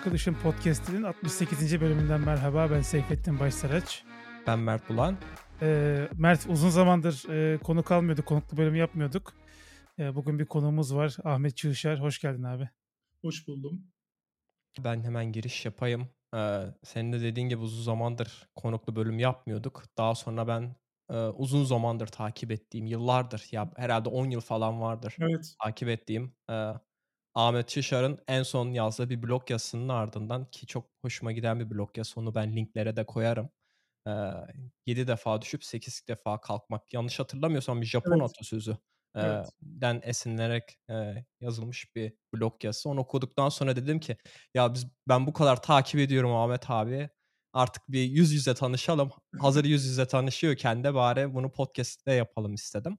Arkadaşım Podcast'inin 68. bölümünden merhaba. Ben Seyfettin Başsaraç. Ben Mert Bulan. Ee, Mert uzun zamandır e, konu kalmıyordu, konuklu bölüm yapmıyorduk. E, bugün bir konuğumuz var. Ahmet Çığışar. Hoş geldin abi. Hoş buldum. Ben hemen giriş yapayım. Ee, senin de dediğin gibi uzun zamandır konuklu bölüm yapmıyorduk. Daha sonra ben e, uzun zamandır takip ettiğim, yıllardır ya herhalde 10 yıl falan vardır Evet. takip ettiğim e, Ahmet Çışar'ın en son yazdığı bir blog yazısının ardından ki çok hoşuma giden bir blog yazısı onu ben linklere de koyarım. E, 7 defa düşüp 8 defa kalkmak. Yanlış hatırlamıyorsam bir Japon Evet. atasözü Evet. den esinlenerek e, yazılmış bir blog yazısı. Onu okuduktan sonra dedim ki ya biz ben bu kadar takip ediyorum Ahmet abi. Artık bir yüz yüze tanışalım. Hazır yüz yüze tanışıyorken de bari bunu podcast'te yapalım istedim.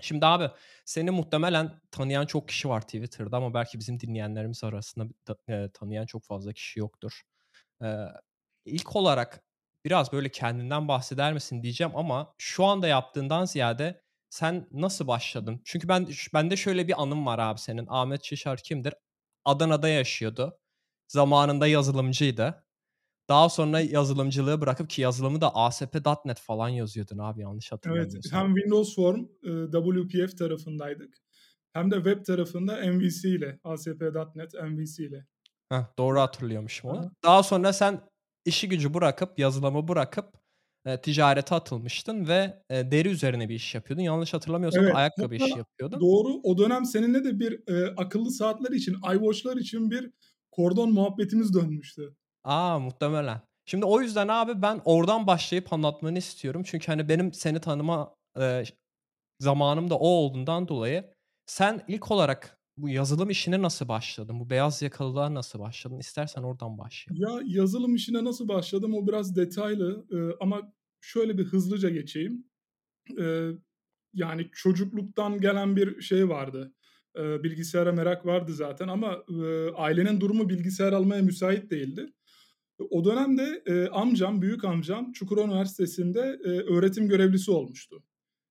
Şimdi abi seni muhtemelen tanıyan çok kişi var Twitter'da ama belki bizim dinleyenlerimiz arasında da- e, tanıyan çok fazla kişi yoktur. Ee, ilk olarak biraz böyle kendinden bahseder misin diyeceğim ama şu anda yaptığından ziyade sen nasıl başladın? Çünkü ben bende şöyle bir anım var abi senin. Ahmet Şişar kimdir? Adana'da yaşıyordu. Zamanında yazılımcıydı. Daha sonra yazılımcılığı bırakıp ki yazılımı da ASP.NET falan yazıyordun abi yanlış Evet. hatırlamıyorsam. Hem Windows Form e, WPF tarafındaydık. Hem de web tarafında MVC ile ASP.NET MVC ile. Heh, doğru hatırlıyormuşum onu. Aha. Daha sonra sen işi gücü bırakıp, yazılımı bırakıp e, ticarete atılmıştın ve e, deri üzerine bir iş yapıyordun. Yanlış hatırlamıyorsam Evet, ayakkabı işi yapıyordun. Doğru. O dönem seninle de bir e, akıllı saatler için, iWatch'lar için bir kordon muhabbetimiz dönmüştü. Aa muhtemelen. Şimdi o yüzden abi ben oradan başlayıp anlatmanı istiyorum. Çünkü hani benim seni tanıma e, zamanım da o olduğundan dolayı sen ilk olarak bu yazılım işine nasıl başladın? Bu beyaz yakalılığa nasıl başladın? İstersen oradan başlayalım. Ya yazılım işine nasıl başladım o biraz detaylı e, ama şöyle bir hızlıca geçeyim. E, yani çocukluktan gelen bir şey vardı. E, bilgisayara merak vardı zaten ama e, ailenin durumu bilgisayar almaya müsait değildi. O dönemde e, amcam, büyük amcam Çukurova Üniversitesi'nde e, öğretim görevlisi olmuştu.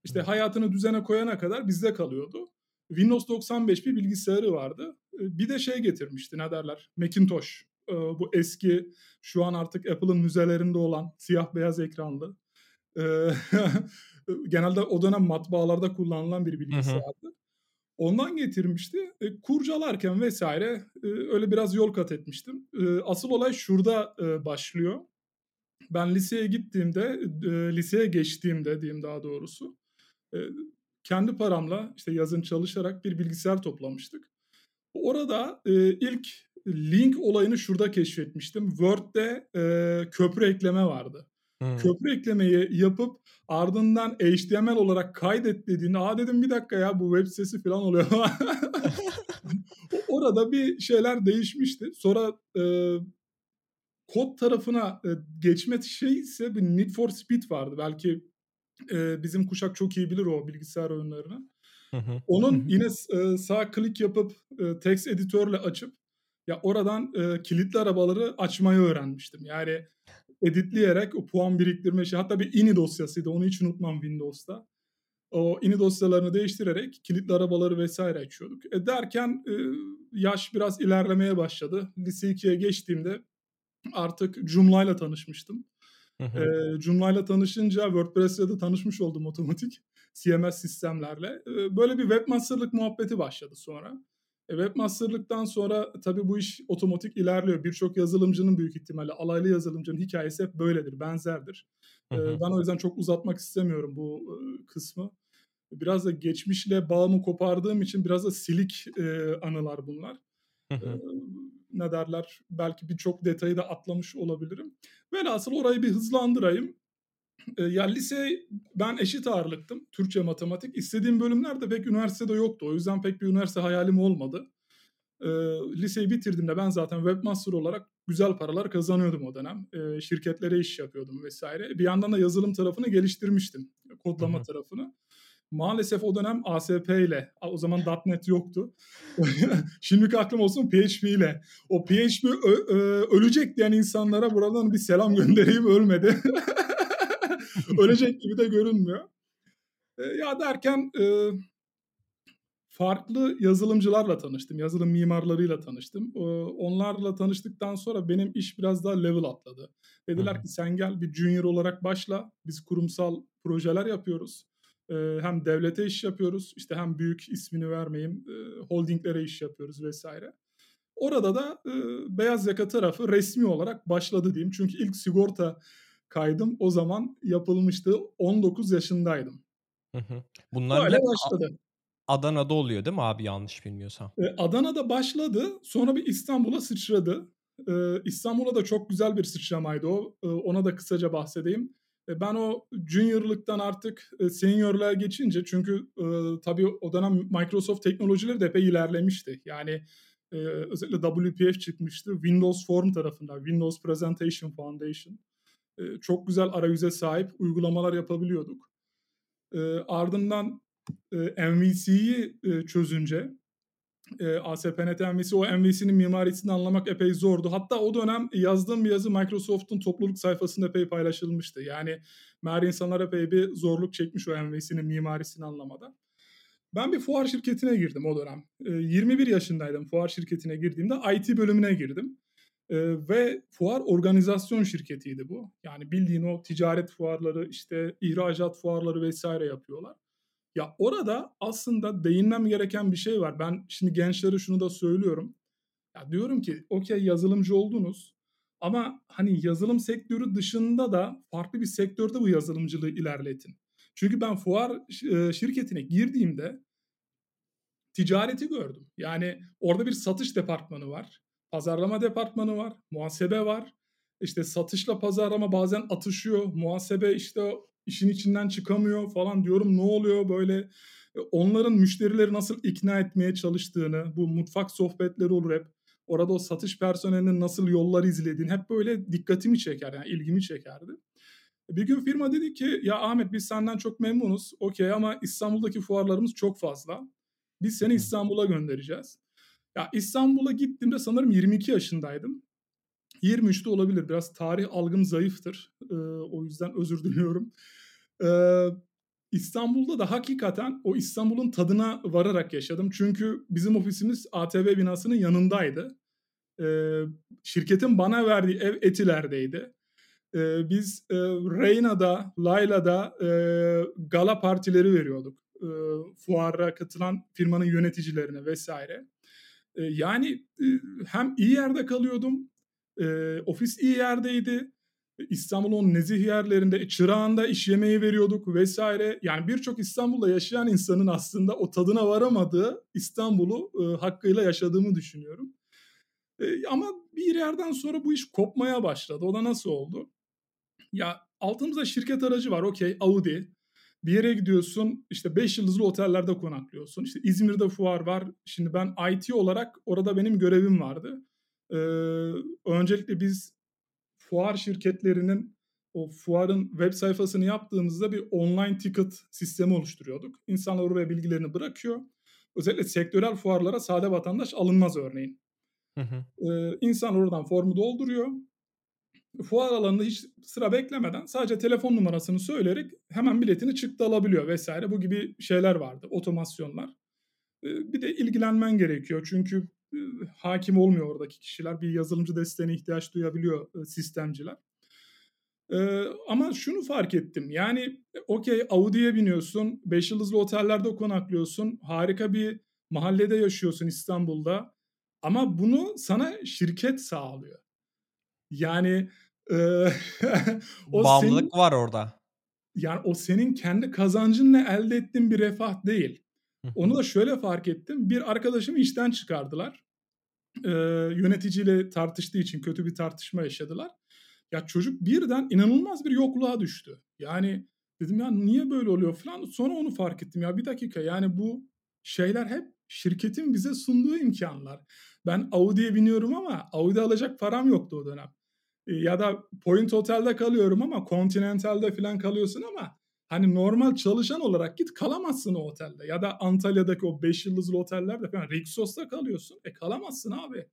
İşte Hı. hayatını düzene koyana kadar bizde kalıyordu. Windows 95 bir bilgisayarı vardı. E, Bir de şey getirmişti ne derler Macintosh. E, Bu eski şu an artık Apple'ın müzelerinde olan siyah beyaz ekranlı. E, Genelde o dönem matbaalarda kullanılan bir bilgisayardı. Ondan getirmişti. E, kurcalarken vesaire e, öyle biraz yol kat etmiştim. E, asıl olay şurada e, başlıyor. Ben liseye gittiğimde, e, liseye geçtiğimde diyeyim daha doğrusu. e, kendi paramla işte yazın çalışarak bir bilgisayar toplamıştık. Orada e, ilk link olayını şurada keşfetmiştim. Word'de e, köprü ekleme vardı. Hı. Köprü eklemeyi yapıp ardından HTML olarak kaydet dediğinde aa dedim bir dakika ya bu web sitesi falan oluyor. Orada bir şeyler değişmişti. Sonra e, kod tarafına e, geçme şey ise bir Need for Speed vardı. Belki e, bizim kuşak çok iyi bilir o bilgisayar oyunlarını. Onun yine e, sağ klik yapıp e, text editörle açıp ya oradan e, kilitli arabaları açmayı öğrenmiştim. Yani editleyerek o puan biriktirme şey. Hatta bir ini dosyasıydı. Onu hiç unutmam Windows'ta. O ini dosyalarını değiştirerek kilitli arabaları vesaire açıyorduk. E derken e, yaş biraz ilerlemeye başladı. Lise 2'ye geçtiğimde artık Joomla'yla tanışmıştım. Hı hı. E, Joomla'yla tanışınca WordPress'le de tanışmış oldum otomatik CMS sistemlerle. E, böyle bir webmasterlık muhabbeti başladı sonra. E, webmasterlıktan sonra tabii bu iş otomatik ilerliyor. Birçok yazılımcının büyük ihtimalle alaylı yazılımcının hikayesi hep böyledir, benzerdir. Hı E, hı. ben o yüzden çok uzatmak istemiyorum bu e, kısmı. Biraz da geçmişle bağımı kopardığım için biraz da silik anılar bunlar. Hı hı. ne derler? Belki birçok detayı da atlamış olabilirim. Velhasıl orayı bir hızlandırayım. E, ya lise ben eşit ağırlıktım. Türkçe, matematik. İstediğim bölümler de pek üniversitede yoktu. O yüzden pek bir üniversite hayalim olmadı. E, liseyi bitirdiğimde ben zaten webmaster olarak güzel paralar kazanıyordum o dönem. E, şirketlere iş yapıyordum vesaire. Bir yandan da yazılım tarafını geliştirmiştim. Kodlama Hı hı. tarafını. Maalesef o dönem ASP ile, o zaman .NET yoktu. Şimdiki aklım olsun PHP ile. O PHP ö- ö- ölecek diyen insanlara buradan bir selam göndereyim ölmedi. Ölecek gibi de görünmüyor. E, ya derken e, farklı yazılımcılarla tanıştım. Yazılım mimarlarıyla tanıştım. Ee, onlarla tanıştıktan sonra benim iş biraz daha level atladı. Dediler ki sen gel bir junior olarak başla. Biz kurumsal projeler yapıyoruz. Ee, hem devlete iş yapıyoruz. İşte hem büyük ismini vermeyeyim e, holdinglere iş yapıyoruz vesaire. Orada da e, beyaz yaka tarafı resmi olarak başladı diyeyim. Çünkü ilk sigorta kaydım o zaman yapılmıştı. 19 yaşındaydım. Hı hı. Bunlar Böyle başladı. Adana'da oluyor değil mi abi yanlış bilmiyorsam? E, Adana'da başladı. Sonra bir İstanbul'a sıçradı. E, İstanbul'a da çok güzel bir sıçramaydı o. E, ona da kısaca bahsedeyim. E, ben o juniorlıktan artık e, seniorluğa geçince çünkü e, tabii o dönem Microsoft teknolojileri de epey ilerlemişti. Yani e, özellikle WPF çıkmıştı. Windows Form tarafından, Windows Presentation Foundation. Çok güzel arayüze sahip uygulamalar yapabiliyorduk. Ardından MVC'yi çözünce ASP.NET MVC o MVC'nin mimarisini anlamak epey zordu. Hatta o dönem yazdığım bir yazı Microsoft'un topluluk sayfasında epey paylaşılmıştı. Yani meğer insanlar epey bir zorluk çekmiş o MVC'nin mimarisini anlamada. Ben bir fuar şirketine girdim o dönem. E, 21 yaşındaydım fuar şirketine girdiğimde IT bölümüne girdim. E, ve fuar organizasyon şirketiydi bu. Yani bildiğin o ticaret fuarları işte ihracat fuarları vesaire yapıyorlar. Ya orada aslında değinmem gereken bir şey var. Ben şimdi gençlere şunu da söylüyorum. Ya diyorum ki okey yazılımcı oldunuz ama hani yazılım sektörü dışında da farklı bir sektörde bu yazılımcılığı ilerletin. Çünkü ben fuar şirketine girdiğimde ticareti gördüm. Yani orada bir satış departmanı var, pazarlama departmanı var, muhasebe var. İşte satışla pazarlama bazen atışıyor. Muhasebe işte işin içinden çıkamıyor falan diyorum ne oluyor böyle e, onların müşterileri nasıl ikna etmeye çalıştığını bu mutfak sohbetleri olur hep orada o satış personelinin nasıl yollar izlediğini hep böyle dikkatimi çeker yani ilgimi çekerdi. Bir gün firma dedi ki ya Ahmet biz senden çok memnunuz okey ama İstanbul'daki fuarlarımız çok fazla biz seni İstanbul'a göndereceğiz. Ya İstanbul'a gittiğimde sanırım 22 yaşındaydım. 23'te olabilir. Biraz tarih algım zayıftır. Ee, o yüzden özür diliyorum. Ee, İstanbul'da da hakikaten o İstanbul'un tadına vararak yaşadım. Çünkü bizim ofisimiz ATV binasının yanındaydı. Ee, şirketin bana verdiği ev Etiler'deydi. Ee, biz e, Reyna'da, Layla'da e, gala partileri veriyorduk. E, fuara katılan firmanın yöneticilerine vesaire. Yani hem iyi yerde kalıyordum ofis iyi yerdeydi. İstanbul'un nezih yerlerinde, e, çırağında iş yemeği veriyorduk vesaire. Yani birçok İstanbul'da yaşayan insanın aslında o tadına varamadığı İstanbul'u hakkıyla yaşadığımı düşünüyorum. Ama bir yerden sonra bu iş kopmaya başladı. O da nasıl oldu? Ya altımızda şirket aracı var. Okey Audi. Bir yere gidiyorsun işte 5 yıldızlı otellerde konaklıyorsun. İşte İzmir'de fuar var. Şimdi ben IT olarak orada benim görevim vardı. Ee, öncelikle biz fuar şirketlerinin o fuarın web sayfasını yaptığımızda bir online ticket sistemi oluşturuyorduk. İnsanlar oraya bilgilerini bırakıyor. Özellikle sektörel fuarlara sade vatandaş alınmaz örneğin. Hı hı. Ee, insan oradan formu dolduruyor. Fuar alanında hiç sıra beklemeden sadece telefon numarasını söyleyerek hemen biletini çıktı alabiliyor vesaire. Bu gibi şeyler vardı, otomasyonlar. Ee, bir de ilgilenmen gerekiyor çünkü hakim olmuyor oradaki kişiler. Bir yazılımcı desteğine ihtiyaç duyabiliyor sistemciler. Ee, ama şunu fark ettim. Yani okey Audi'ye biniyorsun, 5 yıldızlı otellerde konaklıyorsun, harika bir mahallede yaşıyorsun İstanbul'da. Ama bunu sana şirket sağlıyor. Yani e, o bağımlılık senin, var orada. Yani o senin kendi kazancınla elde ettiğin bir refah değil. Onu da şöyle fark ettim. Bir arkadaşımı işten çıkardılar e, yöneticiyle tartıştığı için kötü bir tartışma yaşadılar. Ya çocuk birden inanılmaz bir yokluğa düştü. Yani dedim ya niye böyle oluyor falan. Sonra onu fark ettim ya bir dakika yani bu şeyler hep şirketin bize sunduğu imkanlar. Ben Audi'ye biniyorum ama Audi alacak param yoktu o dönem. Ya da Point Hotel'de kalıyorum ama Continental'de falan kalıyorsun ama hani normal çalışan olarak git kalamazsın o otelde. Ya da Antalya'daki o 5 yıldızlı otellerde falan Rixos'ta kalıyorsun. E kalamazsın abi.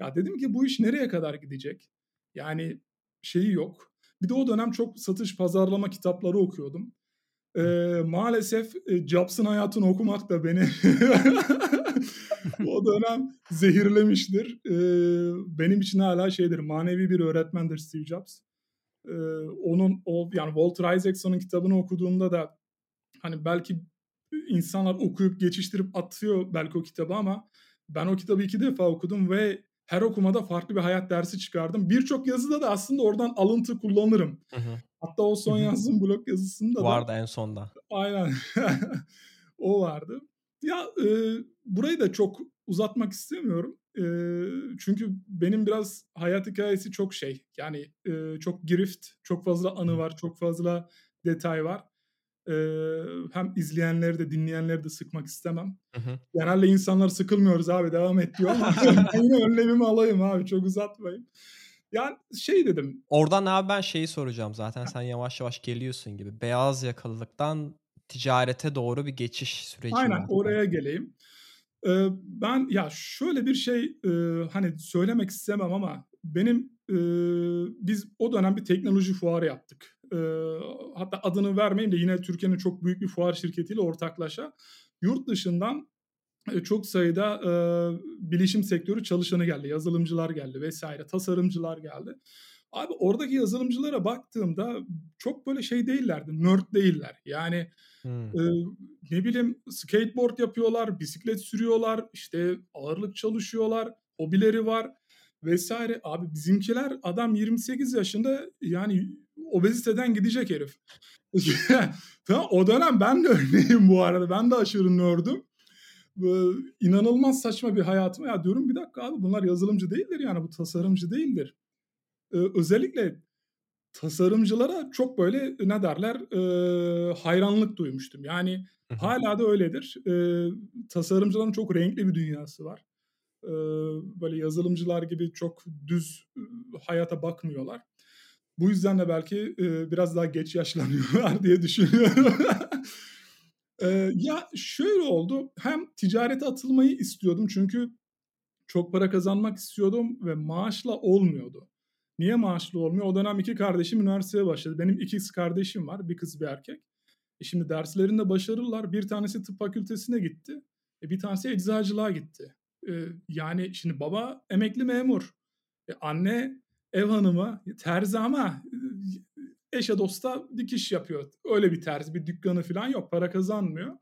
Ya dedim ki bu iş nereye kadar gidecek? Yani şeyi yok. Bir de o dönem çok satış pazarlama kitapları okuyordum. E, maalesef e, Jobs'ın hayatını okumak da beni o dönem zehirlemiştir. E, benim için hala şeydir, manevi bir öğretmendir Steve Jobs. E, onun o yani Walter Isaacson'un kitabını okuduğumda da hani belki insanlar okuyup geçiştirip atıyor belki o kitabı ama ben o kitabı iki defa okudum ve her okumada farklı bir hayat dersi çıkardım. Birçok yazıda da aslında oradan alıntı kullanırım. Hı hı. Hatta o son yazdığım blog yazısında vardı da. en sonda. Aynen. o vardı. Ya e, burayı da çok uzatmak istemiyorum. E, çünkü benim biraz hayat hikayesi çok şey. Yani e, çok girift, çok fazla anı var, çok fazla detay var. E, hem izleyenleri de dinleyenleri de sıkmak istemem. Hı hı. Genelde insanlar sıkılmıyoruz abi devam et diyor ama ben yine önlemimi alayım abi çok uzatmayın. Yani şey dedim. Oradan abi ben şeyi soracağım zaten sen yavaş yavaş geliyorsun gibi. Beyaz yakalılıktan ticarete doğru bir geçiş süreci Aynen var. oraya geleyim. Ee, ben ya şöyle bir şey e, hani söylemek istemem ama benim e, biz o dönem bir teknoloji fuarı yaptık. E, hatta adını vermeyeyim de yine Türkiye'nin çok büyük bir fuar şirketiyle ortaklaşa yurt dışından çok sayıda e, bilişim sektörü çalışanı geldi. Yazılımcılar geldi vesaire. Tasarımcılar geldi. Abi oradaki yazılımcılara baktığımda çok böyle şey değillerdi. Nerd değiller. Yani hmm. e, ne bileyim skateboard yapıyorlar, bisiklet sürüyorlar, işte ağırlık çalışıyorlar, hobileri var vesaire. Abi bizimkiler adam 28 yaşında yani obeziteden gidecek herif. tamam o dönem ben de örneğim bu arada. Ben de aşırı nördüm inanılmaz saçma bir hayatım. Ya diyorum bir dakika abi bunlar yazılımcı değildir yani bu tasarımcı değildir. Ee, özellikle tasarımcılara çok böyle ne derler e, hayranlık duymuştum. Yani hala da öyledir. E, tasarımcıların çok renkli bir dünyası var. E, böyle yazılımcılar gibi çok düz e, hayata bakmıyorlar. Bu yüzden de belki e, biraz daha geç yaşlanıyorlar diye düşünüyorum. Ee, ya şöyle oldu. Hem ticarete atılmayı istiyordum çünkü çok para kazanmak istiyordum ve maaşla olmuyordu. Niye maaşlı olmuyor? O dönem iki kardeşim üniversiteye başladı. Benim iki kız kardeşim var. Bir kız bir erkek. E şimdi derslerinde başarılılar. Bir tanesi tıp fakültesine gitti. E bir tanesi eczacılığa gitti. E yani şimdi baba emekli memur. E anne ev hanımı terzi ama eşe dosta dikiş yapıyor. Öyle bir terzi, bir dükkanı falan yok. Para kazanmıyor.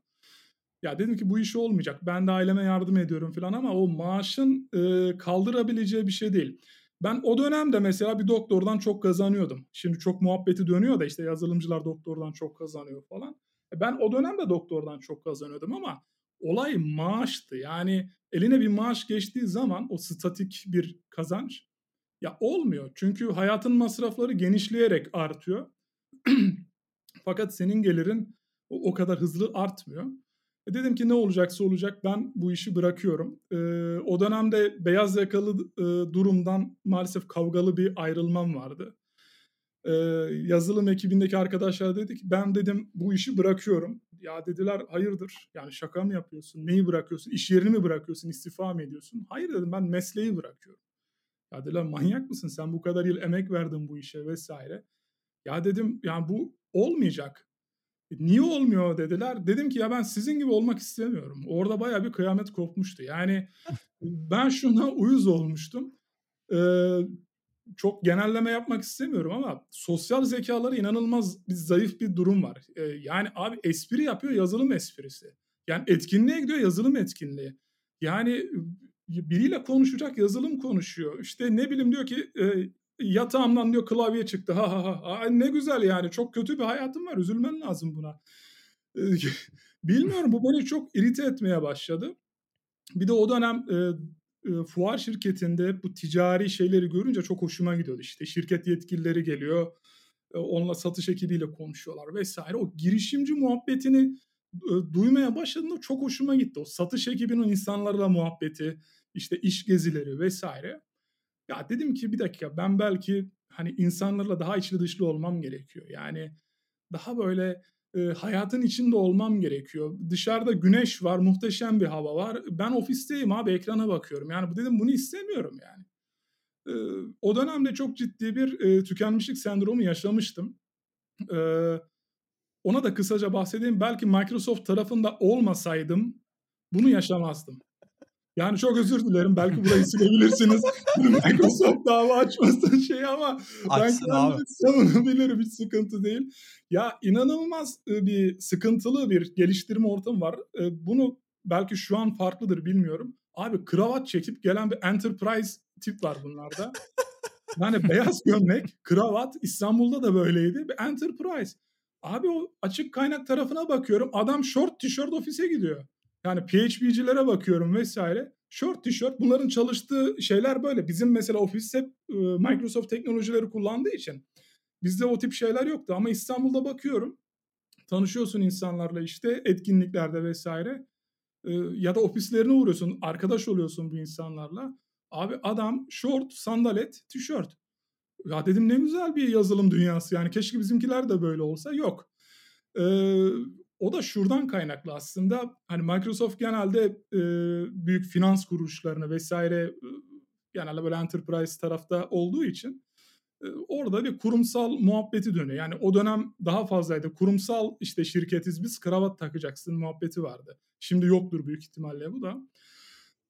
Ya dedim ki bu iş olmayacak. Ben de aileme yardım ediyorum falan ama o maaşın e, kaldırabileceği bir şey değil. Ben o dönemde mesela bir doktordan çok kazanıyordum. Şimdi çok muhabbeti dönüyor da işte yazılımcılar doktordan çok kazanıyor falan. E, ben o dönemde doktordan çok kazanıyordum ama olay maaştı. Yani eline bir maaş geçtiği zaman o statik bir kazanç ya olmuyor. Çünkü hayatın masrafları genişleyerek artıyor. Fakat senin gelirin o, kadar hızlı artmıyor. E dedim ki ne olacaksa olacak ben bu işi bırakıyorum. E, o dönemde beyaz yakalı e, durumdan maalesef kavgalı bir ayrılmam vardı. E, yazılım ekibindeki arkadaşlar dedik ben dedim bu işi bırakıyorum. Ya dediler hayırdır yani şaka mı yapıyorsun neyi bırakıyorsun iş yerini mi bırakıyorsun istifa mı ediyorsun? Hayır dedim ben mesleği bırakıyorum. Ya dediler manyak mısın sen bu kadar yıl emek verdin bu işe vesaire. Ya dedim yani bu olmayacak. E, niye olmuyor dediler. Dedim ki ya ben sizin gibi olmak istemiyorum. Orada baya bir kıyamet kopmuştu. Yani ben şuna uyuz olmuştum. Ee, çok genelleme yapmak istemiyorum ama sosyal zekaları inanılmaz bir zayıf bir durum var. Ee, yani abi espri yapıyor yazılım esprisi. Yani etkinliğe gidiyor yazılım etkinliği. Yani biriyle konuşacak yazılım konuşuyor. İşte ne bileyim diyor ki e, yatağımdan diyor klavye çıktı. Ha ha ha. ha ne güzel yani çok kötü bir hayatım var. Üzülmen lazım buna. E, bilmiyorum bu beni çok irite etmeye başladı. Bir de o dönem e, e, fuar şirketinde bu ticari şeyleri görünce çok hoşuma gidiyordu. İşte şirket yetkilileri geliyor. E, onunla satış ekibiyle konuşuyorlar vesaire. O girişimci muhabbetini duymaya başladığımda çok hoşuma gitti. O satış ekibinin insanlarla muhabbeti, işte iş gezileri vesaire. Ya dedim ki bir dakika ben belki hani insanlarla daha içli dışlı olmam gerekiyor. Yani daha böyle e, hayatın içinde olmam gerekiyor. Dışarıda güneş var, muhteşem bir hava var. Ben ofisteyim abi ekrana bakıyorum. Yani dedim bunu istemiyorum yani. E, o dönemde çok ciddi bir e, tükenmişlik sendromu yaşamıştım. E, ona da kısaca bahsedeyim. Belki Microsoft tarafında olmasaydım bunu yaşamazdım. Yani çok özür dilerim. Belki burayı silebilirsiniz. Microsoft dava açmasın şey ama Açsın ben abi. savunabilirim. Hiç sıkıntı değil. Ya inanılmaz e, bir sıkıntılı bir geliştirme ortamı var. E, Bunu belki şu an farklıdır bilmiyorum. Abi kravat çekip gelen bir enterprise tip var bunlarda. Yani beyaz gömlek, kravat İstanbul'da da böyleydi. Bir enterprise. Abi o açık kaynak tarafına bakıyorum. Adam short tişört ofise gidiyor. Yani PHP'cilere bakıyorum vesaire. Short tişört bunların çalıştığı şeyler böyle. Bizim mesela ofis hep Microsoft teknolojileri kullandığı için bizde o tip şeyler yoktu. Ama İstanbul'da bakıyorum. Tanışıyorsun insanlarla işte etkinliklerde vesaire. Ya da ofislerine uğruyorsun. Arkadaş oluyorsun bu insanlarla. Abi adam short, sandalet, tişört. Ya dedim ne güzel bir yazılım dünyası yani keşke bizimkiler de böyle olsa. Yok. Ee, o da şuradan kaynaklı aslında. Hani Microsoft genelde e, büyük finans kuruluşlarını vesaire e, genelde böyle enterprise tarafta olduğu için e, orada bir kurumsal muhabbeti dönüyor. Yani o dönem daha fazlaydı. Kurumsal işte şirketiz biz kravat takacaksın muhabbeti vardı. Şimdi yoktur büyük ihtimalle bu da.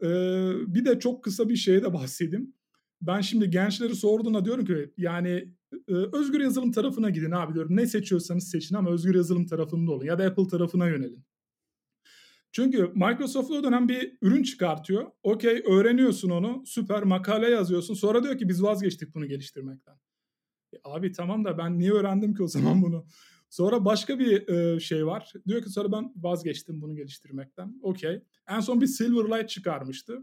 Ee, bir de çok kısa bir şeye de bahsedeyim. Ben şimdi gençleri sorduğuna diyorum ki yani e, özgür yazılım tarafına gidin abi diyorum. Ne seçiyorsanız seçin ama özgür yazılım tarafında olun ya da Apple tarafına yönelin. Çünkü Microsoft o dönem bir ürün çıkartıyor. Okey öğreniyorsun onu. Süper makale yazıyorsun. Sonra diyor ki biz vazgeçtik bunu geliştirmekten. E, abi tamam da ben niye öğrendim ki o zaman bunu? Sonra başka bir e, şey var. Diyor ki sonra ben vazgeçtim bunu geliştirmekten. Okey. En son bir Silverlight çıkarmıştı.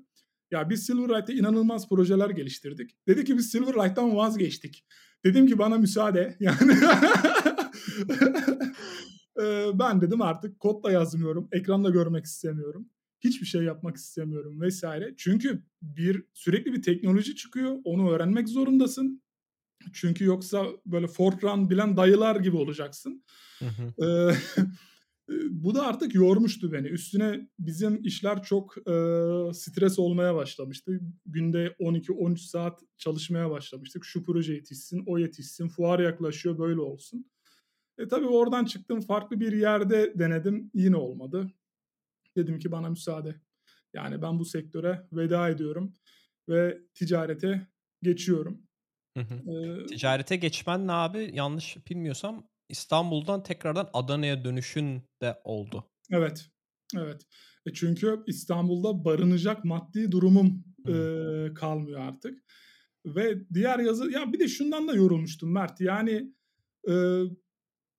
Ya biz Silverlight'te inanılmaz projeler geliştirdik. Dedi ki biz Silverlight'tan vazgeçtik. Dedim ki bana müsaade. Yani ben dedim artık kod da yazmıyorum. Ekranda görmek istemiyorum. Hiçbir şey yapmak istemiyorum vesaire. Çünkü bir sürekli bir teknoloji çıkıyor. Onu öğrenmek zorundasın. Çünkü yoksa böyle Fortran bilen dayılar gibi olacaksın. Hı hı. Bu da artık yormuştu beni. Üstüne bizim işler çok e, stres olmaya başlamıştı. Günde 12-13 saat çalışmaya başlamıştık. Şu proje yetişsin, o yetişsin, fuar yaklaşıyor böyle olsun. E tabii oradan çıktım farklı bir yerde denedim yine olmadı. Dedim ki bana müsaade. Yani ben bu sektöre veda ediyorum ve ticarete geçiyorum. Hı hı. Ee, Ticarete geçmen ne abi? Yanlış bilmiyorsam İstanbul'dan tekrardan Adana'ya dönüşün de oldu. Evet. Evet. E çünkü İstanbul'da barınacak maddi durumum e, kalmıyor artık. Ve diğer yazı ya bir de şundan da yorulmuştum Mert. Yani e,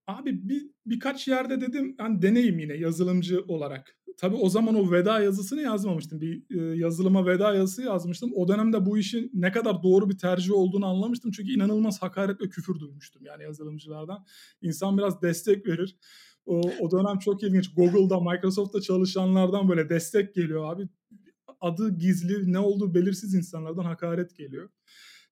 abi bir birkaç yerde dedim hani deneyim yine yazılımcı olarak. Tabii o zaman o veda yazısını yazmamıştım. Bir e, yazılıma veda yazısı yazmıştım. O dönemde bu işin ne kadar doğru bir tercih olduğunu anlamıştım. Çünkü inanılmaz hakaret ve küfür duymuştum yani yazılımcılardan. İnsan biraz destek verir. O, o dönem çok ilginç. Google'da, Microsoft'ta çalışanlardan böyle destek geliyor abi. Adı gizli, ne olduğu belirsiz insanlardan hakaret geliyor.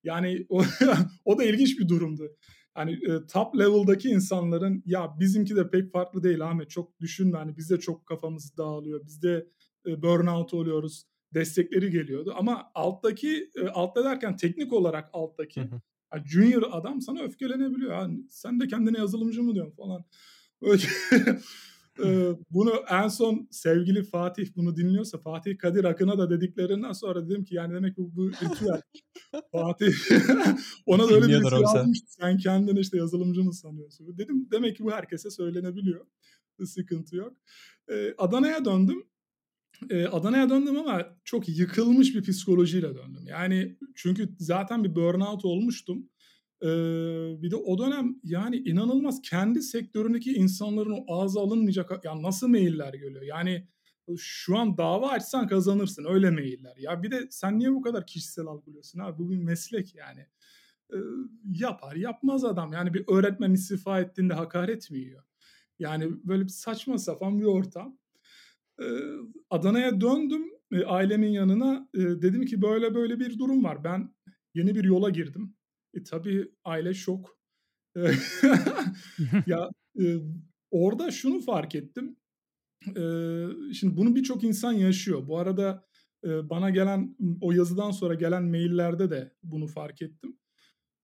Yani o, o da ilginç bir durumdu. Hani e, top level'daki insanların ya bizimki de pek farklı değil Ahmet çok düşünme hani bizde çok kafamız dağılıyor. Bizde e, burnout oluyoruz. Destekleri geliyordu ama alttaki e, altta derken teknik olarak alttaki Hı hı. yani junior adam sana öfkelenebiliyor. Yani sen de kendine yazılımcı mı diyorsun falan. Öyle- Ee, bunu en son sevgili Fatih bunu dinliyorsa Fatih Kadir Akın'a da dediklerinden sonra dedim ki yani demek bu, bu ritüel. Fatih ona da öyle o sen. yazmıştı. Sen kendini işte yazılımcı mı sanıyorsun? Dedim demek ki bu herkese söylenebiliyor. Sıkıntı yok. Ee, Adana'ya döndüm. Ee, Adana'ya döndüm ama çok yıkılmış bir psikolojiyle döndüm. Yani çünkü zaten bir burnout olmuştum. Ee, bir de o dönem yani inanılmaz kendi sektöründeki insanların o ağza alınmayacak ya nasıl mailler geliyor. Yani şu an dava açsan kazanırsın öyle mailler. Ya bir de sen niye bu kadar kişisel algılıyorsun abi bu bir meslek yani. Ee, yapar yapmaz adam yani bir öğretmen istifa ettiğinde hakaret mi yiyor? Yani böyle bir saçma sapan bir ortam. Ee, Adana'ya döndüm e, ailemin yanına E, dedim ki böyle böyle bir durum var ben yeni bir yola girdim. E, tabii aile şok. Ya e, orada şunu fark ettim. E, şimdi bunu birçok insan yaşıyor. Bu arada e, bana gelen o yazıdan sonra gelen maillerde de bunu fark ettim.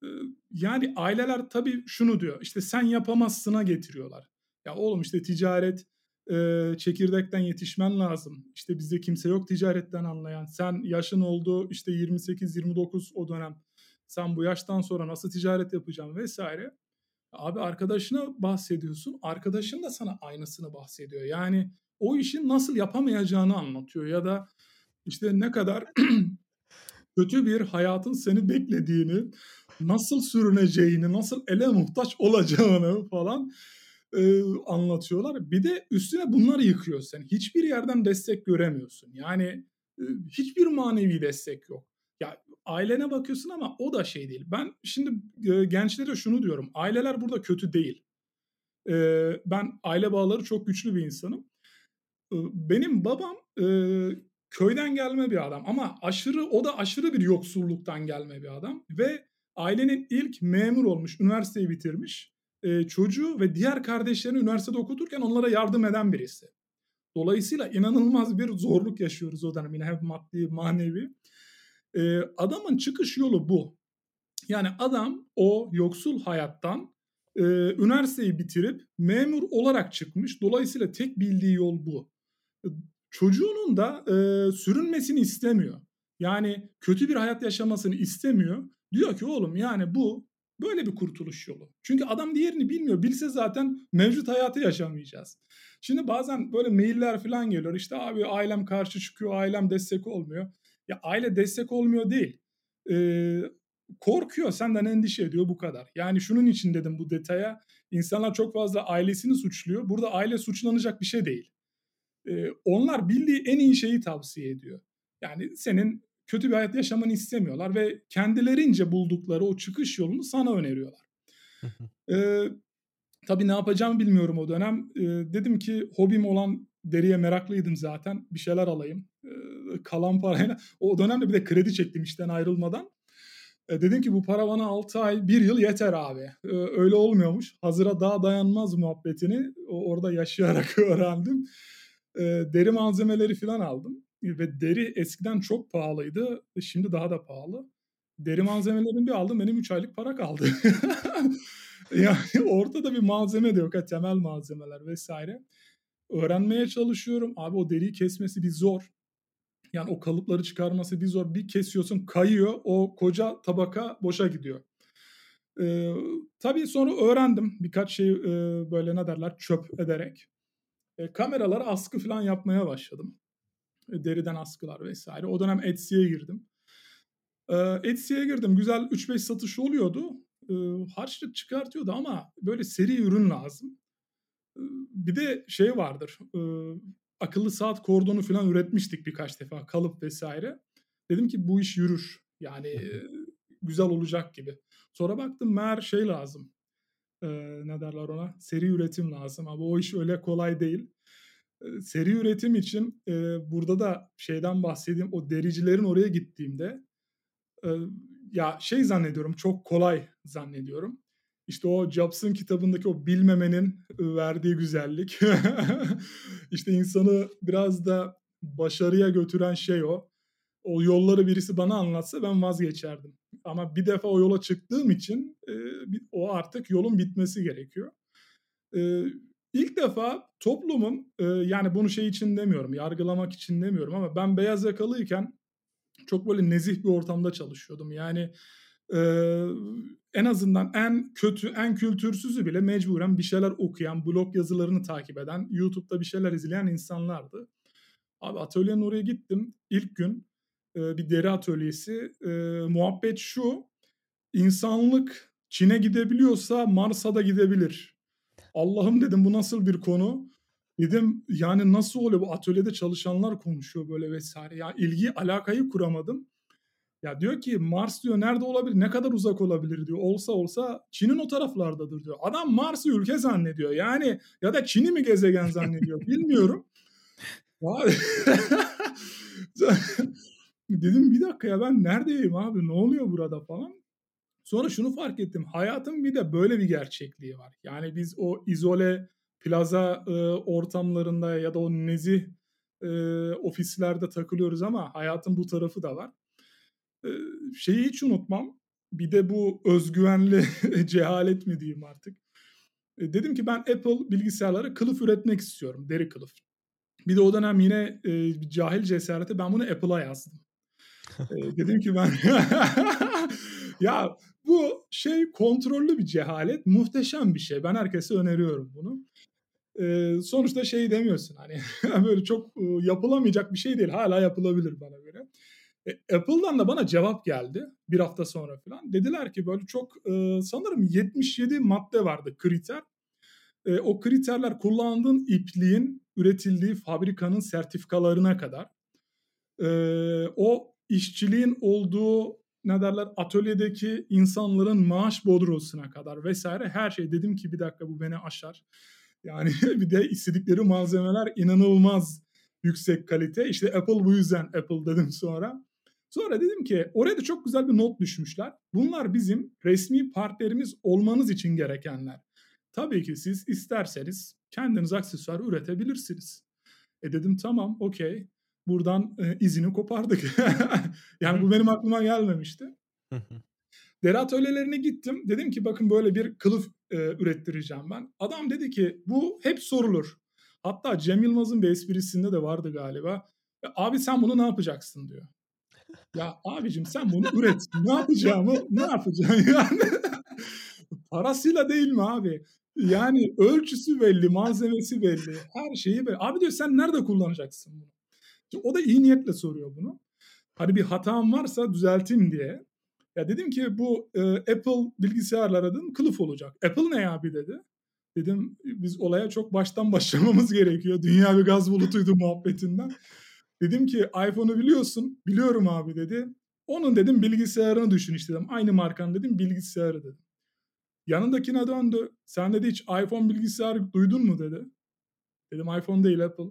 E, yani aileler tabii şunu diyor. İşte sen yapamazsına getiriyorlar. Ya oğlum işte ticaret e, çekirdekten yetişmen lazım. İşte bizde kimse yok ticaretten anlayan. Sen yaşın oldu işte 28-29 o dönem. Sen bu yaştan sonra nasıl ticaret yapacaksın vesaire. Abi arkadaşına bahsediyorsun. Arkadaşın da sana aynısını bahsediyor. Yani o işin nasıl yapamayacağını anlatıyor ya da işte ne kadar kötü bir hayatın seni beklediğini, nasıl sürüneceğini, nasıl ele muhtaç olacağını falan e, anlatıyorlar. Bir de üstüne bunları yıkıyor sen. Hiçbir yerden destek göremiyorsun. Yani e, hiçbir manevi destek yok. Ya ailene bakıyorsun ama o da şey değil. Ben şimdi e, gençlere şunu diyorum. Aileler burada kötü değil. E, ben aile bağları çok güçlü bir insanım. E, benim babam e, köyden gelme bir adam ama aşırı o da aşırı bir yoksulluktan gelme bir adam ve ailenin ilk memur olmuş, üniversiteyi bitirmiş. E, çocuğu ve diğer kardeşlerini üniversitede okuturken onlara yardım eden birisi. Dolayısıyla inanılmaz bir zorluk yaşıyoruz o dönem yine hem maddi manevi. E, adamın çıkış yolu bu. Yani adam o yoksul hayattan e, üniversiteyi bitirip memur olarak çıkmış. Dolayısıyla tek bildiği yol bu. Çocuğunun da e, sürünmesini istemiyor. Yani kötü bir hayat yaşamasını istemiyor. Diyor ki oğlum yani bu böyle bir kurtuluş yolu. Çünkü adam diğerini bilmiyor. Bilse zaten mevcut hayatı yaşamayacağız. Şimdi bazen böyle mailler falan geliyor. İşte abi ailem karşı çıkıyor, ailem destek olmuyor. Ya aile destek olmuyor değil. Ee, korkuyor, senden endişe ediyor bu kadar. Yani şunun için dedim bu detaya. İnsanlar çok fazla ailesini suçluyor. Burada aile suçlanacak bir şey değil. Ee, onlar bildiği en iyi şeyi tavsiye ediyor. Yani senin kötü bir hayat yaşamanı istemiyorlar ve kendilerince buldukları o çıkış yolunu sana öneriyorlar. ee, tabii ne yapacağımı bilmiyorum o dönem. Ee, dedim ki hobim olan deriye meraklıydım zaten. Bir şeyler alayım. Ee, kalan parayla. O dönemde bir de kredi çektim işten ayrılmadan. Ee, dedim ki bu para bana 6 ay 1 yıl yeter abi. Ee, öyle olmuyormuş. Hazıra daha dayanmaz muhabbetini orada yaşayarak öğrendim. Ee, deri malzemeleri falan aldım ve deri eskiden çok pahalıydı. Şimdi daha da pahalı. Deri malzemelerini bir aldım benim 3 aylık para kaldı. yani ortada bir malzeme de yok. Ha, temel malzemeler vesaire. Öğrenmeye çalışıyorum. Abi o deriyi kesmesi bir zor. Yani o kalıpları çıkarması bir zor. Bir kesiyorsun kayıyor. O koca tabaka boşa gidiyor. Ee, tabii sonra öğrendim birkaç şey e, böyle ne derler çöp ederek. E, kameralara askı falan yapmaya başladım. E, deriden askılar vesaire. O dönem Etsy'ye girdim. E, Etsy'ye girdim. Güzel 3-5 satış oluyordu. E, harçlık çıkartıyordu ama böyle seri ürün lazım. E, bir de şey vardır. E, akıllı saat kordonu falan üretmiştik birkaç defa. Kalıp vesaire. Dedim ki bu iş yürür. Yani e, güzel olacak gibi. Sonra baktım meğer şey lazım. E, ne derler ona? Seri üretim lazım. Ama o iş öyle kolay değil seri üretim için e, burada da şeyden bahsedeyim. O dericilerin oraya gittiğimde e, ya şey zannediyorum çok kolay zannediyorum. İşte o Jobs'ın kitabındaki o bilmemenin verdiği güzellik. işte insanı biraz da başarıya götüren şey o. O yolları birisi bana anlatsa ben vazgeçerdim. Ama bir defa o yola çıktığım için o artık yolun bitmesi gerekiyor. E, İlk defa toplumun yani bunu şey için demiyorum, yargılamak için demiyorum ama ben beyaz yakalıyken çok böyle nezih bir ortamda çalışıyordum. Yani e, en azından en kötü, en kültürsüzü bile mecburen bir şeyler okuyan, blog yazılarını takip eden, YouTube'da bir şeyler izleyen insanlardı. Abi atölyenin oraya gittim. İlk gün e, bir deri atölyesi. E, muhabbet şu, insanlık Çin'e gidebiliyorsa Mars'a da gidebilir Allah'ım dedim bu nasıl bir konu? Dedim yani nasıl oluyor bu atölyede çalışanlar konuşuyor böyle vesaire. Ya ilgi alakayı kuramadım. Ya diyor ki Mars diyor nerede olabilir? Ne kadar uzak olabilir diyor. Olsa olsa Çin'in o taraflardadır diyor. Adam Mars'ı ülke zannediyor. Yani ya da Çin'i mi gezegen zannediyor bilmiyorum. Dedim bir dakika ya ben neredeyim abi ne oluyor burada falan. Sonra şunu fark ettim. Hayatın bir de böyle bir gerçekliği var. Yani biz o izole plaza e, ortamlarında ya da o nezih e, ofislerde takılıyoruz ama hayatın bu tarafı da var. Şeyi hiç unutmam. Bir de bu özgüvenli cehalet mi diyeyim artık. Dedim ki ben Apple bilgisayarlara kılıf üretmek istiyorum. Deri kılıf. Bir de o dönem yine e, cahil cesareti ben bunu Apple'a yazdım. e, dedim ki ben ya bu şey kontrollü bir cehalet muhteşem bir şey. Ben herkese öneriyorum bunu. E, sonuçta şey demiyorsun hani böyle çok e, yapılamayacak bir şey değil. Hala yapılabilir bana. E, Apple'dan da bana cevap geldi bir hafta sonra falan. Dediler ki böyle çok e, sanırım 77 madde vardı kriter. E, o kriterler kullandığın ipliğin üretildiği fabrikanın sertifikalarına kadar. E, o işçiliğin olduğu ne derler atölyedeki insanların maaş bodrosuna kadar vesaire her şey dedim ki bir dakika bu beni aşar. Yani bir de istedikleri malzemeler inanılmaz yüksek kalite. İşte Apple bu yüzden Apple dedim sonra. Sonra dedim ki oraya da çok güzel bir not düşmüşler. Bunlar bizim resmi partnerimiz olmanız için gerekenler. Tabii ki siz isterseniz kendiniz aksesuar üretebilirsiniz. E dedim tamam okey. Buradan e, izini kopardık. yani bu benim aklıma gelmemişti. Deri atölyelerine gittim. Dedim ki bakın böyle bir kılıf e, ürettireceğim ben. Adam dedi ki bu hep sorulur. Hatta Cem Yılmaz'ın bir esprisinde de vardı galiba. Abi sen bunu ne yapacaksın diyor. Ya abicim sen bunu üret. Ne yapacağımı ne yapacaksın yani? Parasıyla değil mi abi? Yani ölçüsü belli, malzemesi belli, her şeyi belli. Abi diyor sen nerede kullanacaksın bunu? O da iyi niyetle soruyor bunu. Hani bir hatam varsa düzelteyim diye. Ya dedim ki bu e, Apple bilgisayarlar adın kılıf olacak. Apple ne abi dedi. Dedim biz olaya çok baştan başlamamız gerekiyor. Dünya bir gaz bulutuydu muhabbetinden. Dedim ki iPhone'u biliyorsun. Biliyorum abi dedi. Onun dedim bilgisayarını düşün işte dedim. Aynı markanın dedim bilgisayarı dedim. Yanındakine döndü. Sen dedi hiç iPhone bilgisayar duydun mu dedi. Dedim iPhone değil Apple.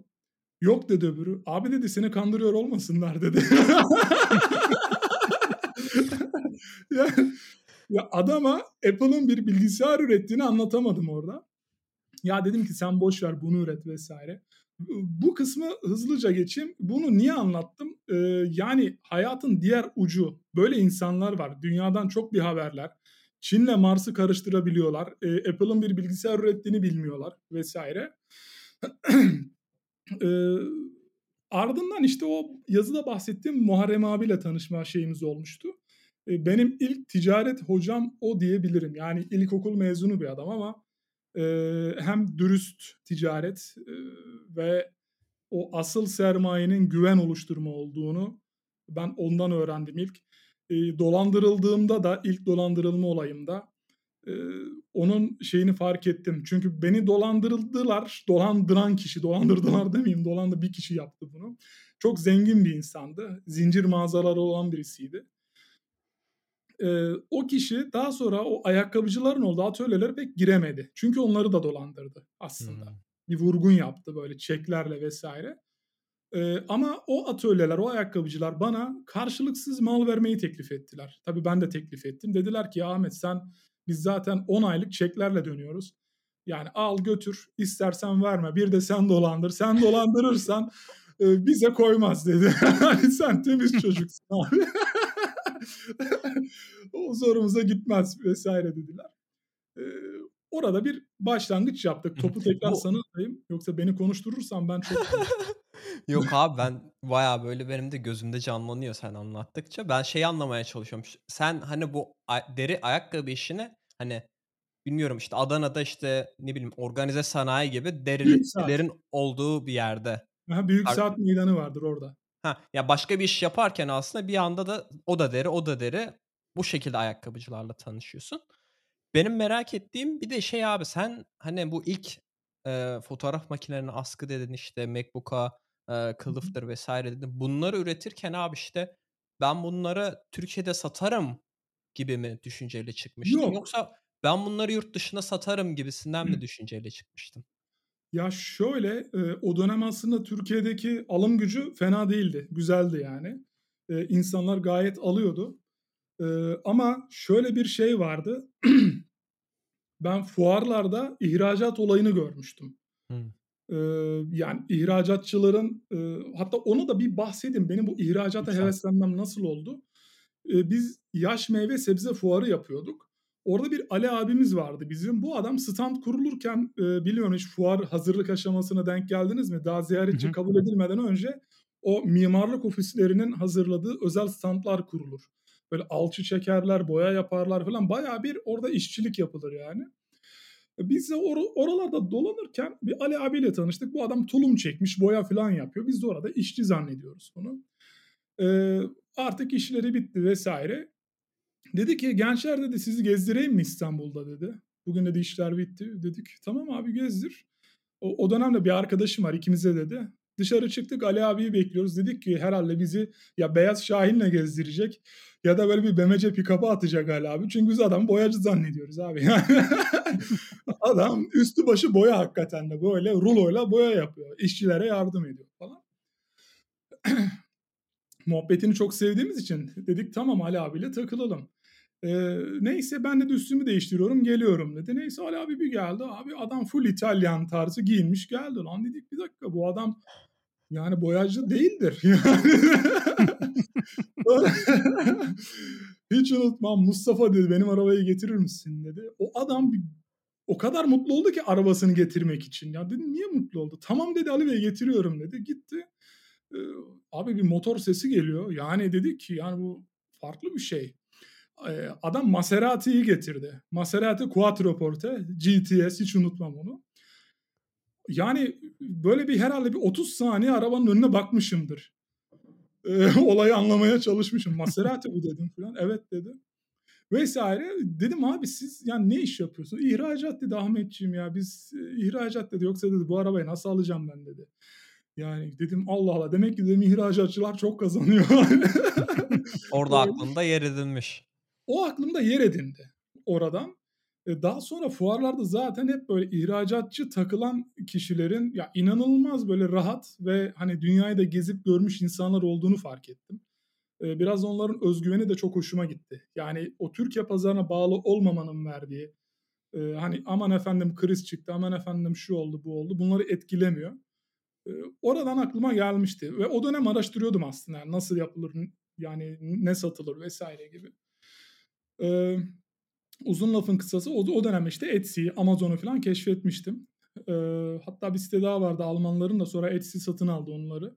Yok dedi öbürü. Abi dedi seni kandırıyor olmasınlar dedi. ya, ya adama Apple'ın bir bilgisayar ürettiğini anlatamadım orada. Ya dedim ki sen boş ver bunu üret vesaire. Bu kısmı hızlıca geçeyim. Bunu niye anlattım? Ee, yani hayatın diğer ucu. Böyle insanlar var. Dünyadan çok bir haberler. Çin'le Mars'ı karıştırabiliyorlar. Ee, Apple'ın bir bilgisayar ürettiğini bilmiyorlar vesaire. ee, ardından işte o yazıda bahsettiğim Muharrem abiyle tanışma şeyimiz olmuştu. Ee, benim ilk ticaret hocam o diyebilirim. Yani ilkokul mezunu bir adam ama hem dürüst ticaret ve o asıl sermayenin güven oluşturma olduğunu ben ondan öğrendim ilk. Dolandırıldığımda da ilk dolandırılma olayımda onun şeyini fark ettim. Çünkü beni dolandırıldılar. Dolandıran kişi, dolandırdılar demeyeyim. Dolandı bir kişi yaptı bunu. Çok zengin bir insandı. Zincir mağazaları olan birisiydi e, o kişi daha sonra o ayakkabıcıların olduğu atölyelere pek giremedi. Çünkü onları da dolandırdı aslında. Hmm. Bir vurgun yaptı böyle çeklerle vesaire. E, ama o atölyeler, o ayakkabıcılar bana karşılıksız mal vermeyi teklif ettiler. Tabii ben de teklif ettim. Dediler ki Ahmet sen biz zaten 10 aylık çeklerle dönüyoruz. Yani al götür istersen verme bir de sen dolandır. Sen dolandırırsan e, bize koymaz dedi. hani sen temiz çocuksun abi. zorumuza gitmez vesaire dediler. Ee, orada bir başlangıç yaptık. Topu tekrar Bu... sana atayım. Yoksa beni konuşturursan ben çok... Yok abi ben baya böyle benim de gözümde canlanıyor sen anlattıkça. Ben şeyi anlamaya çalışıyorum. Sen hani bu deri ayakkabı işini hani bilmiyorum işte Adana'da işte ne bileyim organize sanayi gibi derilerin olduğu bir yerde. Aha, büyük saat meydanı vardır orada. Ha, ya başka bir iş yaparken aslında bir anda da o da deri, o da deri. Bu şekilde ayakkabıcılarla tanışıyorsun. Benim merak ettiğim bir de şey abi sen hani bu ilk e, fotoğraf makinelerine askı dedin işte MacBook'a e, kılıftır vesaire dedin. Bunları üretirken abi işte ben bunları Türkiye'de satarım gibi mi düşünceyle çıkmıştın? Yok. Yoksa ben bunları yurt dışına satarım gibisinden mi düşünceyle çıkmıştın? Ya şöyle o dönem aslında Türkiye'deki alım gücü fena değildi. Güzeldi yani. İnsanlar gayet alıyordu. E, ama şöyle bir şey vardı. ben fuarlarda ihracat olayını görmüştüm. Hmm. E, yani ihracatçıların e, hatta onu da bir bahsedeyim. Benim bu ihracata Lütfen. heveslenmem nasıl oldu? E, biz yaş meyve sebze fuarı yapıyorduk. Orada bir Ali abimiz vardı bizim. Bu adam stand kurulurken e, biliyorum hiç fuar hazırlık aşamasına denk geldiniz mi? Daha ziyaretçi Hı hı. kabul edilmeden önce o mimarlık ofislerinin hazırladığı özel standlar kurulur. Böyle alçı çekerler, boya yaparlar falan. Bayağı bir orada işçilik yapılır yani. Biz de or- oralarda dolanırken bir Ali abiyle tanıştık. Bu adam tulum çekmiş, boya falan yapıyor. Biz de orada işçi zannediyoruz bunu. Ee, artık işleri bitti vesaire. Dedi ki gençler dedi sizi gezdireyim mi İstanbul'da dedi. Bugün dedi işler bitti. Dedik tamam abi gezdir. O, o dönemde bir arkadaşım var ikimize dedi. Dışarı çıktık Ali abiyi bekliyoruz. Dedik ki herhalde bizi ya Beyaz Şahin'le gezdirecek ya da böyle bir BMC pick-up'a atacak Ali abi. Çünkü biz adam boyacı zannediyoruz abi. Adam üstü başı boya hakikaten de böyle ruloyla boya yapıyor. İşçilere yardım ediyor falan. Muhabbetini çok sevdiğimiz için dedik tamam Ali abiyle takılalım. Neyse ben de üstümü değiştiriyorum geliyorum dedi. Neyse Ali abi bir geldi. Abi adam full İtalyan tarzı giyinmiş geldi. Lan dedik bir dakika bu adam yani boyacı değildir. Hiç unutmam Mustafa dedi benim arabayı getirir misin dedi. O adam bir- o kadar mutlu oldu ki arabasını getirmek için. Ya dedim niye mutlu oldu? Tamam dedi Ali Bey getiriyorum dedi. Gitti. Ee, abi bir motor sesi geliyor. Yani dedik ki yani bu farklı bir şey. Adam Maserati'yi getirdi. Maserati Quattroporte GTS hiç unutmam onu. Yani böyle bir herhalde bir 30 saniye arabanın önüne bakmışımdır. Ee, olayı anlamaya çalışmışım. Maserati bu dedim falan. Evet dedi. Vesaire. Dedim abi siz yani ne iş yapıyorsunuz? İhracat dedi Ahmetciğim ya biz e, ihracat dedi. Yoksa dedi bu arabayı nasıl alacağım ben dedi. Yani dedim Allah Allah demek ki dedim ihracatçılar çok kazanıyor. Orada aklında yer edinmiş. O aklımda yer edindi oradan. E, Daha sonra fuarlarda zaten hep böyle ihracatçı takılan kişilerin ya inanılmaz böyle rahat ve hani dünyayı da gezip görmüş insanlar olduğunu fark ettim. E, Biraz onların özgüveni de çok hoşuma gitti. Yani o Türkiye pazarına bağlı olmamanın verdiği e, hani aman efendim kriz çıktı, aman efendim şu oldu, bu oldu bunları etkilemiyor. Oradan aklıma gelmişti ve o dönem araştırıyordum aslında yani nasıl yapılır, yani ne satılır vesaire gibi. Ee, uzun lafın kısası o, o dönem işte Etsy'yi, Amazon'u falan keşfetmiştim. Ee, hatta bir site daha vardı Almanların da sonra Etsy satın aldı onları.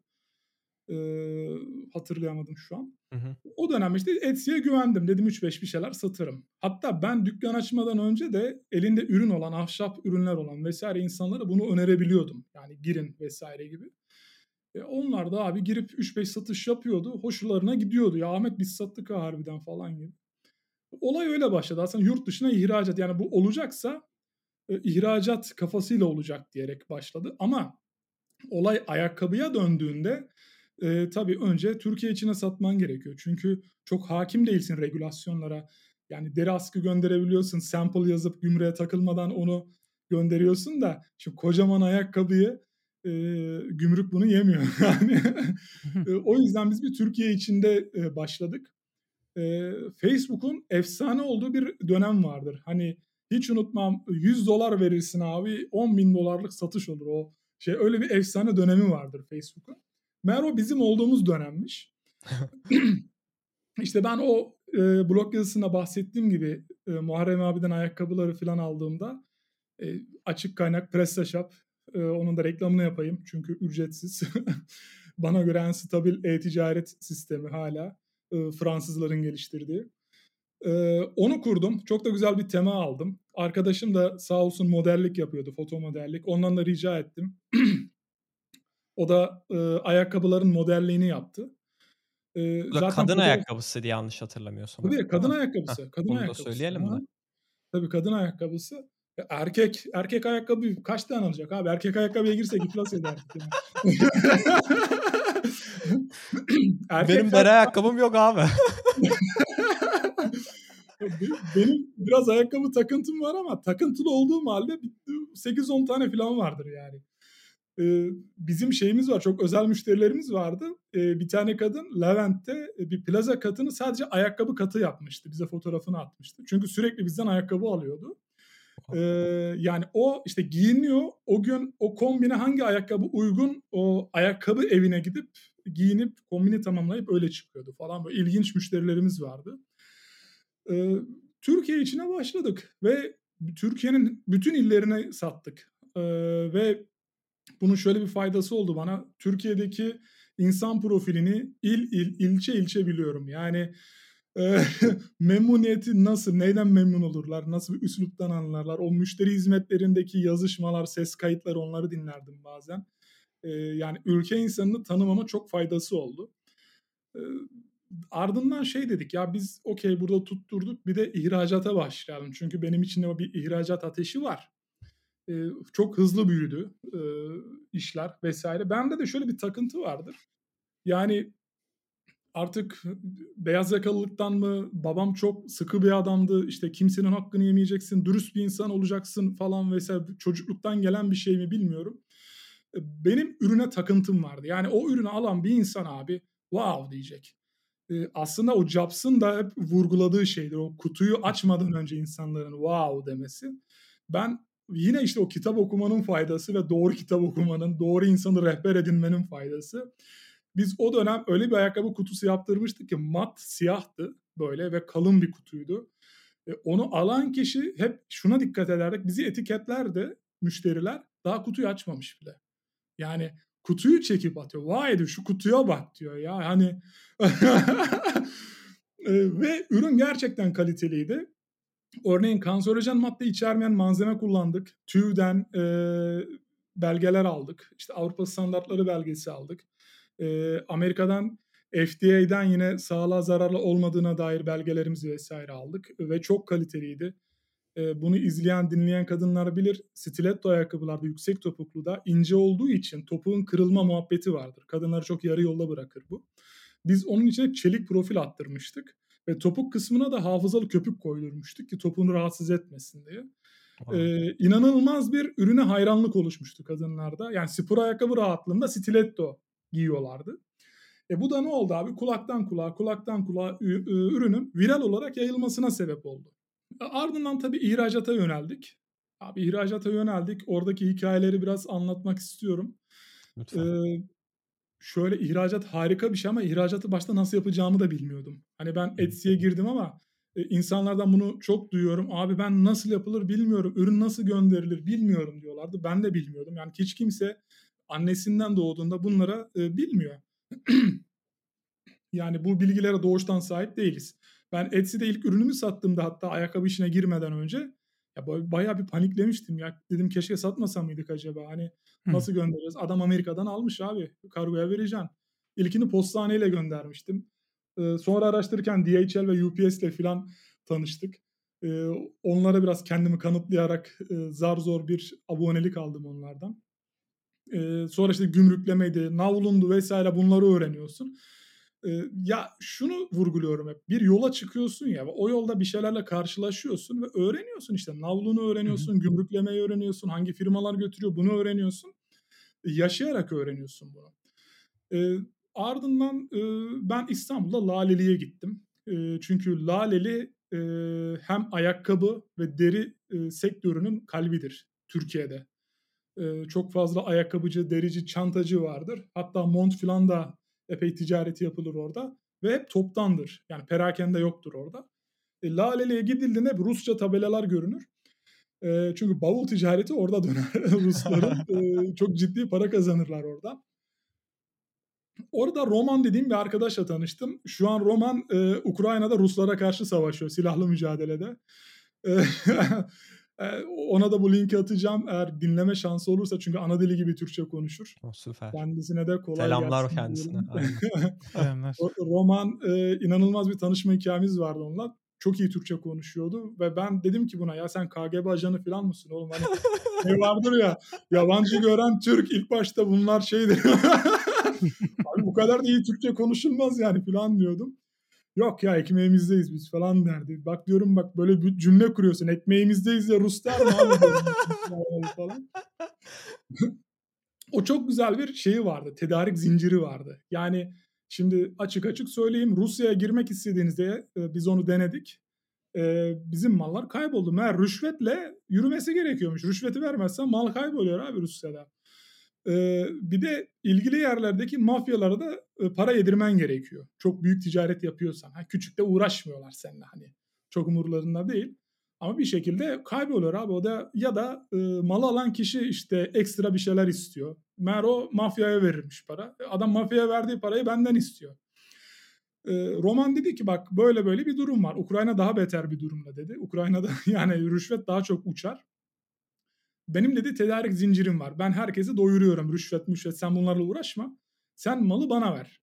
Ee, hatırlayamadım şu an. Hı hı. O dönem işte Etsy'ye güvendim. Dedim 3-5 bir şeyler satırım. Hatta ben dükkan açmadan önce de elinde ürün olan, ahşap ürünler olan vesaire insanlara bunu önerebiliyordum. Yani girin vesaire gibi. E onlar da abi girip 3-5 satış yapıyordu. Hoşlarına gidiyordu. Ya Ahmet biz sattık ha harbiden falan gibi. Olay öyle başladı. Aslında yurt dışına ihracat yani bu olacaksa e, ihracat kafasıyla olacak diyerek başladı. Ama olay ayakkabıya döndüğünde e, tabii önce Türkiye içine satman gerekiyor. Çünkü çok hakim değilsin regülasyonlara. Yani deri askı gönderebiliyorsun. Sample yazıp gümrüğe takılmadan onu gönderiyorsun da şu kocaman ayakkabıyı e, gümrük bunu yemiyor. Yani e, o yüzden biz bir Türkiye içinde e, başladık. E, Facebook'un efsane olduğu bir dönem vardır. Hani hiç unutmam 100 dolar verirsin abi 10 bin dolarlık satış olur o şey öyle bir efsane dönemi vardır Facebook'un. Meğer o bizim olduğumuz dönemmiş. işte ben o e, blog yazısında bahsettiğim gibi e, Muharrem abiden ayakkabıları falan aldığımda e, açık kaynak PrestaShop e, onun da reklamını yapayım çünkü ücretsiz. Bana göre en stabil e-ticaret sistemi hala e, Fransızların geliştirdiği. E, onu kurdum. Çok da güzel bir tema aldım. Arkadaşım da sağ olsun modellik yapıyordu, foto modellik. Ondan da rica ettim. o da e, ayakkabıların modelliğini yaptı. E, Bu da kadın fotoğraf- ayakkabısı diye yanlış hatırlamıyorsam. Tabii kadın ayakkabısı. Heh, kadın bunu da ayakkabısı. söyleyelim Aha. mi? Tabii kadın ayakkabısı. Erkek erkek ayakkabı kaç tane alacak abi? Erkek ayakkabıya girsek iflas. Erkekler- Benim bere ayakkabım yok abi. Be- Benim biraz ayakkabı takıntım var ama takıntılı olduğum halde bir- 8-10 tane falan vardır yani. Ee, bizim şeyimiz var çok özel müşterilerimiz vardı. Ee, bir tane kadın Levent'te e, bir plaza katını sadece ayakkabı katı yapmıştı. Bize fotoğrafını atmıştı. Çünkü sürekli bizden ayakkabı alıyordu. Ee, yani o işte giyiniyor. O gün o kombine hangi ayakkabı uygun o ayakkabı evine gidip giyinip kombini tamamlayıp öyle çıkıyordu falan. Böyle ilginç müşterilerimiz vardı. Ee, Türkiye içine başladık ve Türkiye'nin bütün illerine sattık. Ee, ve bunun şöyle bir faydası oldu bana. Türkiye'deki insan profilini il il ilçe ilçe biliyorum. Yani memnuniyeti nasıl, neyden memnun olurlar, nasıl bir üsluptan anlarlar. O müşteri hizmetlerindeki yazışmalar, ses kayıtları onları dinlerdim bazen. E, yani ülke insanını tanımama çok faydası oldu. E, ardından şey dedik ya biz okey burada tutturduk bir de ihracata başlayalım. Çünkü benim içinde bir ihracat ateşi var. Ee, çok hızlı büyüdü işler vesaire. Bende de şöyle bir takıntı vardır. Yani artık beyaz yakalılıktan mı babam çok sıkı bir adamdı işte kimsenin hakkını yemeyeceksin dürüst bir insan olacaksın falan vesaire çocukluktan gelen bir şey mi bilmiyorum. Benim ürüne takıntım vardı. Yani o ürünü alan bir insan abi wow diyecek e, aslında o Jobs'ın da hep vurguladığı şeydir. O kutuyu açmadan önce insanların wow demesi. Ben yine işte o kitap okumanın faydası ve doğru kitap okumanın, doğru insanı rehber edinmenin faydası. Biz o dönem öyle bir ayakkabı kutusu yaptırmıştık ki mat siyahtı böyle ve kalın bir kutuydu. E, onu alan kişi hep şuna dikkat ederdik. Bizi etiketlerdi müşteriler daha kutuyu açmamış bile. Yani kutuyu çekip atıyor. Vay diyor şu kutuya bak diyor ya. Hani ve ürün gerçekten kaliteliydi. Örneğin kanserojen madde içermeyen malzeme kullandık. TÜV'den e, belgeler aldık. İşte Avrupa standartları belgesi aldık. E, Amerika'dan FDA'den yine sağlığa zararlı olmadığına dair belgelerimizi vesaire aldık. Ve çok kaliteliydi e, bunu izleyen, dinleyen kadınlar bilir. Stiletto ayakkabılarda yüksek topuklu da ince olduğu için topuğun kırılma muhabbeti vardır. Kadınları çok yarı yolda bırakır bu. Biz onun için çelik profil attırmıştık. Ve topuk kısmına da hafızalı köpük koydurmuştuk ki topuğunu rahatsız etmesin diye. Ee, inanılmaz bir ürüne hayranlık oluşmuştu kadınlarda. Yani spor ayakkabı rahatlığında stiletto giyiyorlardı. E bu da ne oldu abi? Kulaktan kulağa, kulaktan kulağa ürünün viral olarak yayılmasına sebep oldu. Ardından tabii ihracata yöneldik. Abi ihracata yöneldik. Oradaki hikayeleri biraz anlatmak istiyorum. Ee, şöyle ihracat harika bir şey ama ihracatı başta nasıl yapacağımı da bilmiyordum. Hani ben Etsy'ye girdim ama e, insanlardan bunu çok duyuyorum. Abi ben nasıl yapılır bilmiyorum. Ürün nasıl gönderilir bilmiyorum diyorlardı. Ben de bilmiyordum. Yani hiç kimse annesinden doğduğunda bunlara e, bilmiyor. yani bu bilgilere doğuştan sahip değiliz. Ben Etsy'de ilk ürünümü sattığımda hatta ayakkabı işine girmeden önce ya bayağı bir paniklemiştim ya. Dedim keşke satmasa mıydık acaba? Hani nasıl göndereceğiz? Adam Amerika'dan almış abi. Kargoya vereceksin. İlkini postaneyle göndermiştim. Ee, sonra araştırırken DHL ve UPS ile falan tanıştık. Ee, onlara biraz kendimi kanıtlayarak e, zar zor bir abonelik aldım onlardan. Ee, sonra işte gümrüklemeydi, navlundu vesaire bunları öğreniyorsun ya şunu vurguluyorum hep. Bir yola çıkıyorsun ya o yolda bir şeylerle karşılaşıyorsun ve öğreniyorsun işte. Navlunu öğreniyorsun, Hı-hı. gümrüklemeyi öğreniyorsun, hangi firmalar götürüyor bunu öğreniyorsun. Yaşayarak öğreniyorsun bunu. E, ardından e, ben İstanbul'da Laleli'ye gittim. E, çünkü Laleli e, hem ayakkabı ve deri e, sektörünün kalbidir Türkiye'de. E, çok fazla ayakkabıcı, derici, çantacı vardır. Hatta mont filan da Epey ticareti yapılır orada ve hep toptandır. Yani perakende yoktur orada. E, Laleli'ye gidildiğinde hep Rusça tabelalar görünür. E, çünkü bavul ticareti orada döner. Rusların e, çok ciddi para kazanırlar orada. Orada Roman dediğim bir arkadaşla tanıştım. Şu an Roman e, Ukrayna'da Ruslara karşı savaşıyor silahlı mücadelede. E, ona da bu linki atacağım eğer dinleme şansı olursa çünkü ana dili gibi Türkçe konuşur. Oh, süper. Kendisine de kolay Selamlar gelsin. kendisine. Selamlar. Roman e, inanılmaz bir tanışma hikayemiz vardı onunla. Çok iyi Türkçe konuşuyordu ve ben dedim ki buna ya sen KGB ajanı falan mısın oğlum hani ne vardır ya yabancı gören Türk ilk başta bunlar şeydir. Abi bu kadar da iyi Türkçe konuşulmaz yani falan diyordum. Yok ya ekmeğimizdeyiz biz falan derdi. Bak diyorum bak böyle bir cümle kuruyorsun. Ekmeğimizdeyiz ya Rus der mi abi? falan. o çok güzel bir şeyi vardı. Tedarik zinciri vardı. Yani şimdi açık açık söyleyeyim. Rusya'ya girmek istediğinizde e, biz onu denedik. E, bizim mallar kayboldu. Meğer rüşvetle yürümesi gerekiyormuş. Rüşveti vermezsen mal kayboluyor abi Rusya'da. Bir de ilgili yerlerdeki mafyalara da e, para yedirmen gerekiyor. Çok büyük ticaret yapıyorsan. Ha, küçük de uğraşmıyorlar seninle hani. Çok umurlarında değil. Ama bir şekilde kayboluyor abi. O da ya da e, malı alan kişi işte ekstra bir şeyler istiyor. Meğer o mafyaya verirmiş para. Adam mafyaya verdiği parayı benden istiyor. E, Roman dedi ki bak böyle böyle bir durum var. Ukrayna daha beter bir durumda dedi. Ukrayna'da yani rüşvet daha çok uçar. Benim dedi tedarik zincirim var. Ben herkesi doyuruyorum. Rüşvet müşvet sen bunlarla uğraşma. Sen malı bana ver.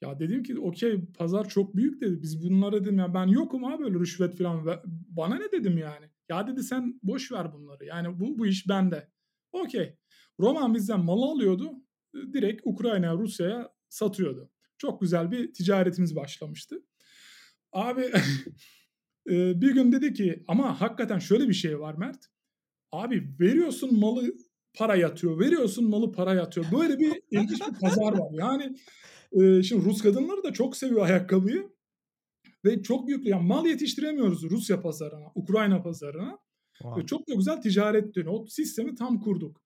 Ya dedim ki okey pazar çok büyük dedi. Biz bunlara dedim ya ben yokum abi böyle rüşvet falan. Bana ne dedim yani. Ya dedi sen boş ver bunları. Yani bu, bu iş bende. Okey. Roman bizden malı alıyordu. Direkt Ukrayna'ya, Rusya'ya satıyordu. Çok güzel bir ticaretimiz başlamıştı. Abi bir gün dedi ki ama hakikaten şöyle bir şey var Mert. Abi veriyorsun malı para yatıyor. Veriyorsun malı para yatıyor. Böyle bir ilginç bir pazar var. Yani e, şimdi Rus kadınları da çok seviyor ayakkabıyı. Ve çok yüklü. Yani mal yetiştiremiyoruz Rusya pazarına, Ukrayna pazarına. Wow. Ve çok da güzel ticaret dönüyor. O sistemi tam kurduk.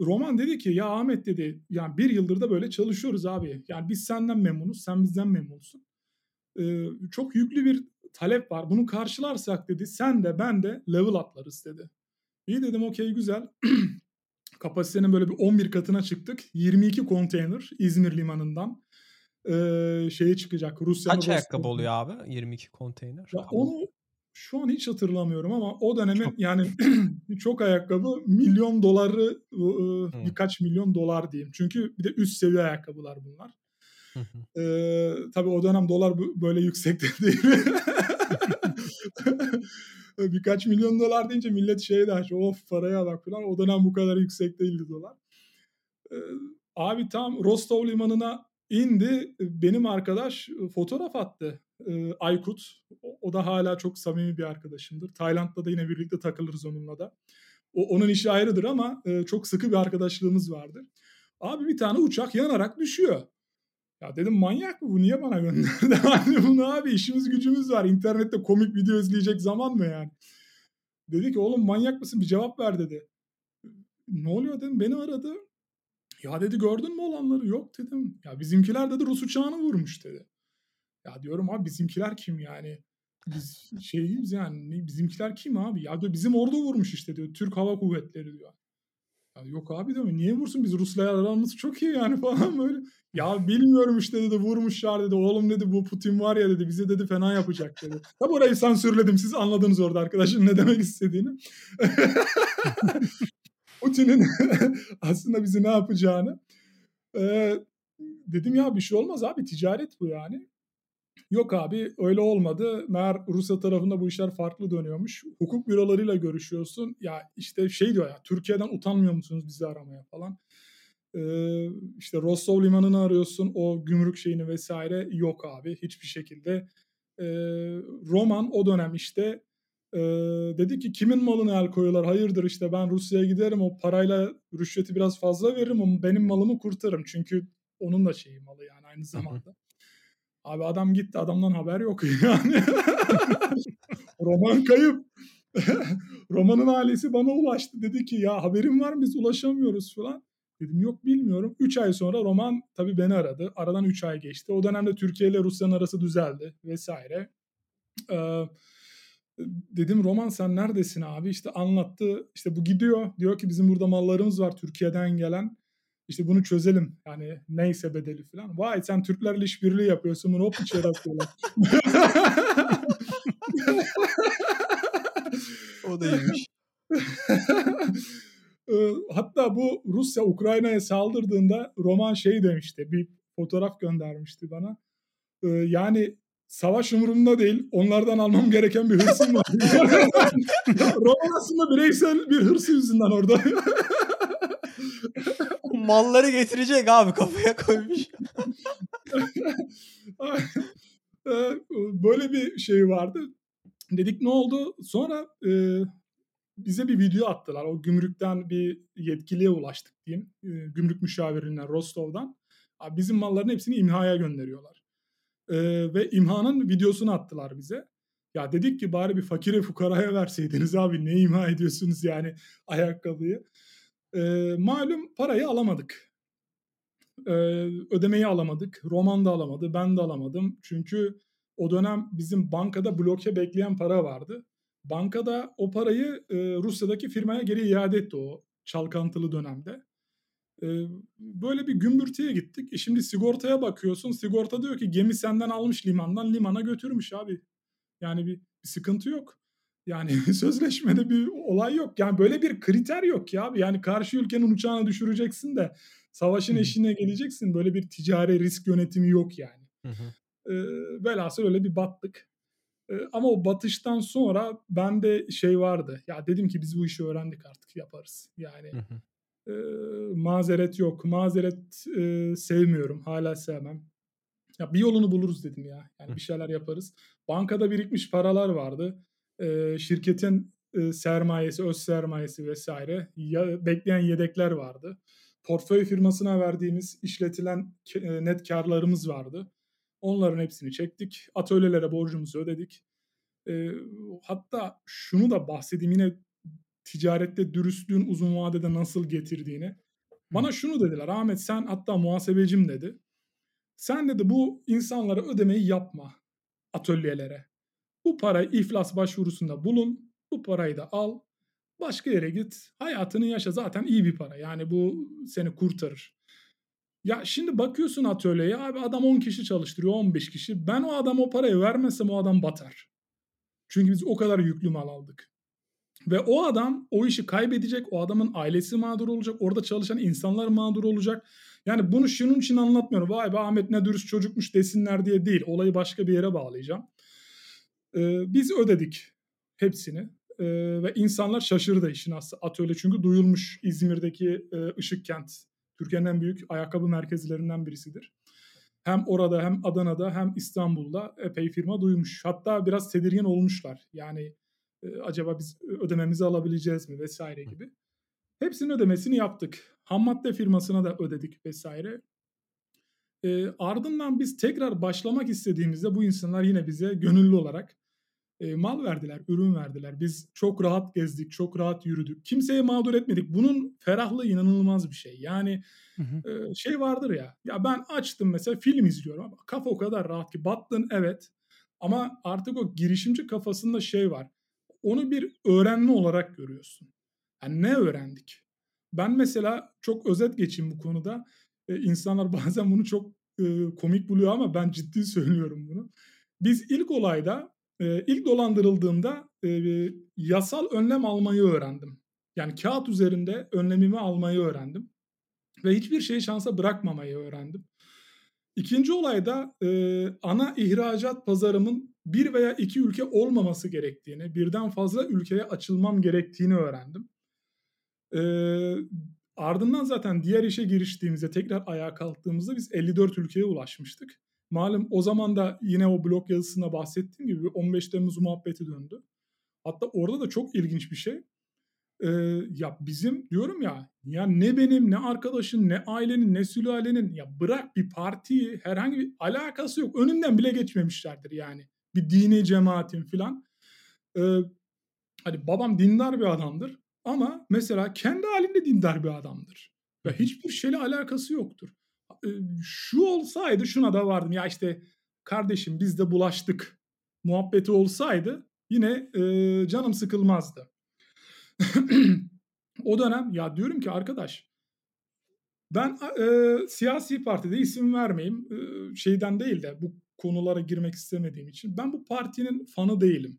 Roman dedi ki ya Ahmet dedi yani bir yıldır da böyle çalışıyoruz abi. Yani biz senden memnunuz, sen bizden memnunsun. Ee, çok yüklü bir talep var. Bunu karşılarsak dedi sen de ben de level atlarız dedi. İyi dedim okey güzel. Kapasitenin böyle bir 11 katına çıktık. 22 konteyner İzmir limanından ee, şeye çıkacak. Rusya'nın Kaç ayakkabı oluyor abi? 22 konteyner. Ya onu şu an hiç hatırlamıyorum ama o dönemin çok. yani çok ayakkabı milyon doları hmm. birkaç milyon dolar diyeyim. Çünkü bir de üst seviye ayakkabılar bunlar. ee, tabii o dönem dolar böyle yüksekte değil. birkaç milyon dolar deyince millet şey der. Of paraya bak falan. O dönem bu kadar yüksek değildi dolar. Ee, abi tam Rostov limanına indi. Benim arkadaş fotoğraf attı. Ee, Aykut. O, da hala çok samimi bir arkadaşımdır. Tayland'da da yine birlikte takılırız onunla da. O, onun işi ayrıdır ama e, çok sıkı bir arkadaşlığımız vardır. Abi bir tane uçak yanarak düşüyor. Ya dedim manyak mı bu niye bana gönderdi? Hani bunu abi işimiz gücümüz var. İnternette komik video izleyecek zaman mı yani? Dedi ki oğlum manyak mısın bir cevap ver dedi. Ne oluyor dedim beni aradı. Ya dedi gördün mü olanları? Yok dedim. Ya bizimkiler dedi Rus uçağını vurmuş dedi. Ya diyorum abi bizimkiler kim yani? Biz şeyiz yani bizimkiler kim abi? Ya diyor bizim ordu vurmuş işte diyor. Türk Hava Kuvvetleri diyor. Ya yok abi diyor niye vursun biz Rusla aramız çok iyi yani falan böyle. Ya bilmiyorum işte dedi vurmuşlar dedi. Oğlum dedi bu Putin var ya dedi bize dedi fena yapacak dedi. Tabi orayı sansürledim siz anladınız orada arkadaşın ne demek istediğini. Putin'in aslında bizi ne yapacağını. Ee, dedim ya bir şey olmaz abi ticaret bu yani. Yok abi öyle olmadı. Meğer Rusya tarafında bu işler farklı dönüyormuş. Hukuk bürolarıyla görüşüyorsun. Ya işte şey diyor ya Türkiye'den utanmıyor musunuz bizi aramaya falan. Ee, işte Rostov limanını arıyorsun o gümrük şeyini vesaire yok abi hiçbir şekilde. Ee, Roman o dönem işte e, dedi ki kimin malını el koyuyorlar hayırdır işte ben Rusya'ya giderim o parayla rüşveti biraz fazla veririm ama benim malımı kurtarırım çünkü onun da şeyi malı yani aynı zamanda. Abi adam gitti adamdan haber yok yani. Roman kayıp. Roman'ın ailesi bana ulaştı. Dedi ki ya haberin var mı biz ulaşamıyoruz falan. Dedim yok bilmiyorum. 3 ay sonra Roman tabii beni aradı. Aradan 3 ay geçti. O dönemde Türkiye ile Rusya'nın arası düzeldi vesaire. Ee, dedim Roman sen neredesin abi? İşte anlattı. İşte bu gidiyor. Diyor ki bizim burada mallarımız var Türkiye'den gelen. İşte bunu çözelim. Yani neyse bedeli falan. Vay sen Türklerle işbirliği yapıyorsun. Bunu hop içeri atıyorlar. o da iyiymiş. Hatta bu Rusya Ukrayna'ya saldırdığında Roman şey demişti. Bir fotoğraf göndermişti bana. Yani savaş umurumda değil. Onlardan almam gereken bir hırsım var. Roman aslında bireysel bir hırsı yüzünden orada malları getirecek abi kafaya koymuş. Böyle bir şey vardı. Dedik ne oldu? Sonra e, bize bir video attılar. O gümrükten bir yetkiliye ulaştık diyeyim. E, gümrük müşavirinden Rostov'dan. Abi bizim malların hepsini imhaya gönderiyorlar. E, ve imhanın videosunu attılar bize. Ya dedik ki bari bir fakire fukaraya verseydiniz abi ne imha ediyorsunuz yani ayakkabıyı. E, malum parayı alamadık. E, ödemeyi alamadık. Roman da alamadı. Ben de alamadım. Çünkü O dönem bizim bankada bloke bekleyen para vardı. Bankada o parayı e, Rusya'daki firmaya geri iade etti o çalkantılı dönemde. E, böyle bir gümbürtüye gittik. E şimdi sigortaya bakıyorsun. Sigorta diyor ki gemi senden almış limandan limana götürmüş abi. Yani bir, bir sıkıntı yok. Yani sözleşmede bir olay yok. Yani böyle bir kriter yok ya. Yani karşı ülkenin uçağını düşüreceksin de savaşın eşiğine geleceksin. Böyle bir ticari risk yönetimi yok yani. Hı hı. E, velhasıl öyle bir battık. E, ama o batıştan sonra bende şey vardı. Ya dedim ki biz bu işi öğrendik artık yaparız. Yani hı. E, mazeret yok. Mazeret e, sevmiyorum. Hala sevmem. Ya bir yolunu buluruz dedim ya. Yani bir şeyler yaparız. Bankada birikmiş paralar vardı. E, şirketin e, sermayesi, öz sermayesi vesaire. Ya, bekleyen yedekler vardı. Portföy firmasına verdiğimiz işletilen e, net karlarımız vardı. Onların hepsini çektik. Atölyelere borcumuzu ödedik. E, hatta şunu da bahsedeyim yine ticarette dürüstlüğün uzun vadede nasıl getirdiğini. Bana şunu dediler Ahmet sen hatta muhasebecim dedi. Sen dedi bu insanlara ödemeyi yapma atölyelere. Bu parayı iflas başvurusunda bulun. Bu parayı da al. Başka yere git. Hayatını yaşa. Zaten iyi bir para. Yani bu seni kurtarır. Ya şimdi bakıyorsun atölyeye abi adam 10 kişi çalıştırıyor 15 kişi. Ben o adam o parayı vermesem o adam batar. Çünkü biz o kadar yüklü mal aldık. Ve o adam o işi kaybedecek. O adamın ailesi mağdur olacak. Orada çalışan insanlar mağdur olacak. Yani bunu şunun için anlatmıyorum. Vay be Ahmet ne dürüst çocukmuş desinler diye değil. Olayı başka bir yere bağlayacağım. Ee, biz ödedik hepsini. Ee, ve insanlar şaşırdı işin aslında atölye. Çünkü duyulmuş İzmir'deki e, Işık Kent. Türkiye'nin en büyük ayakkabı merkezlerinden birisidir. Hem orada hem Adana'da hem İstanbul'da epey firma duymuş. Hatta biraz tedirgin olmuşlar. Yani e, acaba biz ödememizi alabileceğiz mi vesaire gibi. Hepsinin ödemesini yaptık. Ham madde firmasına da ödedik vesaire. E, ardından biz tekrar başlamak istediğimizde bu insanlar yine bize gönüllü olarak e, mal verdiler, ürün verdiler. Biz çok rahat gezdik, çok rahat yürüdük. Kimseye mağdur etmedik. Bunun ferahlığı inanılmaz bir şey. Yani hı hı. E, şey vardır ya, ya ben açtım mesela film izliyorum. Kafa o kadar rahat ki battın evet. Ama artık o girişimci kafasında şey var. Onu bir öğrenme olarak görüyorsun. Yani ne öğrendik? Ben mesela çok özet geçeyim bu konuda. Ee, insanlar bazen bunu çok e, komik buluyor ama ben ciddi söylüyorum bunu. Biz ilk olayda, e, ilk dolandırıldığımda yasal önlem almayı öğrendim. Yani kağıt üzerinde önlemimi almayı öğrendim. Ve hiçbir şeyi şansa bırakmamayı öğrendim. İkinci olayda e, ana ihracat pazarımın bir veya iki ülke olmaması gerektiğini, birden fazla ülkeye açılmam gerektiğini öğrendim. Ardından zaten diğer işe giriştiğimizde, tekrar ayağa kalktığımızda biz 54 ülkeye ulaşmıştık. Malum o zaman da yine o blog yazısında bahsettiğim gibi 15 Temmuz muhabbeti döndü. Hatta orada da çok ilginç bir şey. Ee, ya bizim diyorum ya ya ne benim ne arkadaşın ne ailenin ne sülalenin ya bırak bir partiyi herhangi bir alakası yok. Önünden bile geçmemişlerdir yani. Bir dini cemaatin filan. Ee, hani babam dindar bir adamdır ama mesela kendi halinde dindar bir adamdır. Ve hiçbir şeyle alakası yoktur. Ee, şu olsaydı şuna da vardım ya işte kardeşim biz de bulaştık muhabbeti olsaydı yine e, canım sıkılmazdı. o dönem ya diyorum ki arkadaş ben e, siyasi partide isim vermeyeyim e, şeyden değil de bu konulara girmek istemediğim için ben bu partinin fanı değilim.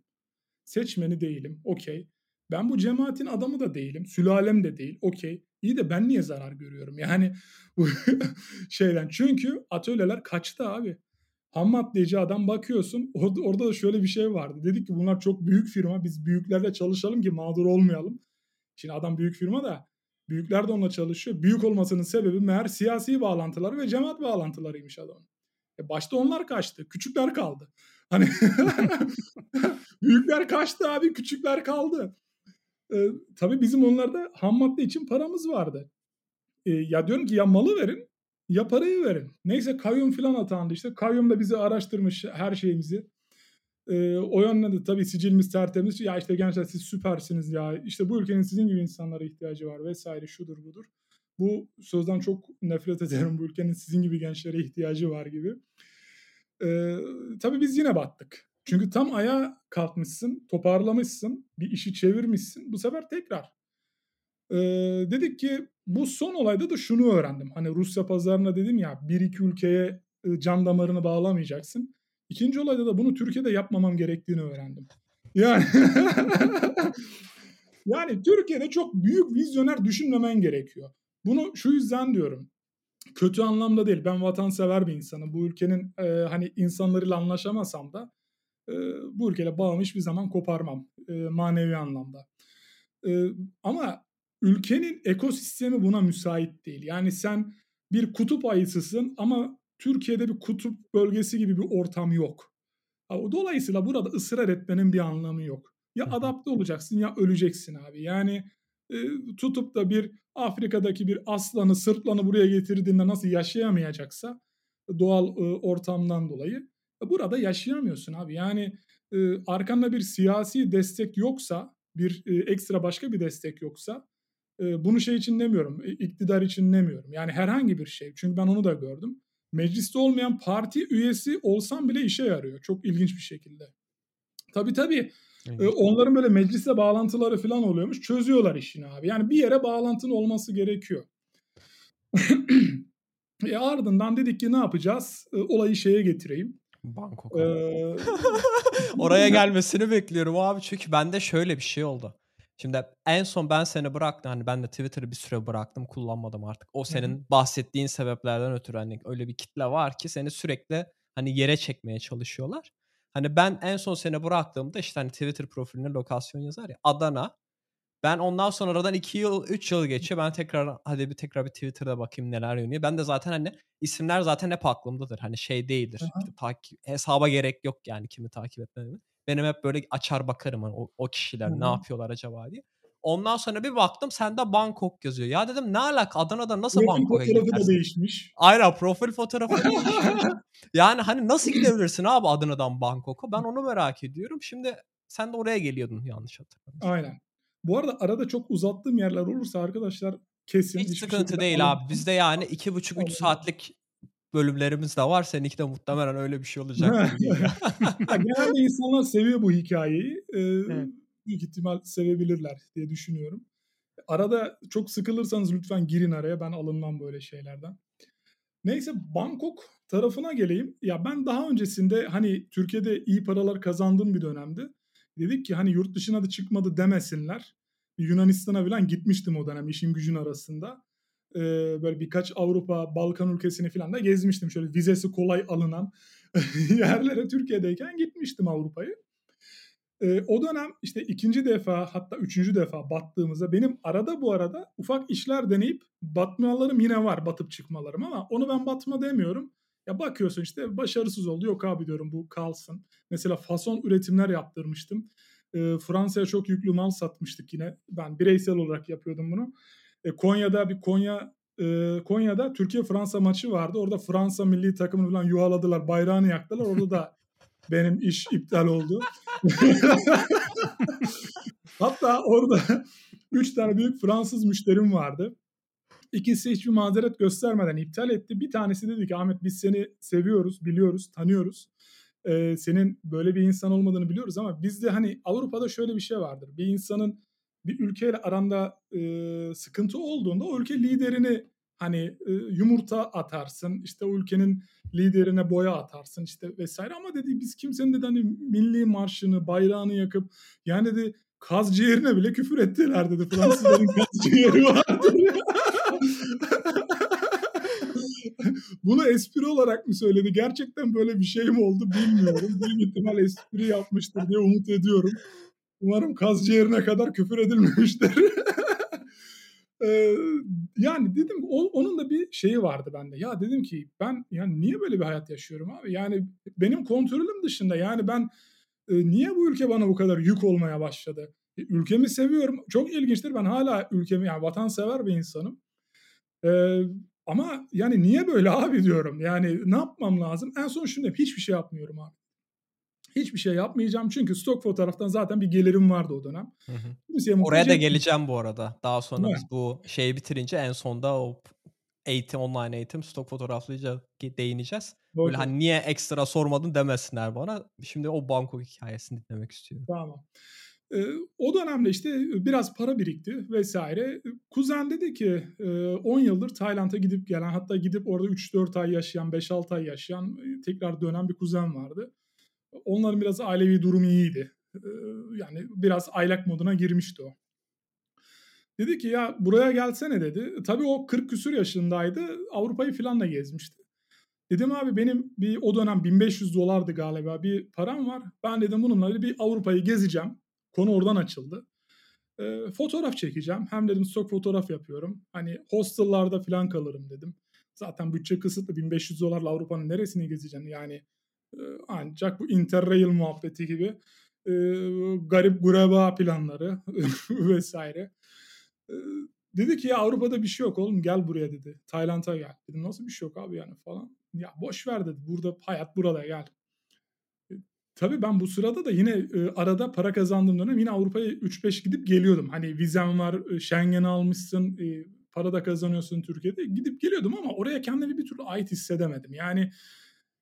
Seçmeni değilim. Okey. Ben bu cemaatin adamı da değilim. Sülalem de değil. Okey. İyi de ben niye zarar görüyorum? Yani bu şeyden. Çünkü atölyeler kaçtı abi. Ham maddeci adam bakıyorsun orada, orada da şöyle bir şey vardı. Dedik ki bunlar çok büyük firma biz büyüklerle çalışalım ki mağdur olmayalım. Şimdi adam büyük firma da büyükler de onunla çalışıyor. Büyük olmasının sebebi meğer siyasi bağlantıları ve cemaat bağlantılarıymış adamın. E başta onlar kaçtı. Küçükler kaldı. Hani büyükler kaçtı abi küçükler kaldı. E, tabii bizim onlarda ham madde için paramız vardı. E, ya diyorum ki ya malı verin ya parayı verin. Neyse kayyum falan atandı işte. Kayyum da bizi araştırmış her şeyimizi. Ee, o yönde de tabii sicilimiz tertemiz. Ya işte gençler siz süpersiniz ya. İşte bu ülkenin sizin gibi insanlara ihtiyacı var vesaire şudur budur. Bu sözden çok nefret ederim. Bu ülkenin sizin gibi gençlere ihtiyacı var gibi. Ee, tabii biz yine battık. Çünkü tam ayağa kalkmışsın, toparlamışsın, bir işi çevirmişsin. Bu sefer tekrar. Ee, dedik ki bu son olayda da şunu öğrendim. Hani Rusya pazarına dedim ya bir iki ülkeye e, can damarını bağlamayacaksın. İkinci olayda da bunu Türkiye'de yapmamam gerektiğini öğrendim. Yani yani Türkiye'de çok büyük vizyoner düşünmemen gerekiyor. Bunu şu yüzden diyorum. Kötü anlamda değil. Ben vatansever bir insanım. Bu ülkenin e, hani insanlarıyla anlaşamasam da e, bu ülkeyle bağımı hiçbir zaman koparmam e, manevi anlamda. E, ama ülkenin ekosistemi buna müsait değil. Yani sen bir kutup ayısısın ama Türkiye'de bir kutup bölgesi gibi bir ortam yok. Dolayısıyla burada ısrar etmenin bir anlamı yok. Ya adapte olacaksın ya öleceksin abi. Yani e, tutup da bir Afrika'daki bir aslanı, sırtlanı buraya getirdiğinde nasıl yaşayamayacaksa doğal e, ortamdan dolayı burada yaşayamıyorsun abi. Yani e, arkanda bir siyasi destek yoksa, bir e, ekstra başka bir destek yoksa e, bunu şey için demiyorum, e, iktidar için demiyorum. Yani herhangi bir şey. Çünkü ben onu da gördüm. Mecliste olmayan parti üyesi olsam bile işe yarıyor. Çok ilginç bir şekilde. Tabii tabii e, onların böyle meclise bağlantıları falan oluyormuş. Çözüyorlar işini abi. Yani bir yere bağlantın olması gerekiyor. e ardından dedik ki ne yapacağız? E, olayı şeye getireyim. Bangkok. Ee, Oraya gelmesini bekliyorum abi çünkü bende şöyle bir şey oldu. Şimdi en son ben seni bıraktım. Hani ben de Twitter'ı bir süre bıraktım. Kullanmadım artık. O senin Hı-hı. bahsettiğin sebeplerden ötürü hani öyle bir kitle var ki seni sürekli hani yere çekmeye çalışıyorlar. Hani ben en son seni bıraktığımda işte hani Twitter profiline lokasyon yazar ya Adana. Ben ondan sonra aradan 2 yıl 3 yıl geçiyor. Ben tekrar hadi bir tekrar bir Twitter'da bakayım neler yönüyor. Ben de zaten hani isimler zaten hep aklımdadır. Hani şey değildir. İşte takip, hesaba gerek yok yani kimi takip etmemi. Benim hep böyle açar bakarım hani o, o kişiler Hı-hı. ne yapıyorlar acaba diye. Ondan sonra bir baktım sende Bangkok yazıyor. Ya dedim ne alaka Adana'da nasıl Bangkok'a gidersin? Profil fotoğrafı da değişmiş. Aynen profil fotoğrafı değişmiş. yani hani nasıl gidebilirsin abi Adana'dan Bangkok'a? Ben onu merak ediyorum. Şimdi sen de oraya geliyordun yanlış hatırlamıyorsam. Aynen. Bu arada arada çok uzattığım yerler olursa arkadaşlar kesin. Hiç sıkıntı değil abi. Bizde yani iki buçuk üç saatlik bölümlerimiz de var. Seninki de muhtemelen öyle bir şey olacak. Genelde insanlar seviyor bu hikayeyi. Ee, evet. Büyük ihtimal sevebilirler diye düşünüyorum. Arada çok sıkılırsanız lütfen girin araya. Ben alınmam böyle şeylerden. Neyse Bangkok tarafına geleyim. Ya ben daha öncesinde hani Türkiye'de iyi paralar kazandığım bir dönemdi. Dedik ki hani yurt dışına da çıkmadı demesinler. Yunanistan'a falan gitmiştim o dönem işin gücün arasında e, böyle birkaç Avrupa, Balkan ülkesini falan da gezmiştim. Şöyle vizesi kolay alınan yerlere Türkiye'deyken gitmiştim Avrupa'yı. E, o dönem işte ikinci defa hatta üçüncü defa battığımızda benim arada bu arada ufak işler deneyip batmalarım yine var batıp çıkmalarım ama onu ben batma demiyorum. Ya bakıyorsun işte başarısız oldu yok abi diyorum bu kalsın. Mesela fason üretimler yaptırmıştım. E, Fransa'ya çok yüklü mal satmıştık yine. Ben bireysel olarak yapıyordum bunu. E, Konya'da bir Konya e, Konya'da Türkiye Fransa maçı vardı. Orada Fransa milli takımını falan yuhaladılar. Bayrağını yaktılar. Orada da benim iş iptal oldu. Hatta orada üç tane büyük Fransız müşterim vardı. İkisi hiçbir mazeret göstermeden iptal etti. Bir tanesi dedi ki Ahmet biz seni seviyoruz, biliyoruz, tanıyoruz. Ee, senin böyle bir insan olmadığını biliyoruz ama bizde hani Avrupa'da şöyle bir şey vardır. Bir insanın bir ülkeyle aranda e, sıkıntı olduğunda o ülke liderini hani e, yumurta atarsın işte o ülkenin liderine boya atarsın işte vesaire ama dedi biz kimsenin dedi hani milli marşını bayrağını yakıp yani dedi kaz ciğerine bile küfür ettiler dedi Fransızların kaz ciğeri vardı. Bunu espri olarak mı söyledi? Gerçekten böyle bir şey mi oldu bilmiyorum. Büyük ihtimal espri yapmıştır diye umut ediyorum. Umarım kaz ciğerine kadar küfür edilmemiştir. yani dedim onun da bir şeyi vardı bende. Ya dedim ki ben yani niye böyle bir hayat yaşıyorum abi? Yani benim kontrolüm dışında yani ben e, niye bu ülke bana bu kadar yük olmaya başladı? E, ülkemi seviyorum. Çok ilginçtir. Ben hala ülkemi yani vatansever bir insanım. Ee, ama yani niye böyle abi diyorum. Yani ne yapmam lazım? En son şunu hiçbir şey yapmıyorum abi. Hiçbir şey yapmayacağım çünkü stok fotoğraftan zaten bir gelirim vardı o dönem. Hı hı. Oraya da geleceğim bu arada. Daha sonra biz bu şeyi bitirince en sonda o eğitim, online eğitim, stok fotoğraflayacağız, değineceğiz. Doğru. Böyle hani niye ekstra sormadın demesinler bana. Şimdi o Bangkok hikayesini dinlemek istiyorum. Tamam. O dönemde işte biraz para birikti vesaire. Kuzen dedi ki 10 yıldır Tayland'a gidip gelen hatta gidip orada 3-4 ay yaşayan 5-6 ay yaşayan tekrar dönen bir kuzen vardı. Onların biraz ailevi durumu iyiydi. Yani biraz aylak moduna girmişti o. Dedi ki ya buraya gelsene dedi. Tabii o 40 küsür yaşındaydı. Avrupa'yı falan da gezmişti. Dedim abi benim bir o dönem 1500 dolardı galiba bir param var. Ben dedim bununla bir Avrupa'yı gezeceğim. Konu oradan açıldı. E, fotoğraf çekeceğim. Hem dedim stok fotoğraf yapıyorum. Hani hostel'larda falan kalırım dedim. Zaten bütçe kısıtlı 1500 dolarla Avrupa'nın neresini gezeceğim yani e, ancak bu Interrail muhabbeti gibi e, garip gureba planları vesaire. E, dedi ki ya Avrupa'da bir şey yok oğlum gel buraya dedi. Tayland'a gel. Dedim nasıl bir şey yok abi yani falan. Ya boş ver dedi. Burada hayat burada gel. Tabii ben bu sırada da yine e, arada para kazandığım dönem yine Avrupa'ya 3-5 gidip geliyordum. Hani vizem var, e, Schengen almışsın, e, para da kazanıyorsun Türkiye'de. Gidip geliyordum ama oraya kendimi bir türlü ait hissedemedim. Yani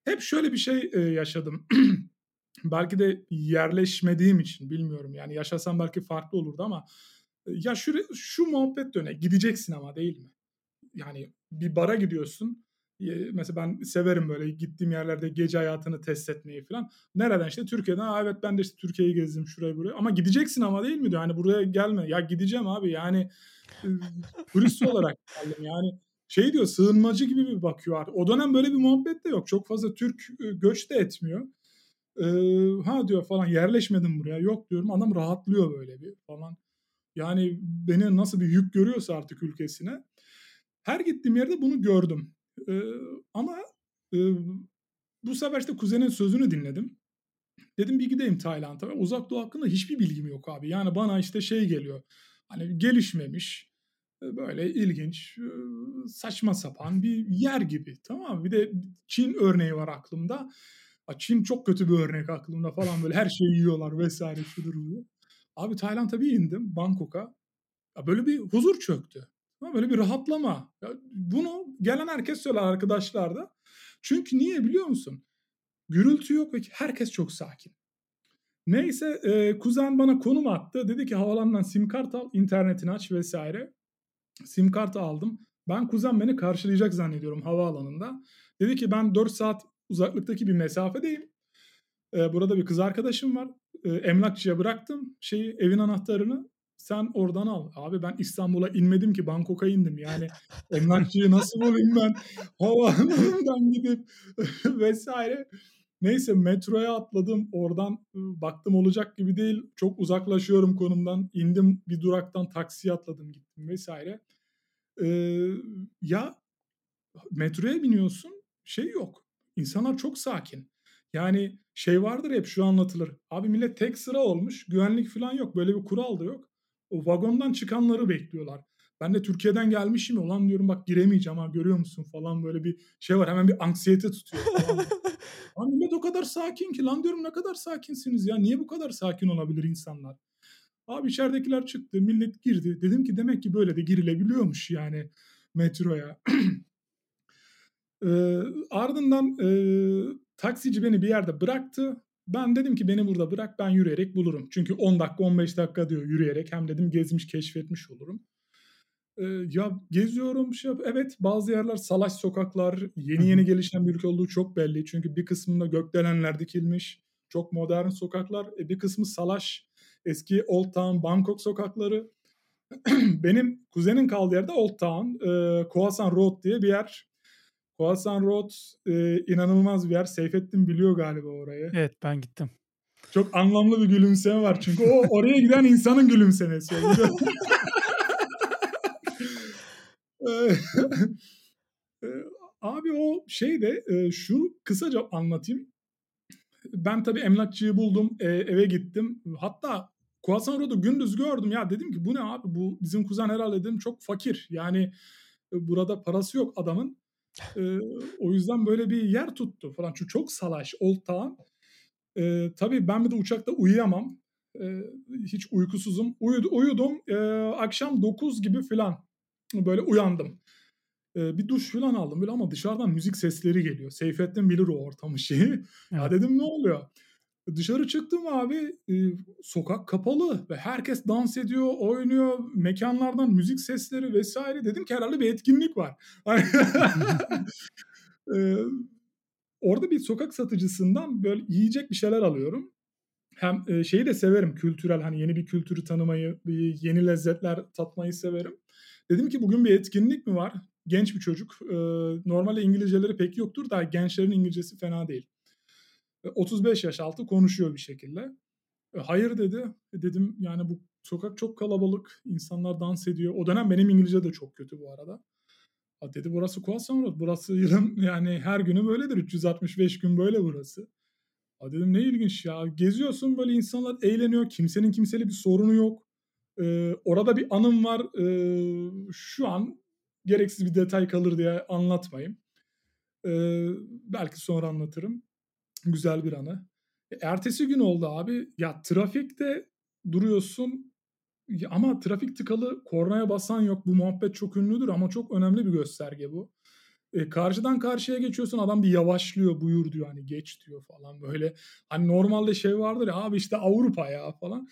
hep şöyle bir şey e, yaşadım. belki de yerleşmediğim için bilmiyorum. Yani yaşasam belki farklı olurdu ama e, ya şu, şu muhabbet döne gideceksin ama değil mi? Yani bir bara gidiyorsun mesela ben severim böyle gittiğim yerlerde gece hayatını test etmeyi falan. Nereden işte Türkiye'den. Aa evet ben de işte Türkiye'yi gezdim şurayı buraya. Ama gideceksin ama değil mi diyor. Hani buraya gelme. Ya gideceğim abi yani turist olarak geldim. Yani şey diyor sığınmacı gibi bir bakıyor artık. O dönem böyle bir muhabbet de yok. Çok fazla Türk göç de etmiyor. Ee, ha diyor falan yerleşmedim buraya. Yok diyorum adam rahatlıyor böyle bir falan. Yani beni nasıl bir yük görüyorsa artık ülkesine. Her gittiğim yerde bunu gördüm. E, ama e, bu sefer işte kuzenin sözünü dinledim. Dedim bir gideyim Tayland'a. Uzak Doğu hakkında hiçbir bilgim yok abi. Yani bana işte şey geliyor. Hani gelişmemiş, böyle ilginç, saçma sapan bir yer gibi. Tamam Bir de Çin örneği var aklımda. Çin çok kötü bir örnek aklımda falan böyle her şeyi yiyorlar vesaire şudur bu. Abi Tayland'a bir indim Bangkok'a. Böyle bir huzur çöktü. Böyle bir rahatlama. Bunu gelen herkes söyler arkadaşlar da. Çünkü niye biliyor musun? Gürültü yok ve herkes çok sakin. Neyse e, kuzen bana konum attı. Dedi ki havalandan sim kart al, internetini aç vesaire. Sim kartı aldım. Ben kuzen beni karşılayacak zannediyorum havaalanında. Dedi ki ben 4 saat uzaklıktaki bir mesafedeyim. E, burada bir kız arkadaşım var. E, emlakçıya bıraktım şeyi evin anahtarını sen oradan al. Abi ben İstanbul'a inmedim ki Bangkok'a indim. Yani emlakçıyı nasıl bulayım ben havaalanından gidip vesaire. Neyse metroya atladım. Oradan baktım olacak gibi değil. Çok uzaklaşıyorum konumdan. İndim bir duraktan taksiye atladım gittim vesaire. Ee, ya metroya biniyorsun şey yok. İnsanlar çok sakin. Yani şey vardır hep şu anlatılır. Abi millet tek sıra olmuş. Güvenlik falan yok. Böyle bir kural da yok o vagondan çıkanları bekliyorlar. Ben de Türkiye'den gelmişim olan diyorum bak giremeyeceğim ha görüyor musun falan böyle bir şey var hemen bir anksiyete tutuyor falan. Lan millet o kadar sakin ki lan diyorum ne kadar sakinsiniz ya niye bu kadar sakin olabilir insanlar? Abi içeridekiler çıktı millet girdi dedim ki demek ki böyle de girilebiliyormuş yani metroya. e, ardından e, taksici beni bir yerde bıraktı. Ben dedim ki beni burada bırak ben yürüyerek bulurum. Çünkü 10 dakika 15 dakika diyor yürüyerek. Hem dedim gezmiş keşfetmiş olurum. Ee, ya geziyorum şey yap. Evet bazı yerler salaş sokaklar yeni yeni gelişen bir ülke olduğu çok belli. Çünkü bir kısmında gökdelenler dikilmiş. Çok modern sokaklar. E, bir kısmı salaş. Eski Old Town Bangkok sokakları. Benim kuzenin kaldığı yerde Old Town. E, Khoasan Road diye bir yer. Khoasan Road e, inanılmaz bir yer. Seyfettin biliyor galiba orayı. Evet ben gittim. Çok anlamlı bir gülümseme var çünkü o oraya giden insanın gülümsemesi. Abi o şey de şu kısaca anlatayım. Ben tabii emlakçıyı buldum, eve gittim. Hatta Khoasan Road'u gündüz gördüm ya dedim ki bu ne abi bu bizim kuzen herhalde dedim çok fakir. Yani burada parası yok adamın. E, o yüzden böyle bir yer tuttu falan. Çünkü çok salaş Old Town. E, tabii ben bir de uçakta uyuyamam. E, hiç uykusuzum. Uyud, uyudum. E, akşam 9 gibi falan böyle uyandım. Eee, bir duş falan aldım böyle ama dışarıdan müzik sesleri geliyor. Seyfettin bilir o ortamı şeyi. Ya Evet. dedim ne oluyor? Dışarı çıktım abi, eee, sokak kapalı ve herkes dans ediyor, oynuyor, mekânlardan müzik sesleri vs. Dedim ki herhâlde bir etkinlik var. Eee, orada bir sokak satıcısından böyle yiyecek bir şeyler alıyorum. Hem, eee, şeyi de severim kültürel, hani, yeni bir kültürü tanımayı, yeni lezzetler tatmayı severim. Dedim ki bugün bir etkinlik mi var? Genç bir çocuk. Eee, normalde İngilizceleri pek yoktur da gençlerin İngilizcesi fena değil. Eee, 35 yaş altı konuşuyor bir şekilde. Eee, hayır dedi. E, dedim yani bu sokak çok kalabalık, insanlar dans ediyor. O dönem benim İngilizce de çok kötü bu arada. A, dedi burası Road. Burası yılın yani her günü böyledir. 365 gün böyle burası. A, dedim ne ilginç ya. Geziyorsun böyle insanlar eğleniyor. Kimsenin kimseyle bir sorunu yok. Eee, orada bir anım var. Eee, şu an gereksiz bir detay kalır diye anlatmayayım. Eee, belki sonra anlatırım. Güzel bir anı. E, ertesi gün oldu abi. Ya trafikte duruyorsun ama trafik tıkalı, kornaya basan yok. Bu muhabbet çok ünlüdür ama çok önemli bir gösterge bu. Eee, karşıdan karşıya geçiyorsun adam bir yavaşlıyor, "Buyur." diyor, hani, "Geç." diyor falan böyle. Hani, normalde şey vardır ya, "Abi işte Avrupa ya." falan.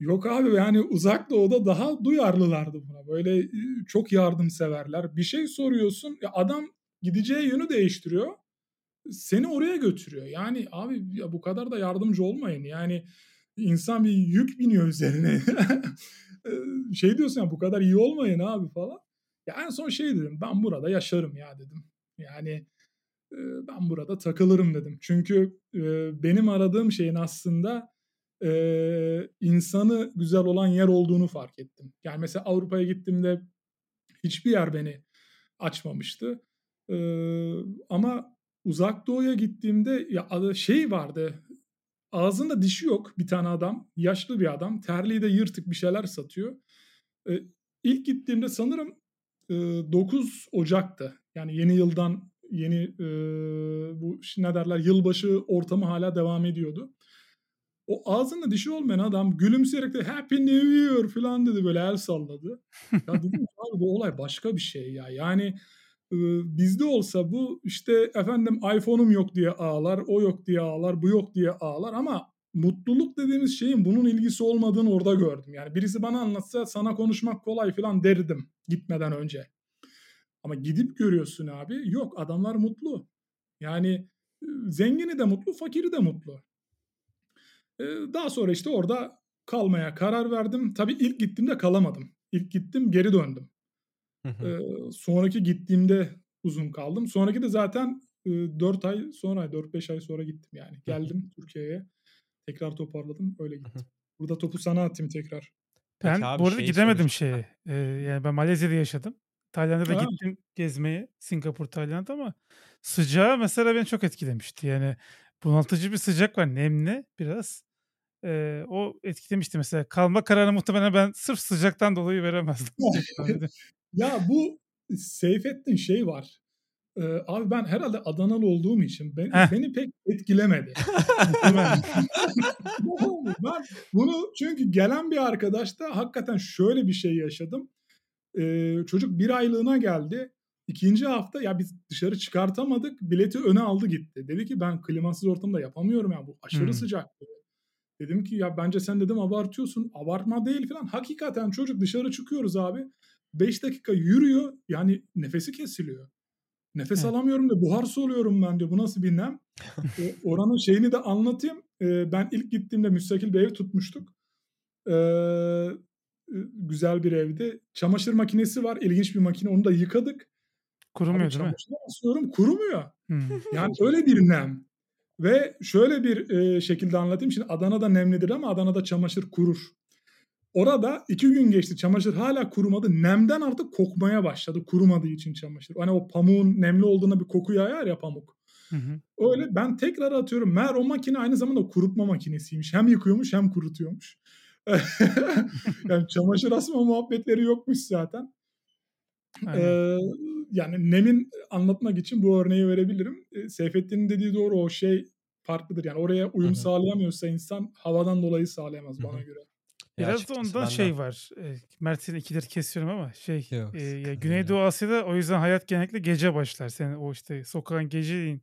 Yok abi yani Uzak Doğu'da daha duyarlılardı buna. Böyle, çok yardımseverler. Bir şey soruyorsun, ya adam gideceği yönü değiştiriyor. Seni oraya götürüyor. Yani abi ya bu kadar da yardımcı olmayın. Yani insan bir yük biniyor üzerine. Şey diyorsun ya, "Bu kadar iyi olmayın abi." falan. Ya en son şey dedim, "Ben burada yaşarım ya." dedim. Yani, "Ben burada takılırım." dedim. Çünkü, benim aradığım şeyin aslında, insanı güzel olan yer olduğunu fark ettim. Yani mesela Avrupa'ya gittiğimde hiçbir yer beni açmamıştı. Ama Uzak Doğu'ya gittiğimde ya şey vardı, ağzında dişi yok bir tane adam, yaşlı bir adam, terliği de yırtık bir şeyler satıyor. Eee, ilk gittiğimde sanırım, eee, 9 Ocak'tı. Yani yeni yıldan yeni, eee, bu ne derler, yılbaşı ortamı hâlâ devam ediyordu. O ağzında dişi olmayan adam gülümseyerek de "Happy New Year." falan dedi, böyle el salladı. Ya dedim abi bu olay başka bir şey ya. Yani, bizde olsa bu işte efendim iPhone'um yok diye ağlar, o yok diye ağlar, bu yok diye ağlar ama mutluluk dediğimiz şeyin bunun ilgisi olmadığını orada gördüm. Yani birisi bana anlatsa sana konuşmak kolay falan derdim gitmeden önce. Ama gidip görüyorsun abi, yok adamlar mutlu. Yani, ııı, zengini de mutlu, fakiri de mutlu. Eee, daha sonra işte orada kalmaya karar verdim. Tabii ilk gittiğimde kalamadım. İlk gittim, geri döndüm. Eee, sonraki gittiğimde uzun kaldım. Sonraki de zaten, ııı, 4 ay sonra, 4-5 ay sonra gittim yani. Geldim Türkiye'ye, tekrar toparladım, öyle gittim. Burada topu sana atayım tekrar. Ben Peki abi bu arada şeyi gidemedim şeye, eee, yani ben Malezya'da yaşadım. Tayland'a da Ha. gittim gezmeye, Singapur, Tayland ama sıcağı mesela beni çok etkilemişti. Yani bunaltıcı bir sıcak var, nemli biraz. Eee, o etkilemişti mesela. Kalma kararını muhtemelen ben sırf sıcaktan dolayı veremezdim. Ya bu Seyfettin şey var, eee, abi ben herhâlde Adanalı olduğum için beni Heh. beni pek etkilemedi. Ben bunu çünkü gelen bir arkadaşta hakikaten şöyle bir şey yaşadım. Eee, çocuk 1 aylığına geldi. 2. hafta ya biz dışarı çıkartamadık, bileti öne aldı gitti. Dedi ki "Ben klimasız ortamda yapamıyorum ya, bu aşırı Hımm. sıcak." dedi. Dedim ki "Ya bence sen" dedim "abartıyorsun." "Abartma değil." filan. Hakikaten çocuk dışarı çıkıyoruz abi. 5 dakika yürüyor, yani nefesi kesiliyor. "Nefes Evet. alamıyorum." diyor, "Buhar soluyorum ben." diyor. "Bu nasıl bir nem?" Eee, oranın şeyini de anlatayım. Eee, ben ilk gittiğimde müstakil bir ev tutmuştuk. Eee, ııı, güzel bir evdi. Çamaşır makinesi var, ilginç bir makine. Onu da yıkadık. Abi Kurumuyor değil mi? asıyorum, kurumuyor. Hımm. Yani öyle bir nem ve şöyle bir, eee, şekilde anlatayım. Şimdi Adana'da nemlidir ama Adana'da çamaşır kurur. Orada 2 gün geçti, çamaşır hâlâ kurumadı. Nemden artık kokmaya başladı, kurumadığı için çamaşır. Hani o pamuğun nemli olduğunda bir koku yayar ya pamuk. Hı hı. Öyle ben tekrar atıyorum. Meğer o makine aynı zamanda kurutma makinesiymiş. Hem yıkıyormuş hem kurutuyormuş. Yani çamaşır asma muhabbetleri yokmuş zaten. Aynen. Eee, yani nemin anlatmak için bu örneği verebilirim. Eee, Seyfettin'in dediği doğru, o şey farklıdır. Yani oraya uyum hı. sağlayamıyorsa insan havadan dolayı sağlayamaz Hı bana göre. Biraz da ondan şey var. Eee, Mert seni ikidir kesiyorum ama şey, Yok, eee, ya Güneydoğu ya. Asya'da o yüzden hayat genellikle gece başlar. Senin o işte sokağın geceleyin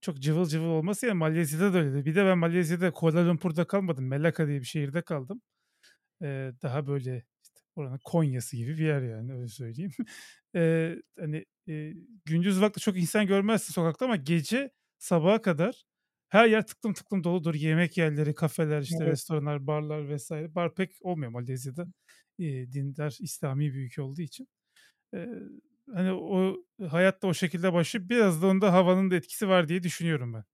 çok cıvıl cıvıl olması ya Malezya'da da öyleydi. Bir de ben Malezya'da Kuala Lumpur'da kalmadım. Melaka diye bir şehirde kaldım. Eee, daha böyle işte oranın Konya'sı gibi bir yer yani öyle söyleyeyim. Eee, hani, eee, gündüz vakti çok insan görmezsin sokakta ama gece sabaha kadar her yer tıklım tıklım doludur. Yemek yerleri, kafeler, işte Evet. restoranlar, barlar vs. Bar pek olmuyor Malezya'da. Eee, dindar, İslami bir ülke olduğu için. Eee, hani o hayat da o şekilde başlayıp biraz da onda havanın da etkisi var diye düşünüyorum ben.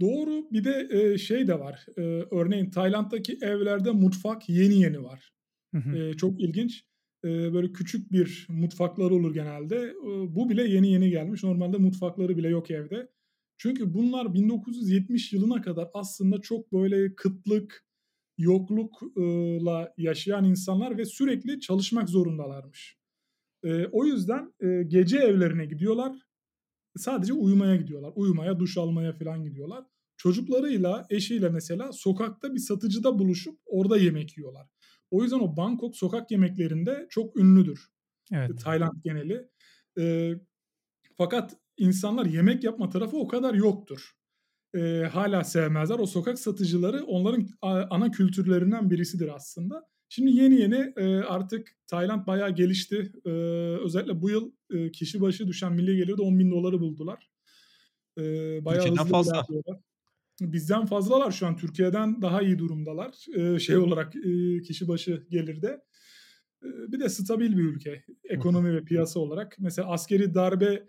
Doğru. Bir de, eee, şey de var. Eee, örneğin Tayland'daki evlerde mutfak yeni yeni var. Hı hı. Eee, çok ilginç. Eee, böyle küçük bir mutfakları olur genelde. Iıı, bu bile yeni yeni gelmiş. Normalde mutfakları bile yok evde. Çünkü bunlar 1970 yılına kadar aslında çok böyle kıtlık, yokluk ııı, la yaşayan insanlar ve sürekli çalışmak zorundalarmış. Eee, o yüzden, eee, gece evlerine gidiyorlar. Sadece uyumaya gidiyorlar. Uyumaya, duş almaya falan gidiyorlar. Çocuklarıyla, eşiyle mesela sokakta bir satıcıda buluşup orada yemek yiyorlar. O yüzden o Bangkok sokak yemeklerinde çok ünlüdür. Evet. Tayland geneli. Eee, fakat insanlar yemek yapma tarafı o kadar yoktur. Eee, hâlâ sevmezler. O sokak satıcıları onların ana kültürlerinden birisidir aslında. Şimdi yeni yeni, eee, artık Tayland bayağı gelişti. Eee, özellikle bu yıl, eee, kişi başı düşen milli geliri de $10.000'ı buldular. Eee, bayağı Türkiye'den fazla. ilerliyorlar. Bizden fazlalar şu an. Türkiye'den daha iyi durumdalar. Eee, şey olarak, eee, kişi başı gelirde. Eee, bir de stabil bir ülke ekonomi ve piyasa olarak. Mesela askeri darbe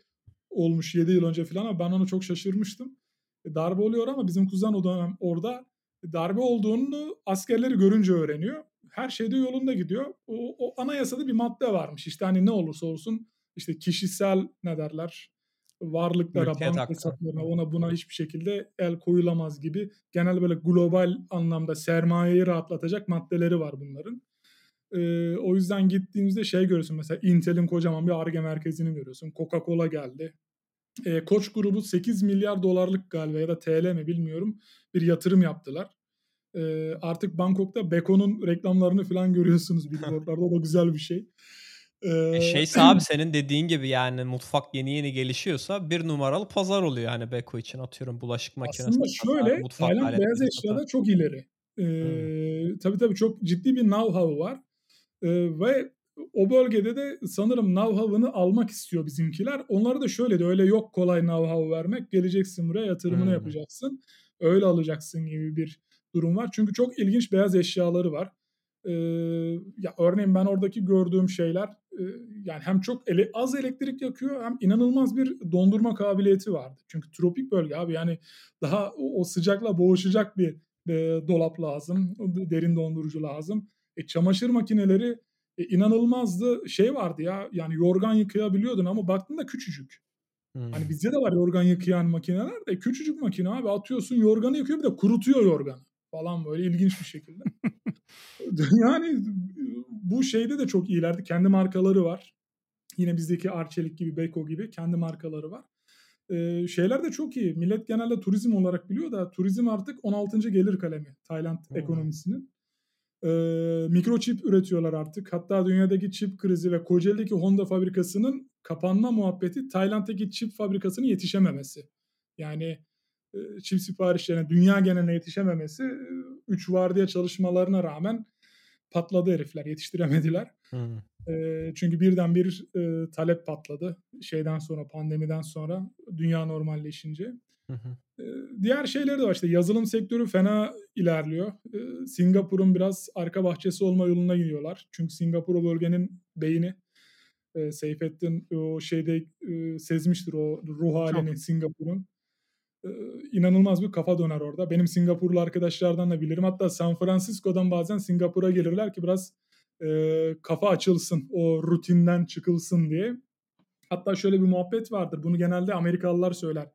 olmuş 7 yıl önce filan ama ben ona çok şaşırmıştım. E, darbe oluyor ama bizim kuzen o dönem orada. Darbe olduğunu askerleri görünce öğreniyor. Her şey de yolunda gidiyor. O o anayasada bir madde varmış. İşte, hani, ne olursa olsun, işte, kişisel ne derler, varlıklara, Mülkiyet banka hesaplarına, ona buna hiçbir şekilde el koyulamaz gibi genel böyle global anlamda sermayeyi rahatlatacak maddeleri var bunların. Eee, o yüzden gittiğimizde şey görüyorsun mesela Intel'in kocaman bir Ar-Ge merkezini görüyorsun. Coca-Cola geldi. Eee, Koç grubu $8.000.000.000'lık galiba ya da TL mi bilmiyorum bir yatırım yaptılar. Eee, artık Bangkok'ta Beko'nun reklamlarını filan görüyorsunuz billboard'larda. Da güzel bir şey. E, Eee şeyse abi senin dediğin gibi yani mutfak yeni yeni gelişiyorsa 1 numaralı pazar oluyor hani Beko için. Atıyorum bulaşık makinesi Aslında şöyle, mutfak Tayland beyaz eşyada çok ileri. Hımm. Eee, tabii, tabii çok ciddi bir know-how'u var. Eee, ve o bölgede de sanırım know-how'ını almak istiyor bizimkiler. Onlara da şöyle de öyle yok kolay know-how vermek. Geleceksin buraya, yatırımını Hımm. yapacaksın. Öyle alacaksın gibi bir durum var. Çünkü çok ilginç beyaz eşyaları var. Eee, ya örneğin ben oradaki gördüğüm şeyler, eee, yani hem çok ele az elektrik yakıyor hem inanılmaz bir dondurma kabiliyeti vardı. Çünkü tropik bölge abi yani daha o o sıcakla boğuşacak bir, eee, dolap lazım. Derin dondurucu lazım. E, çamaşır makineleri, e, inanılmazdı. Şey vardı ya, yani yorgan yıkayabiliyordun ama baktığında küçücük. Hani Hımm. bizde de var yorgan yıkayan makineler de küçücük makine abi. Atıyorsun yorganı yıkıyor bir de kurutuyor yorganı falan böyle ilginç bir şekilde. Yani bu şeyde de çok iyilerdi. Kendi markaları var. Yine bizdeki Arçelik gibi, Beko gibi kendi markaları var. Eee, şeyler de çok iyi. Millet genelde turizm olarak biliyor da turizm artık 16. gelir kalemi Tayland Hımm. ekonomisinin. Eee, mikroçip üretiyorlar artık. Hatta dünyadaki çip krizi ve Kocaeli'deki Honda fabrikasının kapanma muhabbeti Tayland'daki çip fabrikasının yetişememesi. Yani, eee, çip siparişlerine dünya geneline yetişememesi, eee, 3 vardiya çalışmalarına rağmen patladı herifler, yetiştiremediler. Hımm. Eee, çünkü birden bir, eee, talep patladı. Şeyden sonra, pandemiden sonra dünya normalleşince. Hı hı. Eee, diğer şeyleri de var. İşte yazılım sektörü fena ilerliyor. Singapur'un biraz arka bahçesi olma yoluna gidiyorlar. Çünkü Singapur o bölgenin beyni. Seyfettin o şeyde, sezmiştir o ruh Çok. hâlini Singapur'un. İnanılmaz bir kafa döner orada. Benim Singapurlu arkadaşlardan da bilirim. Hatta San Francisco'dan bazen Singapur'a gelirler ki biraz, kafa açılsın, o rutinden çıkılsın diye. Hatta şöyle bir muhabbet vardır. Bunu genelde Amerikalılar söyler.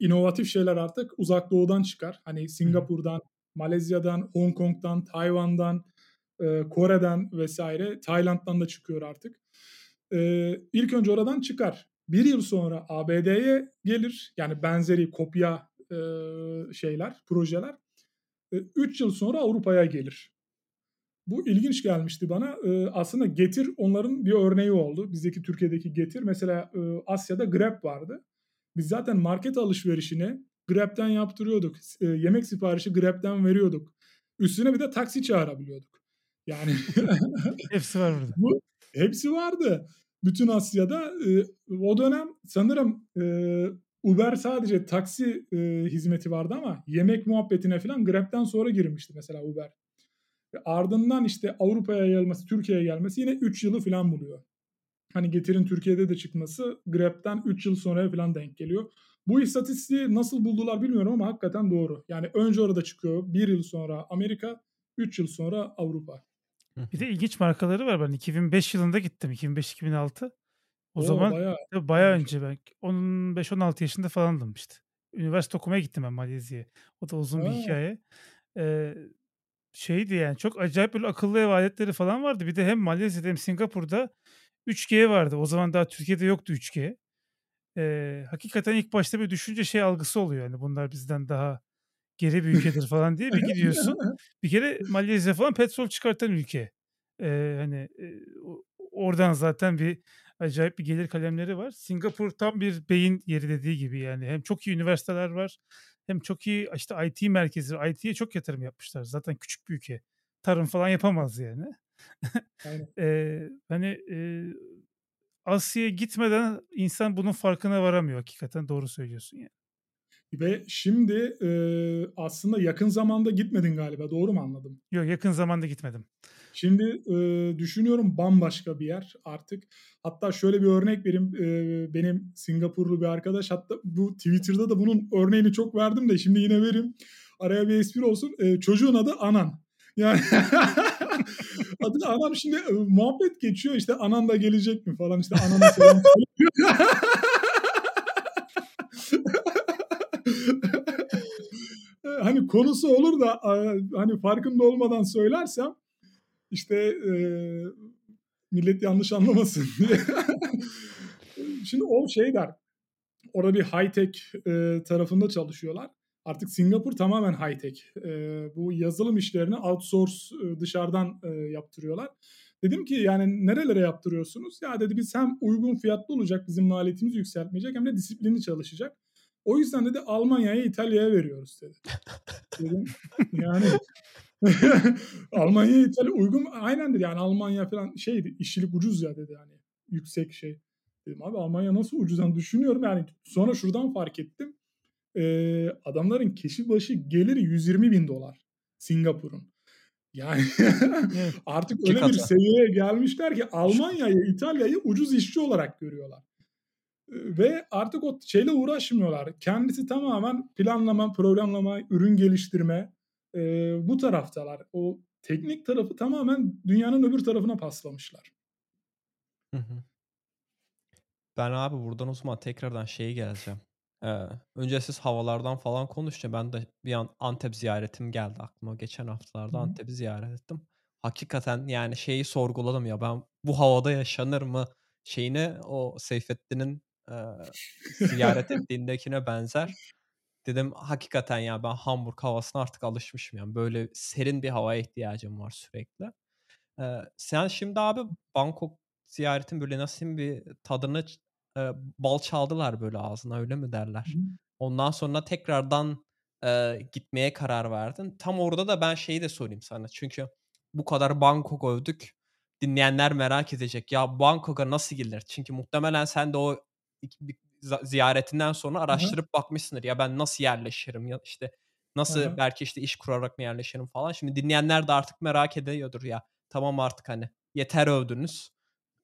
İnovatif şeyler artık Uzak Doğu'dan çıkar. Hani. Singapur'dan, Malezya'dan, Hong Kong'dan, Tayvan'dan, eee, Kore'den vs. Tayland'dan da çıkıyor artık. Eee, ilk önce oradan çıkar. 1 yıl sonra ABD'ye gelir. Yani benzeri kopya, eee, şeyler, projeler. Eee, 3 yıl sonra Avrupa'ya gelir. bu ilginç gelmişti bana. Ee, aslında Getir onların bir örneği oldu. Bizdeki Türkiye'deki Getir. Mesela e, Asya'da Grab vardı. Biz zaten market alışverişini Grab'den yaptırıyorduk. E, yemek siparişi Grab'den veriyorduk. Üstüne bir de taksi çağırabiliyorduk. Yani hepsi var burada. Bu hepsi vardı. Bütün Asya'da e, o dönem sanırım e, Uber sadece taksi e, hizmeti vardı ama yemek muhabbetine falan Grab'den sonra girmişti mesela Uber. Ardından işte Avrupa'ya gelmesi, Türkiye'ye gelmesi yine 3 yılı falan buluyor. Hani Getir'in Türkiye'de de çıkması Grab'den 3 yıl sonra falan denk geliyor. Bu istatistiği nasıl buldular bilmiyorum ama hakikaten doğru. Yani önce orada çıkıyor, 1 yıl sonra Amerika, 3 yıl sonra Avrupa. Bir de ilginç markaları var. Ben 2005 yılında gittim. 2005-2006. O Oo, zaman bayağı, bayağı önce ben 15-16 yaşında falandım işte. Üniversite okumaya gittim ben Malezya'ya. O da uzun ha. bir hikaye. Ee, şeydi yani çok acayip böyle akıllı ev aletleri falan vardı. Bir de hem Malezya'da hem Singapur'da 3G vardı. O zaman daha Türkiye'de yoktu 3G. Ee, hakikaten ilk başta bir düşünce şey algısı oluyor. Yani bunlar bizden daha geri bir ülkedir falan diye bir gidiyorsun. bir kere Malezya falan petrol çıkartan ülke. Ee, hani oradan zaten bir acayip bir gelir kalemleri var. Singapur tam bir beyin yeri dediği gibi yani. Hem çok iyi üniversiteler var hem çok iyi işte IT merkezi, IT'ye çok yatırım yapmışlar. Zaten küçük bir ülke. Tarım falan yapamaz yani. Ee, hani e, Asya'ya gitmeden insan bunun farkına varamıyor hakikaten. Doğru söylüyorsun yani. Ve şimdi e, aslında yakın zamanda gitmedin galiba. Doğru mu anladım? Yok yakın zamanda gitmedim. Şimdi e, düşünüyorum bambaşka bir yer artık. Hatta şöyle bir örnek vereyim. E, benim Singapurlu bir arkadaş hatta bu Twitter'da da bunun örneğini çok verdim de şimdi yine vereyim. Araya bir espri olsun. E, çocuğun adı Anan. Yani adı Anan şimdi e, muhabbet geçiyor işte Anan da gelecek mi falan işte Anan'a selam hani konusu olur da hani farkında olmadan söylersem işte e, millet yanlış anlamasın diye. Şimdi o şey der. Orada bir high tech e, tarafında çalışıyorlar. Artık Singapur tamamen high tech. E, bu yazılım işlerini outsource e, dışarıdan e, yaptırıyorlar. Dedim ki yani nerelere yaptırıyorsunuz? Ya dedi biz hem uygun fiyatlı olacak bizim maliyetimizi yükseltmeyecek hem de disiplinli çalışacak. O yüzden dedi Almanya'ya İtalya'ya veriyoruz dedi. Dedim, yani Almanya İtalya uygun aynen dedi yani Almanya falan şeydi işçilik ucuz ya dedi yani yüksek şey. Dedim abi Almanya nasıl ucuzdan düşünüyorum yani sonra şuradan fark ettim. Ee, adamların kişi başı geliri 120 bin dolar Singapur'un. Yani artık öyle bir seviyeye gelmişler ki Almanya'yı, İtalya'yı ucuz işçi olarak görüyorlar. Ve artık o şeyle uğraşmıyorlar. Kendisi tamamen planlama, programlama, ürün geliştirme, e, bu taraftalar. O teknik tarafı tamamen dünyanın öbür tarafına paslamışlar. Hı hı. Ben abi buradan o zaman tekrardan şeye geleceğim. Ee, önce siz havalardan falan konuşunca ben de bir an Antep ziyaretim geldi aklıma. Geçen haftalarda Antep'i ziyaret ettim. Hakikaten yani şeyi sorguladım ya ben bu havada yaşanır mı şeyini o Seyfettin'in e, ziyaret ettiğindekine benzer. Dedim hakikaten ya ben Hamburg havasına artık alışmışım yani böyle serin bir havaya ihtiyacım var sürekli. Ee, sen şimdi abi Bangkok ziyaretin böyle nasıl bir tadını e, bal çaldılar böyle ağzına öyle mi derler? Hı. Ondan sonra tekrardan e, gitmeye karar verdin. Tam orada da ben şeyi de sorayım sana. Çünkü bu kadar Bangkok övdük. Dinleyenler merak edecek. Ya Bangkok'a nasıl gidilir? Çünkü muhtemelen sen de o ziyaretinden sonra araştırıp Hı-hı. bakmışsındır. Ya ben nasıl yerleşirim ya işte nasıl Hı-hı. belki işte iş kurarak mı yerleşirim falan. Şimdi dinleyenler de artık merak ediyordur ya. Tamam artık hani yeter övdünüz.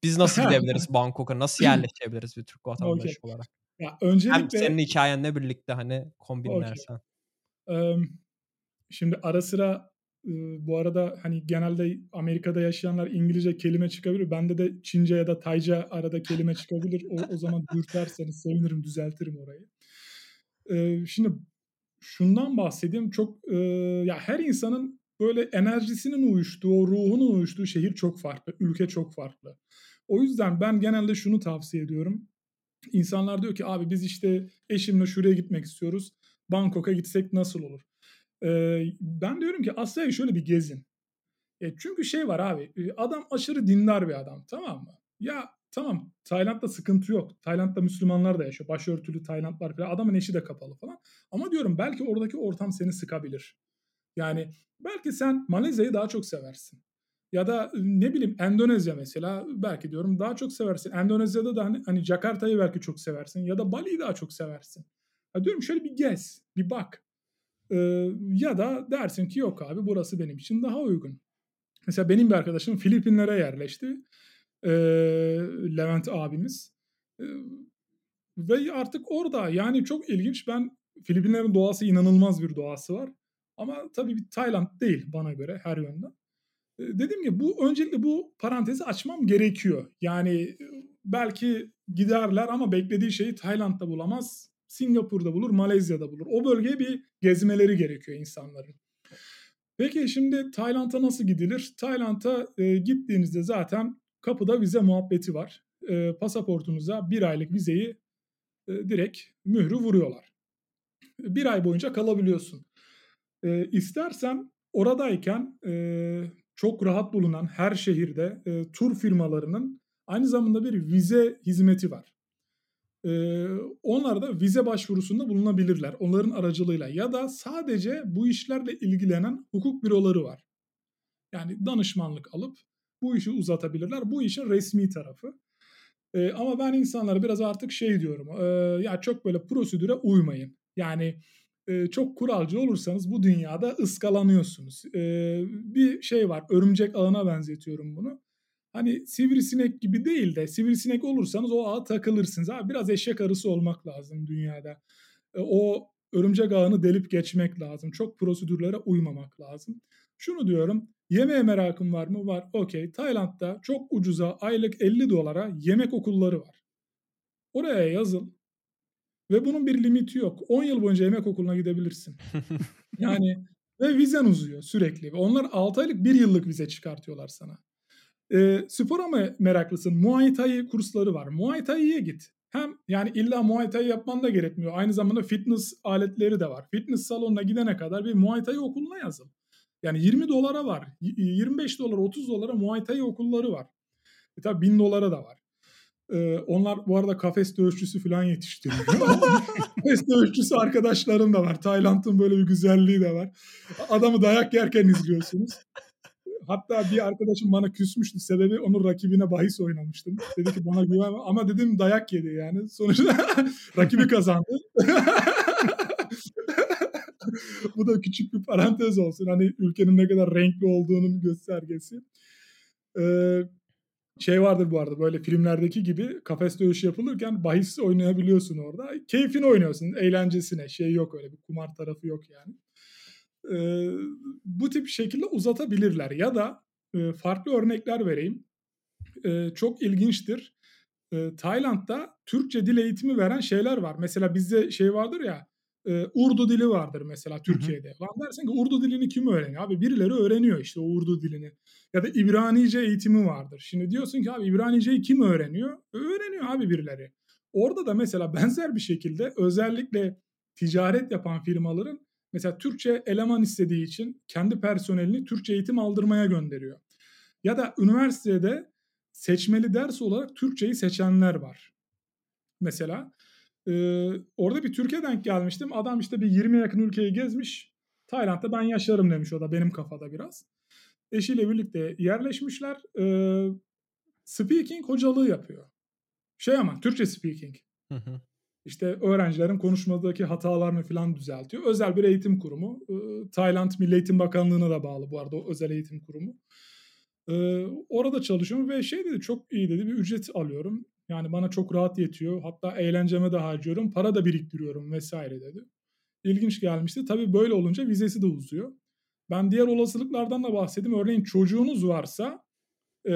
Biz nasıl gidebiliriz Bangkok'a? Nasıl yerleşebiliriz bir Türk vatandaşı okay. olarak? Ya öncelikle Hem senin hikayenle birlikte hani kombinlersen. Okay. Um, şimdi ara sıra bu arada hani genelde Amerika'da yaşayanlar İngilizce kelime çıkabilir. Bende de Çince ya da Tayca arada kelime çıkabilir. O, o zaman dürterseniz sevinirim, düzeltirim orayı. Şimdi şundan bahsedeyim. Çok ya her insanın böyle enerjisinin uyuştuğu, ruhunun uyuştuğu şehir çok farklı, ülke çok farklı. O yüzden ben genelde şunu tavsiye ediyorum. İnsanlar diyor ki abi biz işte eşimle şuraya gitmek istiyoruz. Bangkok'a gitsek nasıl olur? ben diyorum ki Asya'yı şöyle bir gezin. E çünkü şey var abi, adam aşırı dindar bir adam, tamam mı? Ya tamam, Tayland'da sıkıntı yok. Tayland'da Müslümanlar da yaşıyor. Başörtülü Taylandlılar falan. Adamın eşi de kapalı falan. Ama diyorum belki oradaki ortam seni sıkabilir. Yani belki sen Malezya'yı daha çok seversin. Ya da ne bileyim Endonezya mesela belki diyorum daha çok seversin. Endonezya'da da hani, hani Jakarta'yı belki çok seversin ya da Bali'yi daha çok seversin. Ya diyorum şöyle bir gez, bir bak. Ee, ya da dersin ki yok abi burası benim için daha uygun. Mesela benim bir arkadaşım Filipinlere yerleşti. Ee, Levent abimiz. Ee, ve artık orada yani çok ilginç. Ben Filipinlerin doğası inanılmaz bir doğası var. Ama tabii bir Tayland değil bana göre her yönden. Dediğim gibi bu öncelikle bu parantezi açmam gerekiyor. Yani belki giderler ama beklediği şeyi Tayland'da bulamaz. Singapur'da bulur, Malezya'da bulur. O bölgeye bir gezmeleri gerekiyor insanların. Peki şimdi Tayland'a nasıl gidilir? Tayland'a e, gittiğinizde zaten kapıda vize muhabbeti var. E, pasaportunuza bir aylık vizeyi e, direkt mührü vuruyorlar. Bir ay boyunca kalabiliyorsun. E, istersen oradayken e, çok rahat bulunan her şehirde e, tur firmalarının aynı zamanda bir vize hizmeti var. Ee, onlar da vize başvurusunda bulunabilirler onların aracılığıyla ya da sadece bu işlerle ilgilenen hukuk büroları var. Yani danışmanlık alıp bu işi uzatabilirler. Bu işin resmi tarafı. Ee, ama ben insanlara biraz artık şey diyorum. E, ya çok böyle prosedüre uymayın. Yani e, çok kuralcı olursanız bu dünyada ıskalanıyorsunuz. E, bir şey var. Örümcek ağına benzetiyorum bunu hani sivrisinek gibi değil de sivrisinek olursanız o ağa takılırsınız. Abi biraz eşek arısı olmak lazım dünyada. E, o örümcek ağını delip geçmek lazım. Çok prosedürlere uymamak lazım. Şunu diyorum. Yemeğe merakım var mı? Var. Okey. Tayland'da çok ucuza aylık 50 dolara yemek okulları var. Oraya yazıl. Ve bunun bir limiti yok. 10 yıl boyunca yemek okuluna gidebilirsin. yani ve vizen uzuyor sürekli. Ve onlar 6 aylık 1 yıllık vize çıkartıyorlar sana. E, spora mı meraklısın? Muay Thai kursları var. Muay Thai'ye git. Hem yani illa Muay Thai yapman da gerekmiyor. Aynı zamanda fitness aletleri de var. Fitness salonuna gidene kadar bir Muay Thai okuluna yazıl. Yani 20 dolara var. 25 dolar, 30 dolara Muay Thai okulları var. E tabi 1000 dolara da var. Ee, onlar bu arada kafes dövüşçüsü falan yetiştiriyor. kafes dövüşçüsü arkadaşlarım da var. Tayland'ın böyle bir güzelliği de var. Adamı dayak yerken izliyorsunuz. Hatta bir arkadaşım bana küsmüştü. Sebebi onun rakibine bahis oynamıştım. Dedi ki bana güven ama dedim dayak yedi yani. Sonuçta rakibi kazandı. Bu da küçük bir parantez olsun. Hani ülkenin ne kadar renkli olduğunun göstergesi. Ee, şey vardır bu arada böyle filmlerdeki gibi kafes dövüşü yapılırken bahis oynayabiliyorsun orada. Keyfini oynuyorsun, eğlencesine. Şey yok öyle bir kumar tarafı yok yani e, bu tip şekilde uzatabilirler. Ya da e, farklı örnekler vereyim. E, çok ilginçtir. E, Tayland'da Türkçe dil eğitimi veren şeyler var. Mesela bizde şey vardır ya e, Urdu dili vardır mesela Türkiye'de. Hı hı. Lan dersin ki Urdu dilini kim öğreniyor? Abi birileri öğreniyor işte o Urdu dilini. Ya da İbranice eğitimi vardır. Şimdi diyorsun ki abi İbranice'yi kim öğreniyor? Öğreniyor abi birileri. Orada da mesela benzer bir şekilde özellikle ticaret yapan firmaların Mesela Türkçe eleman istediği için kendi personelini Türkçe eğitim aldırmaya gönderiyor. Ya da üniversitede seçmeli ders olarak Türkçeyi seçenler var. Mesela e, orada bir Türkiye denk gelmiştim. Adam işte bir 20 yakın ülkeyi gezmiş. Tayland'da ben yaşarım demiş o da benim kafada biraz. Eşiyle birlikte yerleşmişler. E, speaking hocalığı yapıyor. Şey ama Türkçe speaking. Hı hı. İşte öğrencilerin konuşmadaki hatalarını falan düzeltiyor. Özel bir eğitim kurumu. Tayland Milli Eğitim Bakanlığı'na da bağlı bu arada o özel eğitim kurumu. orada çalışıyorum ve şey dedi çok iyi dedi bir ücret alıyorum. Yani bana çok rahat yetiyor. Hatta eğlenceme de harcıyorum. Para da biriktiriyorum vesaire dedi. İlginç gelmişti. Tabii böyle olunca vizesi de uzuyor. Ben diğer olasılıklardan da bahsedeyim. Örneğin çocuğunuz varsa e,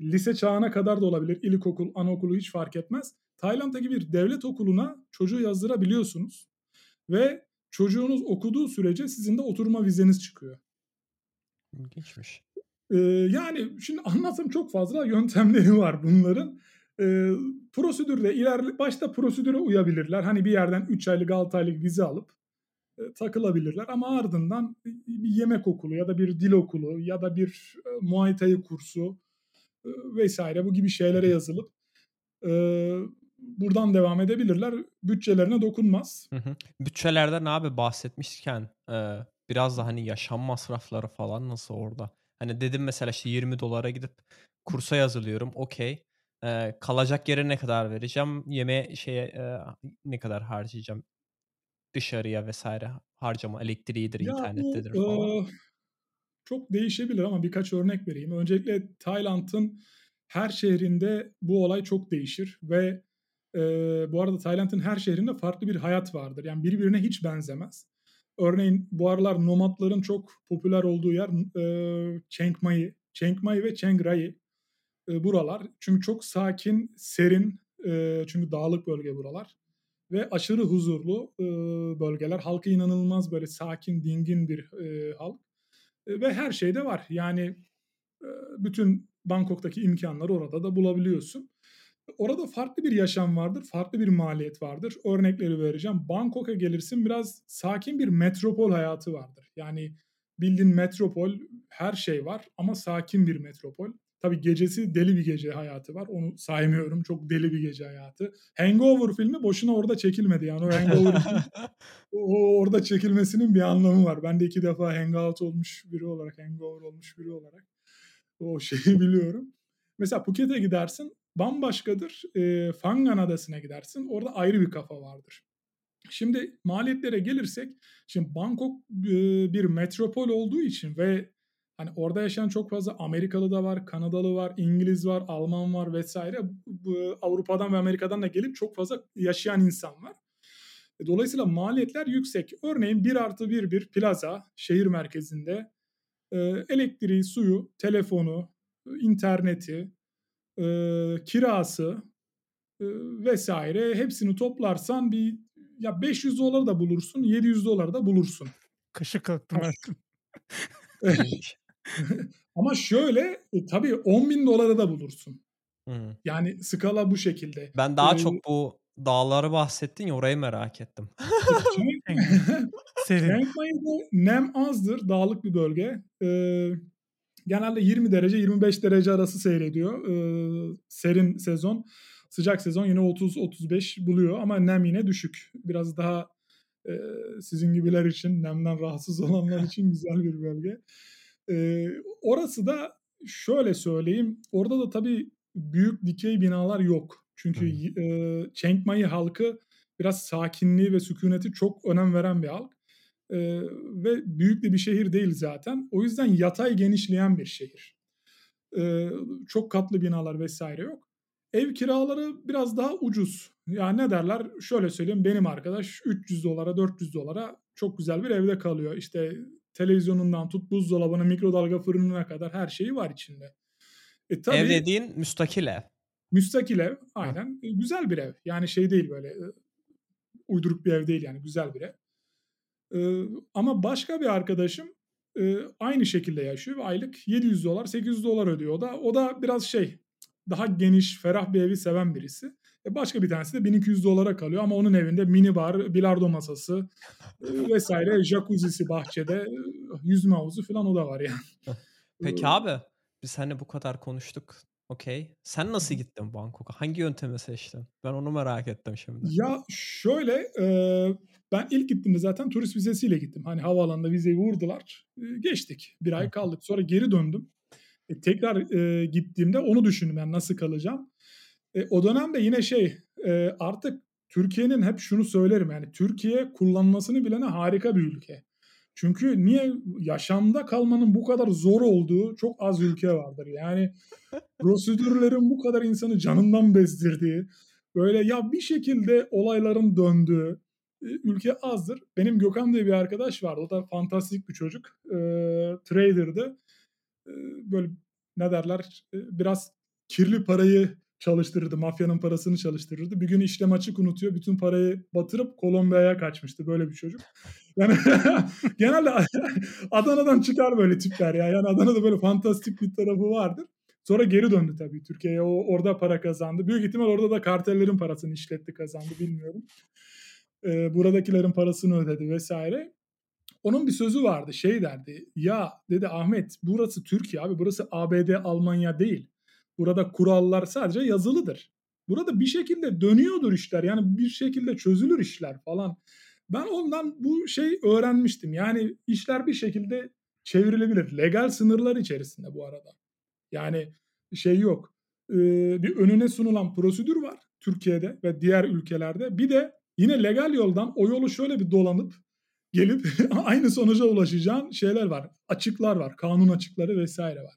lise çağına kadar da olabilir. İlkokul, anaokulu hiç fark etmez Tayland'daki bir devlet okuluna çocuğu yazdırabiliyorsunuz ve çocuğunuz okuduğu sürece sizin de oturma vizeniz çıkıyor. İlginçmiş. Ee, yani şimdi anlatsam çok fazla yöntemleri var bunların. Ee, prosedürde ilerle başta prosedüre uyabilirler. Hani bir yerden 3 aylık 6 aylık vize alıp e, takılabilirler ama ardından bir yemek okulu ya da bir dil okulu ya da bir e, Muay Thai kursu e, vesaire bu gibi şeylere yazılıp e, buradan devam edebilirler. Bütçelerine dokunmaz. Hı hı. Bütçelerden abi bahsetmişken e, biraz da hani yaşam masrafları falan nasıl orada? Hani dedim mesela işte 20 dolara gidip kursa yazılıyorum. Okey. E, kalacak yere ne kadar vereceğim? Yeme şeye e, ne kadar harcayacağım? Dışarıya vesaire harcama elektriğidir, Ya bu internettedir falan. çok değişebilir ama birkaç örnek vereyim. Öncelikle Tayland'ın her şehrinde bu olay çok değişir ve e, bu arada Tayland'ın her şehrinde farklı bir hayat vardır. Yani birbirine hiç benzemez. Örneğin bu aralar nomadların çok popüler olduğu yer e, Chiang Mai, Chiang Mai ve Chiang Rai e, buralar. Çünkü çok sakin, serin, e, çünkü dağlık bölge buralar ve aşırı huzurlu e, bölgeler. Halkı inanılmaz böyle sakin, dingin bir e, halk e, ve her şey de var. Yani e, bütün Bangkok'taki imkanları orada da bulabiliyorsun. Orada farklı bir yaşam vardır, farklı bir maliyet vardır. Örnekleri vereceğim. Bangkok'a gelirsin biraz sakin bir metropol hayatı vardır. Yani bildiğin metropol her şey var ama sakin bir metropol. Tabii gecesi deli bir gece hayatı var. Onu saymıyorum. Çok deli bir gece hayatı. Hangover filmi boşuna orada çekilmedi. Yani o Hangover o orada çekilmesinin bir anlamı var. Ben de iki defa hangout olmuş biri olarak, hangover olmuş biri olarak o şeyi biliyorum. Mesela Phuket'e gidersin bambaşkadır. E, Fangan Adası'na gidersin. Orada ayrı bir kafa vardır. Şimdi maliyetlere gelirsek, şimdi Bangkok e, bir metropol olduğu için ve hani orada yaşayan çok fazla Amerikalı da var, Kanadalı var, İngiliz var, Alman var vesaire. Bu, Avrupa'dan ve Amerika'dan da gelip çok fazla yaşayan insan var. E, dolayısıyla maliyetler yüksek. Örneğin 1 artı 1 bir plaza şehir merkezinde e, elektriği, suyu, telefonu, interneti, e, kirası e, vesaire hepsini toplarsan bir ya 500 dolar da bulursun, 700 dolar da bulursun. Kaşı kalktım Ama şöyle e, tabii 10 bin dolara da bulursun. Hı. Yani skala bu şekilde. Ben daha Ee, çok bu dağları bahsettin ya orayı merak ettim. Serin. Nem azdır, dağlık bir bölge. Ee, genelde 20 derece 25 derece arası seyrediyor. Ee, serin sezon. Sıcak sezon yine 30-35 buluyor ama nem yine düşük. Biraz daha e, sizin gibiler için, nemden rahatsız olanlar için güzel bir bölge. E, orası da şöyle söyleyeyim, orada da tabii büyük dikey binalar yok. Çünkü hmm. e, Chiang Mai halkı biraz sakinliği ve sükuneti çok önem veren bir halk. E, ve büyük de bir şehir değil zaten. O yüzden yatay genişleyen bir şehir. E, çok katlı binalar vesaire yok. Ev kiraları biraz daha ucuz. Yani ne derler? Şöyle söyleyeyim benim arkadaş 300 dolara 400 dolara çok güzel bir evde kalıyor. İşte televizyonundan tut buzdolabına mikrodalga fırınına kadar her şeyi var içinde. E, tabii, ev dediğin müstakil ev. Müstakil ev aynen. E, güzel bir ev. Yani şey değil böyle e, uyduruk bir ev değil yani güzel bir ev. E, ama başka bir arkadaşım e, aynı şekilde yaşıyor ve aylık 700 dolar 800 dolar ödüyor o da. O da biraz şey daha geniş, ferah bir evi seven birisi. E başka bir tanesi de 1200 dolara kalıyor ama onun evinde mini bar, bilardo masası e, vesaire, jacuzzi'si bahçede, e, yüzme havuzu falan o da var yani. Peki abi biz hani bu kadar konuştuk. Okey. Sen nasıl gittin Bangkok'a? Hangi yöntemi seçtin? Ben onu merak ettim şimdi. Ya şöyle e, ben ilk gittiğimde zaten turist vizesiyle gittim. Hani havaalanında vizeyi vurdular. E, geçtik. Bir ay kaldık. Sonra geri döndüm. E, tekrar e, gittiğimde onu düşündüm yani nasıl kalacağım. E, o dönemde yine şey e, artık Türkiye'nin hep şunu söylerim yani Türkiye kullanmasını bilene harika bir ülke. Çünkü niye yaşamda kalmanın bu kadar zor olduğu çok az ülke vardır. Yani prosedürlerin bu kadar insanı canından bezdirdiği, böyle ya bir şekilde olayların döndüğü e, ülke azdır. Benim Gökhan diye bir arkadaş vardı. O da fantastik bir çocuk. E, trader'dı. E, böyle ne derler e, biraz kirli parayı çalıştırırdı. Mafyanın parasını çalıştırırdı. Bir gün işlem açık unutuyor. Bütün parayı batırıp Kolombiya'ya kaçmıştı. Böyle bir çocuk. Yani genelde Adana'dan çıkar böyle tipler ya. Yani Adana'da böyle fantastik bir tarafı vardır. Sonra geri döndü tabii Türkiye'ye. O orada para kazandı. Büyük ihtimal orada da kartellerin parasını işletti kazandı bilmiyorum. E, buradakilerin parasını ödedi vesaire. Onun bir sözü vardı şey derdi ya dedi Ahmet burası Türkiye abi burası ABD Almanya değil. Burada kurallar sadece yazılıdır. Burada bir şekilde dönüyordur işler yani bir şekilde çözülür işler falan. Ben ondan bu şey öğrenmiştim. Yani işler bir şekilde çevrilebilir. Legal sınırlar içerisinde bu arada. Yani şey yok. Bir önüne sunulan prosedür var Türkiye'de ve diğer ülkelerde. Bir de yine legal yoldan o yolu şöyle bir dolanıp gelip aynı sonuca ulaşacağın şeyler var. Açıklar var. Kanun açıkları vesaire var.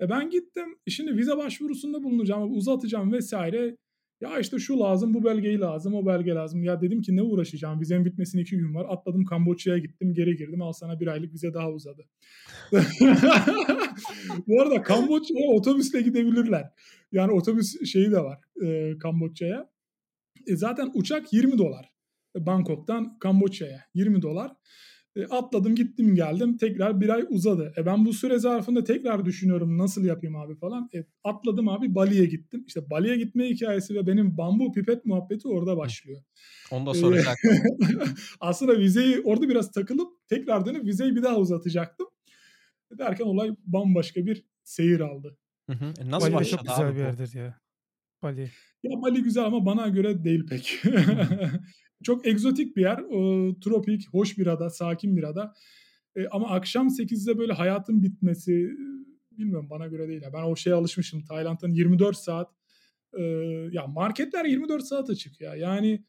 E ben gittim. Şimdi vize başvurusunda bulunacağım, uzatacağım vesaire. Ya işte şu lazım, bu belgeyi lazım, o belge lazım. Ya dedim ki ne uğraşacağım? Vizenin bitmesine iki gün var. Atladım Kamboçya'ya gittim, geri girdim. Al sana bir aylık vize daha uzadı. bu arada Kamboçya'ya otobüsle gidebilirler. Yani otobüs şeyi de var e, Kamboçya'ya. E zaten uçak 20 dolar. Bangkok'tan Kamboçya'ya 20 dolar. E, atladım gittim geldim tekrar bir ay uzadı. E ben bu süre zarfında tekrar düşünüyorum nasıl yapayım abi falan. E, atladım abi Bali'ye gittim. İşte Bali'ye gitme hikayesi ve benim bambu pipet muhabbeti orada başlıyor. Onu da soracaktım. Aslında vizeyi orada biraz takılıp tekrar dönüp vizeyi bir daha uzatacaktım. Derken olay bambaşka bir seyir aldı. Hı hı. E nasıl Bali başladı çok güzel abi bir bu? yerdir ya. Bali. Ya Bali güzel ama bana göre değil pek. Çok egzotik bir yer. O, tropik, hoş bir ada, sakin bir ada. E, ama akşam 8'de böyle hayatın bitmesi e, bilmiyorum bana göre değil. Ben o şeye alışmışım. Tayland'ın 24 saat e, ya marketler 24 saat açık ya. Yani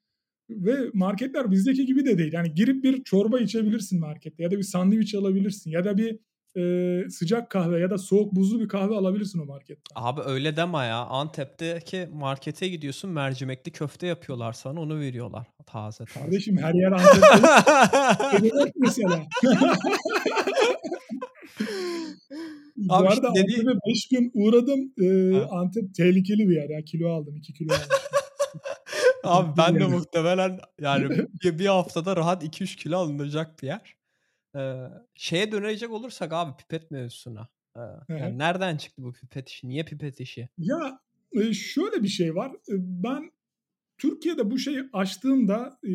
ve marketler bizdeki gibi de değil. Yani girip bir çorba içebilirsin markette ya da bir sandviç alabilirsin ya da bir e, sıcak kahve ya da soğuk buzlu bir kahve alabilirsin o marketten. Abi öyle deme ya. Antep'teki markete gidiyorsun mercimekli köfte yapıyorlar sana onu veriyorlar. Taze taze. Kardeşim her yer Antep'te. Mesela. Bu Abi arada işte Antep'e 5 gün uğradım. Ee, Ha. Antep tehlikeli bir yer ya. Kilo aldım. 2 kilo aldım. Abi ben de Yani. muhtemelen yani bir, bir haftada rahat 2-3 kilo alınacak bir yer. Ee, şeye dönecek olursak abi pipet mevzusuna. Ee, yani hı. nereden çıktı bu pipet işi? Niye pipet işi? ya şöyle bir şey var. Ben Türkiye'de bu şeyi açtığımda e,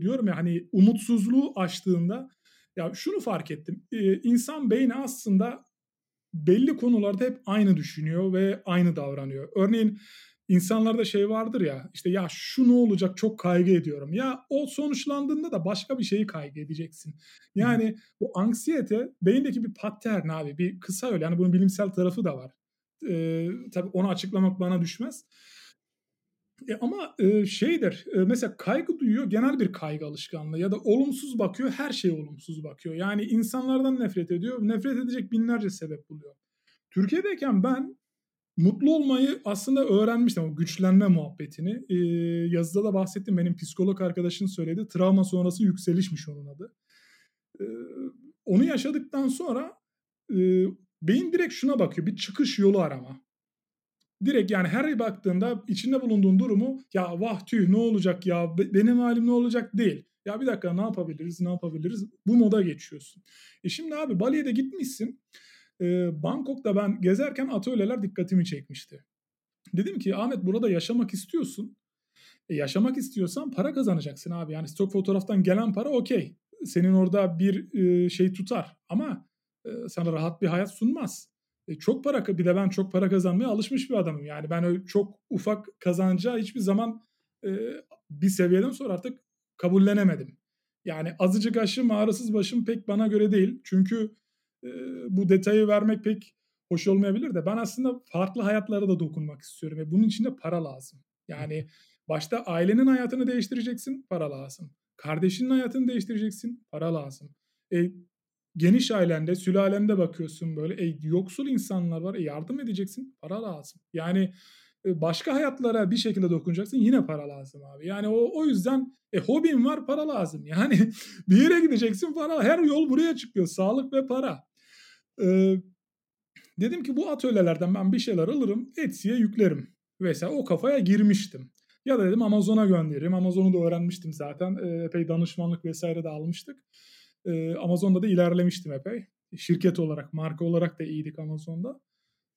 diyorum ya hani umutsuzluğu açtığında ya şunu fark ettim. E, insan beyni aslında belli konularda hep aynı düşünüyor ve aynı davranıyor. Örneğin insanlarda şey vardır ya işte ya şu ne olacak çok kaygı ediyorum. Ya o sonuçlandığında da başka bir şeyi kaygı edeceksin. Yani bu anksiyete beyindeki bir pattern abi bir kısa öyle yani bunun bilimsel tarafı da var. Ee, tabii onu açıklamak bana düşmez. E ama e, şeydir e, mesela kaygı duyuyor genel bir kaygı alışkanlığı ya da olumsuz bakıyor her şeye olumsuz bakıyor. Yani insanlardan nefret ediyor nefret edecek binlerce sebep buluyor. Türkiye'deyken ben mutlu olmayı aslında öğrenmiştim o güçlenme muhabbetini. E, yazıda da bahsettim benim psikolog arkadaşın söyledi travma sonrası yükselişmiş onun adı. E, onu yaşadıktan sonra e, beyin direkt şuna bakıyor bir çıkış yolu arama direkt yani her baktığında içinde bulunduğun durumu ya vah tüh ne olacak ya be- benim halim ne olacak değil. Ya bir dakika ne yapabiliriz ne yapabiliriz bu moda geçiyorsun. E şimdi abi Bali'ye de gitmişsin. Bangkok'ta ben gezerken atölyeler dikkatimi çekmişti. Dedim ki Ahmet burada yaşamak istiyorsun. E, yaşamak istiyorsan para kazanacaksın abi. Yani stok fotoğraftan gelen para okey. Senin orada bir e, şey tutar ama e, sana rahat bir hayat sunmaz. E, çok para bir de ben çok para kazanmaya alışmış bir adamım. Yani ben öyle çok ufak kazanacağı hiçbir zaman e, bir seviyeden sonra artık kabullenemedim. Yani azıcık aşım ağrısız başım pek bana göre değil. Çünkü e, bu detayı vermek pek hoş olmayabilir de ben aslında farklı hayatlara da dokunmak istiyorum ve bunun için de para lazım. Yani başta ailenin hayatını değiştireceksin, para lazım. Kardeşinin hayatını değiştireceksin, para lazım. E, geniş ailende, sülalende bakıyorsun böyle. E, yoksul insanlar var. E, yardım edeceksin. Para lazım. Yani e, başka hayatlara bir şekilde dokunacaksın. Yine para lazım abi. Yani o, o yüzden e, hobin var para lazım. Yani bir yere gideceksin para. Her yol buraya çıkıyor. Sağlık ve para. E, dedim ki bu atölyelerden ben bir şeyler alırım. Etsy'ye yüklerim. Mesela o kafaya girmiştim. Ya da dedim Amazon'a gönderirim. Amazon'u da öğrenmiştim zaten. E, epey danışmanlık vesaire de almıştık. Ee, Amazon'da da ilerlemiştim epey. Şirket olarak, marka olarak da iyiydik Amazon'da.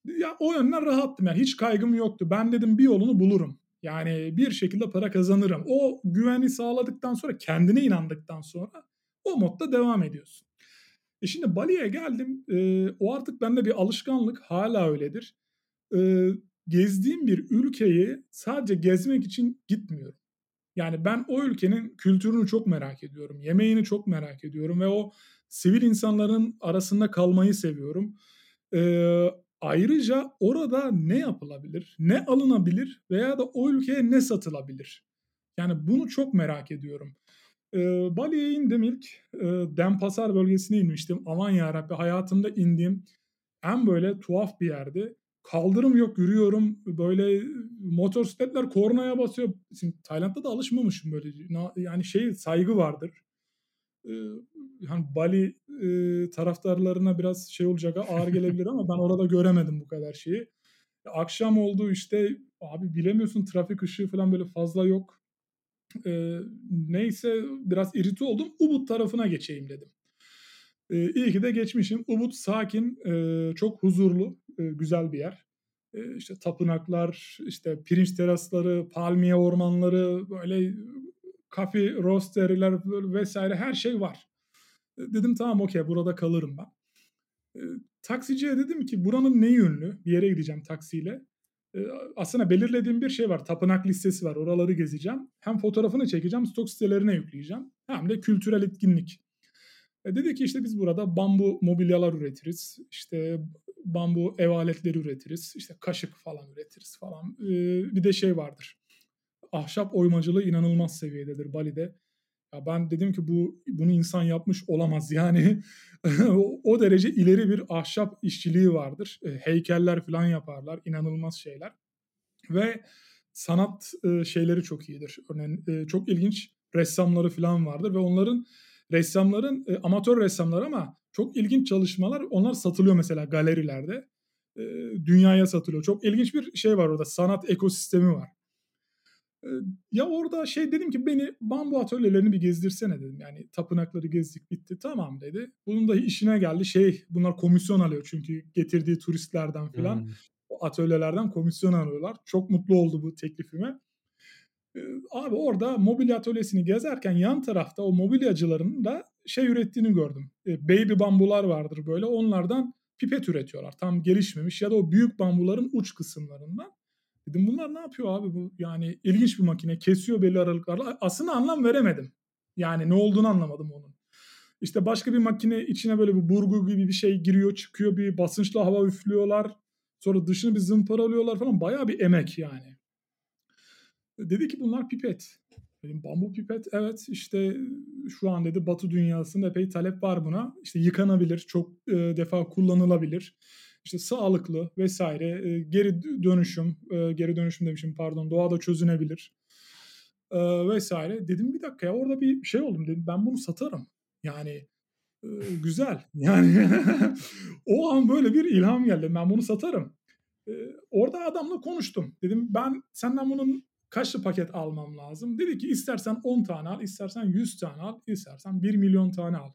Ya o yönden rahattım yani hiç kaygım yoktu. Ben dedim bir yolunu bulurum. Yani bir şekilde para kazanırım. O güveni sağladıktan sonra kendine inandıktan sonra o modda devam ediyorsun. E şimdi Bali'ye geldim. E, o artık bende bir alışkanlık. Hala öyledir. E, gezdiğim bir ülkeyi sadece gezmek için gitmiyorum. Yani ben o ülkenin kültürünü çok merak ediyorum. Yemeğini çok merak ediyorum ve o sivil insanların arasında kalmayı seviyorum. Ee, ayrıca orada ne yapılabilir, ne alınabilir veya da o ülkeye ne satılabilir? Yani bunu çok merak ediyorum. Ee, Bali'ye indim ilk. E, Denpasar bölgesine inmiştim. Aman yarabbi hayatımda indiğim en böyle tuhaf bir yerdi. Kaldırım yok yürüyorum. Böyle motosikletler kornaya basıyor. Şimdi Tayland'da da alışmamışım böyle. Yani şey saygı vardır. Ee, hani Bali e, taraftarlarına biraz şey olacak ağır gelebilir ama ben orada göremedim bu kadar şeyi. Akşam oldu işte abi bilemiyorsun trafik ışığı falan böyle fazla yok. Ee, neyse biraz irite oldum. Ubud tarafına geçeyim dedim. Ee, iyi ki de geçmişim. Ubud sakin, e, çok huzurlu, e, güzel bir yer. E, işte tapınaklar, işte pirinç terasları, palmiye ormanları, böyle kafe roasteriler vesaire her şey var. E, dedim tamam okey burada kalırım ben. E, taksiciye dedim ki buranın ne ünlü? Bir yere gideceğim taksiyle. E, aslında belirlediğim bir şey var. Tapınak listesi var. Oraları gezeceğim. Hem fotoğrafını çekeceğim, stok sitelerine yükleyeceğim. Hem de kültürel etkinlik. E, dedi ki işte biz burada bambu mobilyalar üretiriz. İşte bambu ev aletleri üretiriz. İşte kaşık falan üretiriz falan. E, bir de şey vardır. Ahşap oymacılığı inanılmaz seviyededir Bali'de. Ya ben dedim ki bu bunu insan yapmış olamaz yani o derece ileri bir ahşap işçiliği vardır. E, heykeller falan yaparlar, inanılmaz şeyler. Ve sanat e, şeyleri çok iyidir. Örneğin e, çok ilginç ressamları falan vardır ve onların ressamların amatör ressamlar ama çok ilginç çalışmalar onlar satılıyor mesela galerilerde. Dünyaya satılıyor. Çok ilginç bir şey var orada. Sanat ekosistemi var. Ya orada şey dedim ki beni bambu atölyelerini bir gezdirsene dedim. Yani tapınakları gezdik bitti tamam dedi. Bunun da işine geldi şey bunlar komisyon alıyor çünkü getirdiği turistlerden filan. Hmm. O atölyelerden komisyon alıyorlar. Çok mutlu oldu bu teklifime. Abi orada mobilya atölyesini gezerken yan tarafta o mobilyacıların da şey ürettiğini gördüm. Baby bambular vardır böyle onlardan pipet üretiyorlar. Tam gelişmemiş ya da o büyük bambuların uç kısımlarından. Dedim bunlar ne yapıyor abi bu yani ilginç bir makine kesiyor belli aralıklarla. Aslında anlam veremedim. Yani ne olduğunu anlamadım onun. İşte başka bir makine içine böyle bir burgu gibi bir şey giriyor çıkıyor bir basınçla hava üflüyorlar. Sonra dışını bir zımparalıyorlar falan bayağı bir emek yani. Dedi ki bunlar pipet. Dedim bambu pipet evet işte şu an dedi batı dünyasında epey talep var buna. İşte yıkanabilir, çok e, defa kullanılabilir. İşte sağlıklı vesaire e, geri dönüşüm, e, geri dönüşüm demişim pardon doğada çözünebilir e, vesaire. Dedim bir dakika ya orada bir şey oldum dedim ben bunu satarım. Yani e, güzel yani o an böyle bir ilham geldi ben bunu satarım. E, orada adamla konuştum. Dedim ben senden bunun kaçlı paket almam lazım? Dedi ki istersen 10 tane al, istersen 100 tane al, istersen 1 milyon tane al.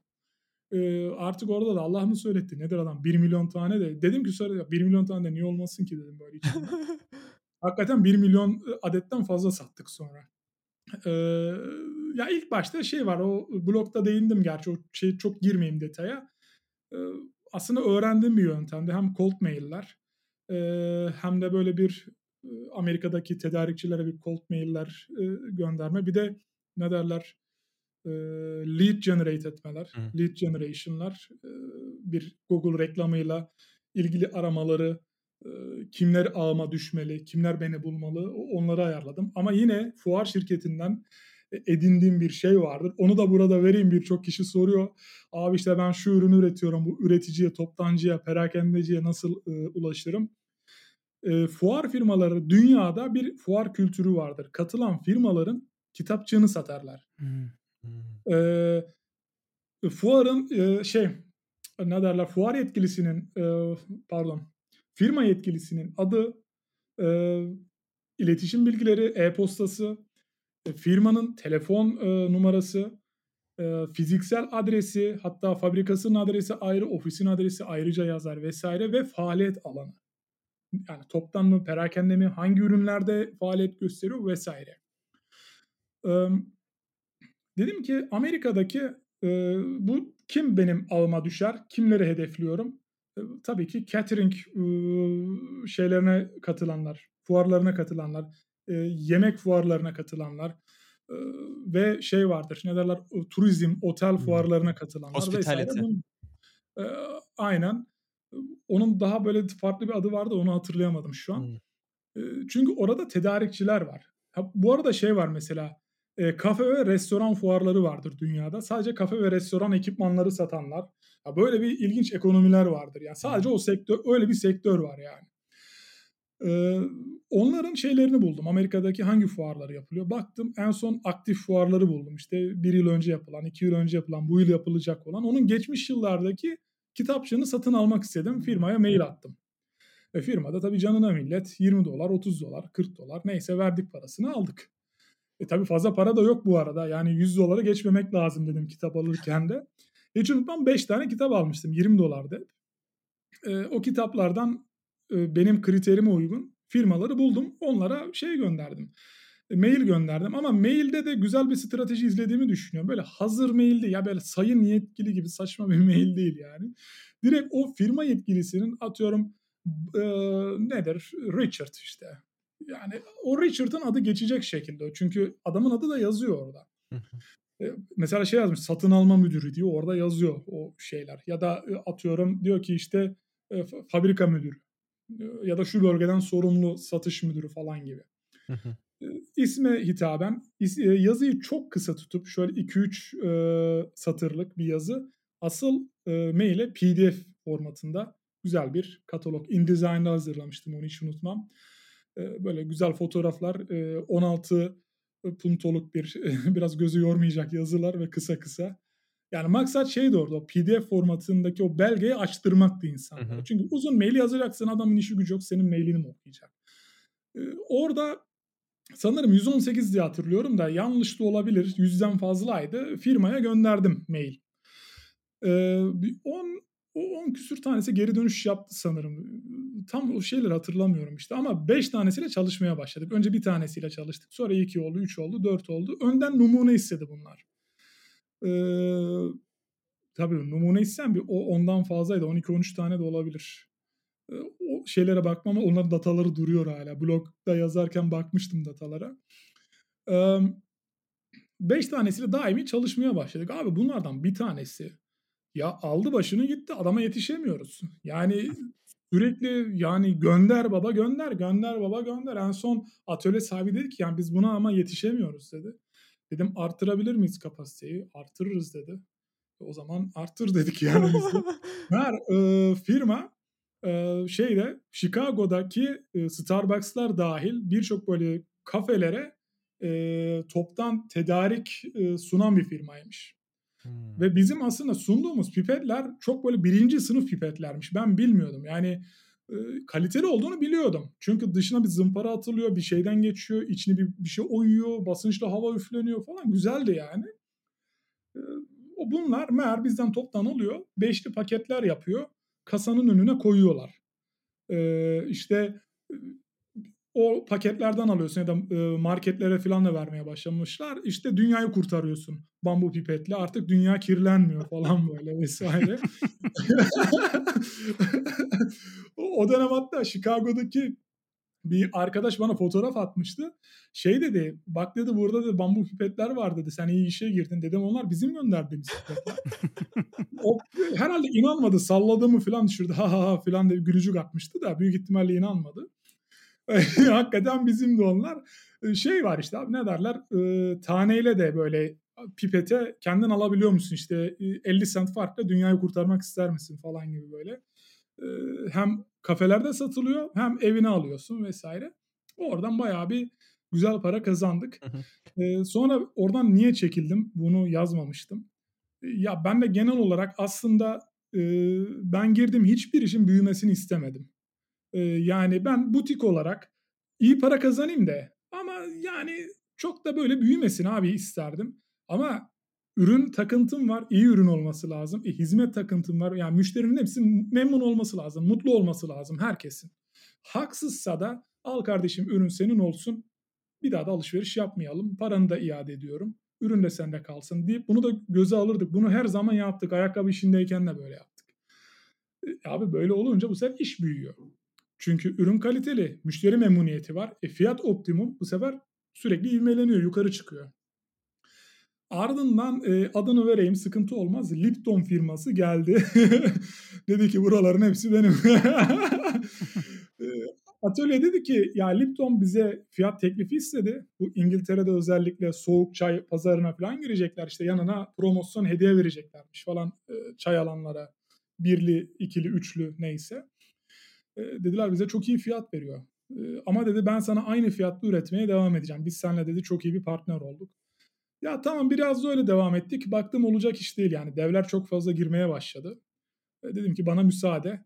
Ee, artık orada da Allah mı söyletti? Nedir adam? 1 milyon tane de. Dedim ki sonra 1 milyon tane de niye olmasın ki dedim böyle içimde. Hakikaten 1 milyon adetten fazla sattık sonra. Ee, ya ilk başta şey var o blokta değindim gerçi o şey çok girmeyeyim detaya. Ee, aslında öğrendiğim bir yöntemdi. Hem cold mailler e, hem de böyle bir Amerika'daki tedarikçilere bir cold mailler e, gönderme. Bir de ne derler e, lead generate etmeler, Hı. lead generation'lar e, bir Google reklamıyla ilgili aramaları e, kimler ağıma düşmeli, kimler beni bulmalı onları ayarladım. Ama yine fuar şirketinden edindiğim bir şey vardır. Onu da burada vereyim birçok kişi soruyor. Abi işte ben şu ürünü üretiyorum bu üreticiye, toptancıya, perakendeciye nasıl e, ulaşırım? e, fuar firmaları dünyada bir fuar kültürü vardır. Katılan firmaların kitapçığını satarlar. Hmm. E, fuarın e, şey ne derler fuar yetkilisinin e, pardon firma yetkilisinin adı e, iletişim bilgileri e-postası e, firmanın telefon e, numarası e, fiziksel adresi hatta fabrikasının adresi ayrı ofisin adresi ayrıca yazar vesaire ve faaliyet alanı Yani toptan mı, perakende mi, hangi ürünlerde faaliyet gösteriyor vesaire. Ee, dedim ki Amerika'daki e, bu kim benim ağıma düşer, kimleri hedefliyorum? E, tabii ki catering e, şeylerine katılanlar, fuarlarına katılanlar, e, yemek fuarlarına katılanlar e, ve şey vardır, ne derler, turizm, otel fuarlarına katılanlar. Bunun, e, aynen. Onun daha böyle farklı bir adı vardı onu hatırlayamadım şu an. Hmm. Çünkü orada tedarikçiler var. Ha, bu arada şey var mesela e, kafe ve restoran fuarları vardır dünyada. Sadece kafe ve restoran ekipmanları satanlar. Ya böyle bir ilginç ekonomiler vardır. Yani sadece o sektör öyle bir sektör var yani. Ee, onların şeylerini buldum. Amerika'daki hangi fuarları yapılıyor? Baktım en son aktif fuarları buldum. İşte bir yıl önce yapılan, iki yıl önce yapılan, bu yıl yapılacak olan. Onun geçmiş yıllardaki kitapçığını satın almak istedim. Firmaya mail attım. Ve firmada tabii canına millet 20 dolar, 30 dolar, 40 dolar neyse verdik parasını aldık. E tabii fazla para da yok bu arada. Yani 100 dolara geçmemek lazım dedim kitap alırken de. Hiç unutmam 5 tane kitap almıştım 20 dolardı. E, o kitaplardan e, benim kriterime uygun firmaları buldum. Onlara şey gönderdim. E, mail gönderdim ama mailde de güzel bir strateji izlediğimi düşünüyorum. Böyle hazır mail değil ya böyle sayın yetkili gibi saçma bir mail değil yani. Direkt o firma yetkilisinin atıyorum e, nedir Richard işte yani o Richard'ın adı geçecek şekilde. Çünkü adamın adı da yazıyor orada. E, mesela şey yazmış satın alma müdürü diyor orada yazıyor o şeyler. Ya da e, atıyorum diyor ki işte e, fabrika müdürü ya da şu bölgeden sorumlu satış müdürü falan gibi. İsme hitaben yazıyı çok kısa tutup şöyle 2-3 satırlık bir yazı asıl maile pdf formatında güzel bir katalog. InDesign'da hazırlamıştım onu hiç unutmam böyle güzel fotoğraflar, 16 puntoluk bir biraz gözü yormayacak yazılar ve kısa kısa. Yani maksat şeydi orada o PDF formatındaki o belgeyi açtırmaktı insanlara. Çünkü uzun mail yazacaksın adamın işi gücü yok senin mailini mi okuyacak? orada sanırım 118 diye hatırlıyorum da yanlış da olabilir. Yüzden fazlaydı. Firmaya gönderdim mail. Ee, 10 o 10 küsür tanesi geri dönüş yaptı sanırım. Tam o şeyleri hatırlamıyorum işte ama 5 tanesiyle çalışmaya başladık. Önce bir tanesiyle çalıştık. Sonra 2 oldu, 3 oldu, 4 oldu. Önden numune istedi bunlar. Ee, tabii numune isteyen bir o ondan fazlaydı. 12-13 tane de olabilir. Ee, o şeylere bakmam ama onların dataları duruyor hala. Blogda yazarken bakmıştım datalara. Ee, 5 tanesiyle daimi çalışmaya başladık. Abi bunlardan bir tanesi ya aldı başını gitti. Adama yetişemiyoruz. Yani sürekli yani gönder baba gönder, gönder baba gönder. En son atölye sahibi dedi ki yani biz buna ama yetişemiyoruz dedi. Dedim artırabilir miyiz kapasiteyi? Artırırız dedi. O zaman arttır dedik yani biz de. Meğer e, firma e, şeyde Chicago'daki e, Starbucks'lar dahil birçok böyle kafelere e, toptan tedarik e, sunan bir firmaymış. Hmm. Ve bizim aslında sunduğumuz pipetler çok böyle birinci sınıf pipetlermiş. Ben bilmiyordum. Yani e, kaliteli olduğunu biliyordum. Çünkü dışına bir zımpara atılıyor, bir şeyden geçiyor, içine bir, bir şey oyuyor, basınçla hava üfleniyor falan. Güzeldi yani. E, o bunlar meğer bizden toptan oluyor. Beşli paketler yapıyor. Kasanın önüne koyuyorlar. E, işte o paketlerden alıyorsun ya da marketlere falan da vermeye başlamışlar. İşte dünyayı kurtarıyorsun bambu pipetle. Artık dünya kirlenmiyor falan böyle vesaire. o dönem hatta Chicago'daki bir arkadaş bana fotoğraf atmıştı. Şey dedi bak dedi burada da bambu pipetler var dedi. Sen iyi işe girdin dedim. Onlar bizim gönderdiğimiz o herhalde inanmadı salladığımı falan düşürdü. Ha ha ha falan diye gülücük atmıştı da büyük ihtimalle inanmadı. Hakikaten bizim de onlar. Şey var işte abi ne derler e, taneyle de böyle pipete kendin alabiliyor musun işte 50 sent farkla dünyayı kurtarmak ister misin falan gibi böyle. E, hem kafelerde satılıyor hem evine alıyorsun vesaire. Oradan bayağı bir güzel para kazandık. e, sonra oradan niye çekildim bunu yazmamıştım. Ya ben de genel olarak aslında e, ben girdim hiçbir işin büyümesini istemedim. Yani ben butik olarak iyi para kazanayım da ama yani çok da böyle büyümesin abi isterdim. Ama ürün takıntım var. iyi ürün olması lazım. E, hizmet takıntım var. Yani müşterinin hepsi memnun olması lazım. Mutlu olması lazım herkesin. Haksızsa da al kardeşim ürün senin olsun. Bir daha da alışveriş yapmayalım. Paranı da iade ediyorum. Ürün de sende kalsın deyip bunu da göze alırdık. Bunu her zaman yaptık. Ayakkabı işindeyken de böyle yaptık. E, abi böyle olunca bu sefer iş büyüyor. Çünkü ürün kaliteli, müşteri memnuniyeti var. E fiyat optimum bu sefer sürekli ivmeleniyor, yukarı çıkıyor. Ardından e, adını vereyim sıkıntı olmaz. Lipton firması geldi. dedi ki buraların hepsi benim. e, atölye dedi ki ya Lipton bize fiyat teklifi istedi. Bu İngiltere'de özellikle soğuk çay pazarına falan girecekler. İşte yanına promosyon hediye vereceklermiş falan e, çay alanlara. Birli, ikili, üçlü neyse. Dediler bize çok iyi fiyat veriyor. Ama dedi ben sana aynı fiyatlı üretmeye devam edeceğim. Biz seninle dedi çok iyi bir partner olduk. Ya tamam biraz da öyle devam ettik. Baktım olacak iş değil yani. Devler çok fazla girmeye başladı. Dedim ki bana müsaade.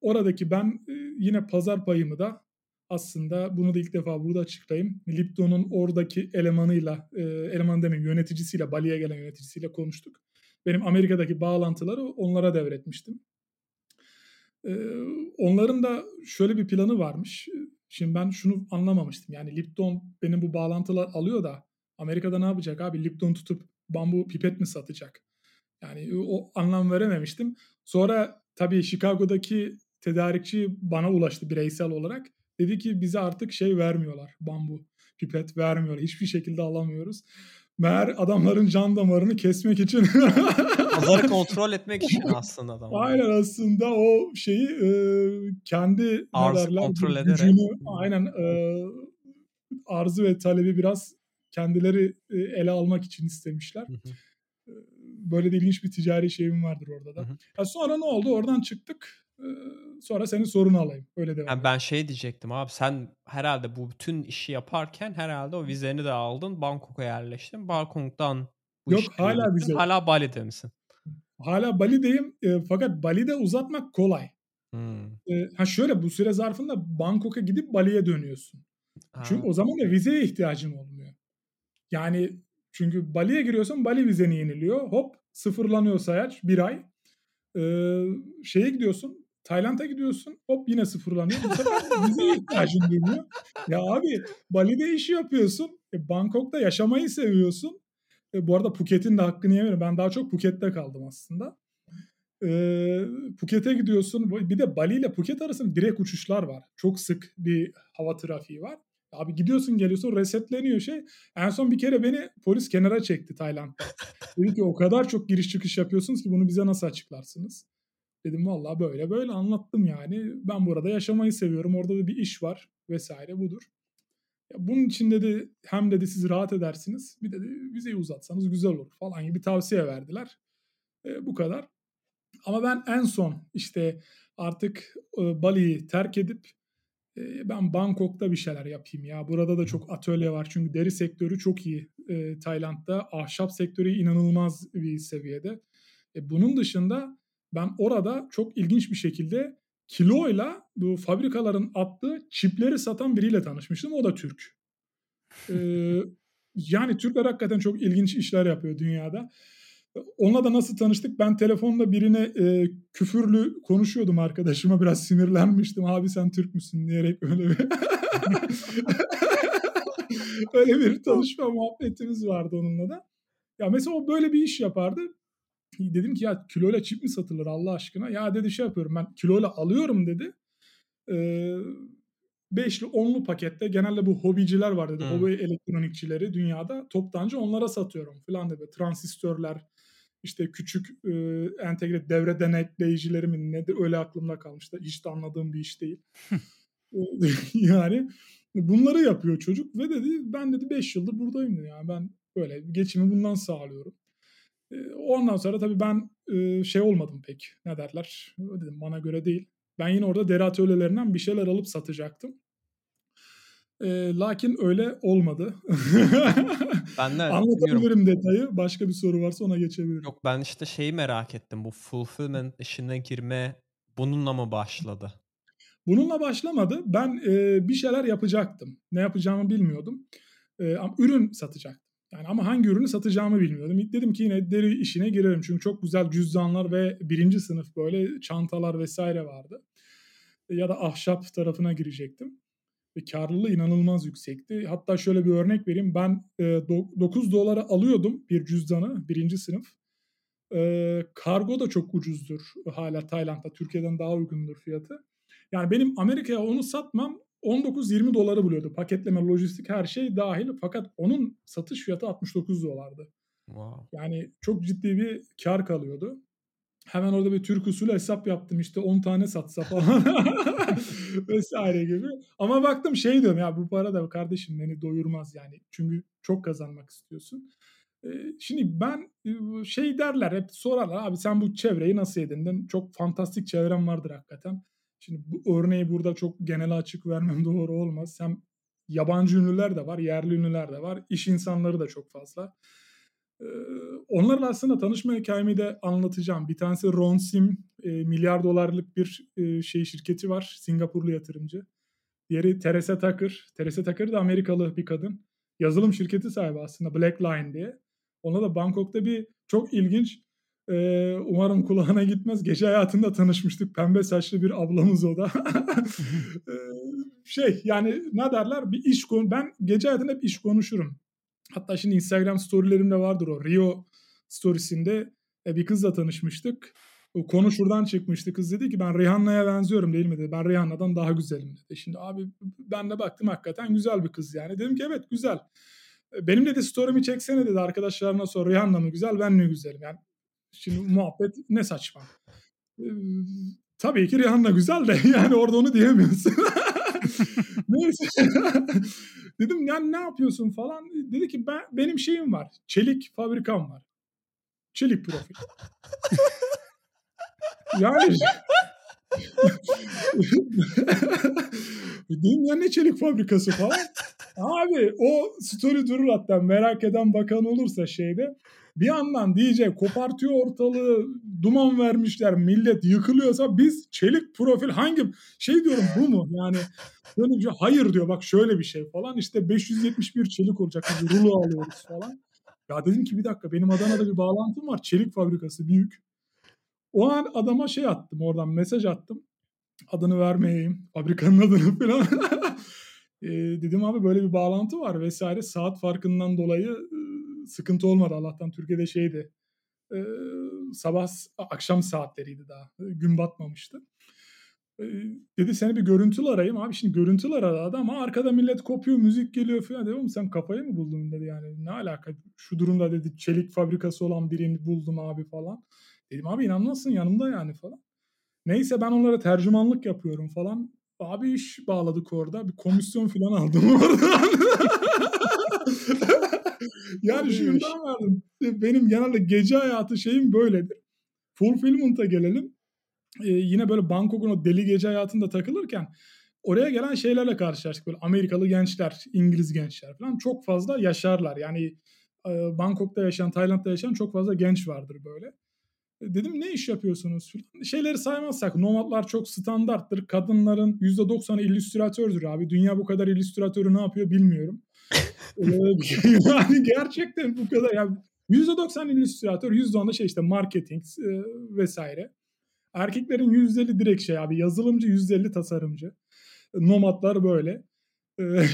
Oradaki ben yine pazar payımı da aslında bunu da ilk defa burada açıklayayım. Lipton'un oradaki elemanıyla, eleman demeyeyim yöneticisiyle, Bali'ye gelen yöneticisiyle konuştuk. Benim Amerika'daki bağlantıları onlara devretmiştim. E, onların da şöyle bir planı varmış. Şimdi ben şunu anlamamıştım. Yani Lipton benim bu bağlantılar alıyor da Amerika'da ne yapacak abi? Lipton tutup bambu pipet mi satacak? Yani o anlam verememiştim. Sonra tabii Chicago'daki tedarikçi bana ulaştı bireysel olarak. Dedi ki bize artık şey vermiyorlar. Bambu pipet vermiyorlar. Hiçbir şekilde alamıyoruz. Meğer adamların can damarını kesmek için Pazarı kontrol etmek için aslında adam. Aynen aslında o şeyi e, kendi Arzı kontrol ederek. gücünü aynen e, arzı ve talebi biraz kendileri e, ele almak için istemişler. Hı hı. E, Böyle de ilginç bir ticari şeyim vardır orada da. Hı hı. Ya sonra ne oldu? Oradan çıktık. Sonra senin sorunu alayım. Öyle devam. Yani ben şey diyecektim abi sen herhalde bu bütün işi yaparken herhalde o vizeni de aldın Bangkok'a yerleştin. Bangkok'tan bu Yok, hala vize- Hala Bali'de misin? Hala Bali'deyim. E, fakat Bali'de uzatmak kolay. Hmm. E, ha şöyle bu süre zarfında Bangkok'a gidip Bali'ye dönüyorsun. Ha. Çünkü o zaman da vizeye ihtiyacın olmuyor. Yani çünkü Bali'ye giriyorsun Bali vizeni yeniliyor. Hop sıfırlanıyor sayaç bir ay. Ee, şeye gidiyorsun Tayland'a gidiyorsun hop yine sıfırlanıyor. Bu sefer vizeye ihtiyacın duymuyor. Ya abi Bali'de iş yapıyorsun. E, Bangkok'ta yaşamayı seviyorsun. E, bu arada Phuket'in de hakkını yemiyorum. Ben daha çok Phuket'te kaldım aslında. Ee, Phuket'e gidiyorsun. Bir de Bali ile Phuket arasında direkt uçuşlar var. Çok sık bir hava trafiği var. Abi gidiyorsun geliyorsun resetleniyor şey. En son bir kere beni polis kenara çekti Tayland'da. Dedi ki o kadar çok giriş çıkış yapıyorsunuz ki bunu bize nasıl açıklarsınız? Dedim vallahi böyle böyle anlattım yani. Ben burada yaşamayı seviyorum. Orada da bir iş var vesaire budur. Ya bunun için dedi hem dedi siz rahat edersiniz bir dedi vizeyi uzatsanız güzel olur falan gibi tavsiye verdiler. E, bu kadar. Ama ben en son işte artık e, Bali'yi terk edip e, ben Bangkok'ta bir şeyler yapayım ya. Burada da çok atölye var çünkü deri sektörü çok iyi e, Tayland'da. Ahşap sektörü inanılmaz bir seviyede. E, bunun dışında ben orada çok ilginç bir şekilde kiloyla bu fabrikaların attığı çipleri satan biriyle tanışmıştım. O da Türk. E, yani Türkler hakikaten çok ilginç işler yapıyor dünyada. Onunla da nasıl tanıştık? Ben telefonda birine e, küfürlü konuşuyordum arkadaşıma. Biraz sinirlenmiştim. Abi sen Türk müsün diyerek öyle bir öyle bir tanışma muhabbetimiz vardı onunla da. Ya mesela o böyle bir iş yapardı. Dedim ki ya kiloyla çip mi satılır Allah aşkına? Ya dedi şey yapıyorum ben kiloyla alıyorum dedi. Ee, beşli onlu pakette genelde bu hobiciler var dedi. Hmm. Hobi elektronikçileri dünyada toptancı onlara satıyorum falan dedi. Transistörler işte küçük e, entegre devre denetleyicileri mi nedir öyle aklımda kalmıştı. Hiç de anladığım bir iş değil. yani bunları yapıyor çocuk ve dedi ben dedi 5 yıldır buradayım dedi. Yani ben böyle geçimi bundan sağlıyorum. Ondan sonra tabii ben şey olmadım pek. Ne derler? Dedim bana göre değil. Ben yine orada deri atölyelerinden bir şeyler alıp satacaktım. E, lakin öyle olmadı. Ben de. Anlatabilirim detayı. Başka bir soru varsa ona geçebilirim. Yok ben işte şeyi merak ettim. Bu fulfillment işine girme bununla mı başladı? Bununla başlamadı. Ben e, bir şeyler yapacaktım. Ne yapacağımı bilmiyordum. E, ama ürün satacaktım. Yani ama hangi ürünü satacağımı bilmiyordum. Dedim ki yine deri işine girerim. Çünkü çok güzel cüzdanlar ve birinci sınıf böyle çantalar vesaire vardı. ya da ahşap tarafına girecektim. Ve karlılığı inanılmaz yüksekti. Hatta şöyle bir örnek vereyim. Ben e, 9 dolara alıyordum bir cüzdanı birinci sınıf. E, kargo da çok ucuzdur hala Tayland'da. Türkiye'den daha uygundur fiyatı. Yani benim Amerika'ya onu satmam 19-20 doları buluyordu. Paketleme, lojistik her şey dahil. Fakat onun satış fiyatı 69 dolardı. Wow. Yani çok ciddi bir kar kalıyordu. Hemen orada bir Türk usulü hesap yaptım işte 10 tane satsa falan vesaire gibi. Ama baktım şey diyorum ya bu para da kardeşim beni doyurmaz yani. Çünkü çok kazanmak istiyorsun. Şimdi ben şey derler hep sorarlar abi sen bu çevreyi nasıl edindin? Çok fantastik çevrem vardır hakikaten. Şimdi bu örneği burada çok genel açık vermem doğru olmaz. Hem yabancı ünlüler de var, yerli ünlüler de var. iş insanları da çok fazla. onlarla aslında tanışma hikayemi de anlatacağım. Bir tanesi Ron Sim, e, milyar dolarlık bir e, şey şirketi var. Singapurlu yatırımcı. Diğeri Teresa Tucker. Teresa Tucker da Amerikalı bir kadın. Yazılım şirketi sahibi aslında Black Line diye. Ona da Bangkok'ta bir çok ilginç ee, umarım kulağına gitmez. Gece hayatında tanışmıştık. Pembe saçlı bir ablamız o da. ee, şey yani ne derler bir iş konu. Ben gece hayatında hep iş konuşurum. Hatta şimdi Instagram storylerimde vardır o. Rio storiesinde e, bir kızla tanışmıştık. O konu şuradan çıkmıştı. Kız dedi ki ben Rihanna'ya benziyorum değil mi dedi. Ben Rihanna'dan daha güzelim dedi. Şimdi abi ben de baktım hakikaten güzel bir kız yani. Dedim ki evet güzel. Benim dedi story'mi çeksene dedi arkadaşlarına sor Rihanna mı güzel ben mi güzelim yani. Şimdi muhabbet ne saçma. Ee, tabii ki Rihanna güzel de yani orada onu diyemiyorsun. Neyse. Dedim yani ne yapıyorsun falan. Dedi ki ben benim şeyim var. Çelik fabrikam var. Çelik profil. yani Dedim ya ne çelik fabrikası falan. Abi o story durur hatta merak eden bakan olursa şeyde. Bir yandan DJ kopartıyor ortalığı, duman vermişler, millet yıkılıyorsa biz çelik profil hangi şey diyorum bu mu? Yani böyle hayır diyor bak şöyle bir şey falan işte 571 çelik olacak biz rulo alıyoruz falan. Ya dedim ki bir dakika benim Adana'da bir bağlantım var çelik fabrikası büyük. O an adama şey attım oradan mesaj attım. Adını vermeyeyim. Fabrikanın adını falan. e, dedim abi böyle bir bağlantı var vesaire. Saat farkından dolayı e, sıkıntı olmadı Allah'tan. Türkiye'de şeydi. E, sabah akşam saatleriydi daha. Gün batmamıştı. E, dedi seni bir görüntülü arayayım. Abi şimdi görüntülü aradı ama arkada millet kopuyor, müzik geliyor falan. Dedim sen kafayı mı buldun dedi yani. Ne alaka şu durumda dedi çelik fabrikası olan birini buldum abi falan. Dedim abi inanmazsın yanımda yani falan. Neyse ben onlara tercümanlık yapıyorum falan. Abi iş bağladık orada. Bir komisyon falan aldım oradan. yani şundan verdim. Benim genelde gece hayatı şeyim böyledir. Fulfillment'a gelelim. Ee, yine böyle Bangkok'un o deli gece hayatında takılırken oraya gelen şeylerle karşılaştık. Böyle Amerikalı gençler, İngiliz gençler falan çok fazla yaşarlar. Yani e, Bangkok'ta yaşayan, Tayland'da yaşayan çok fazla genç vardır böyle. Dedim ne iş yapıyorsunuz Şeyleri saymazsak nomadlar çok standarttır. Kadınların %90'ı illüstratördür abi. Dünya bu kadar illüstratörü ne yapıyor bilmiyorum. Ee, yani gerçekten bu kadar. Yani %90 illüstratör, %10 da şey işte marketing e, vesaire. Erkeklerin %50 direkt şey abi yazılımcı, %50 tasarımcı. Nomadlar böyle. Ee,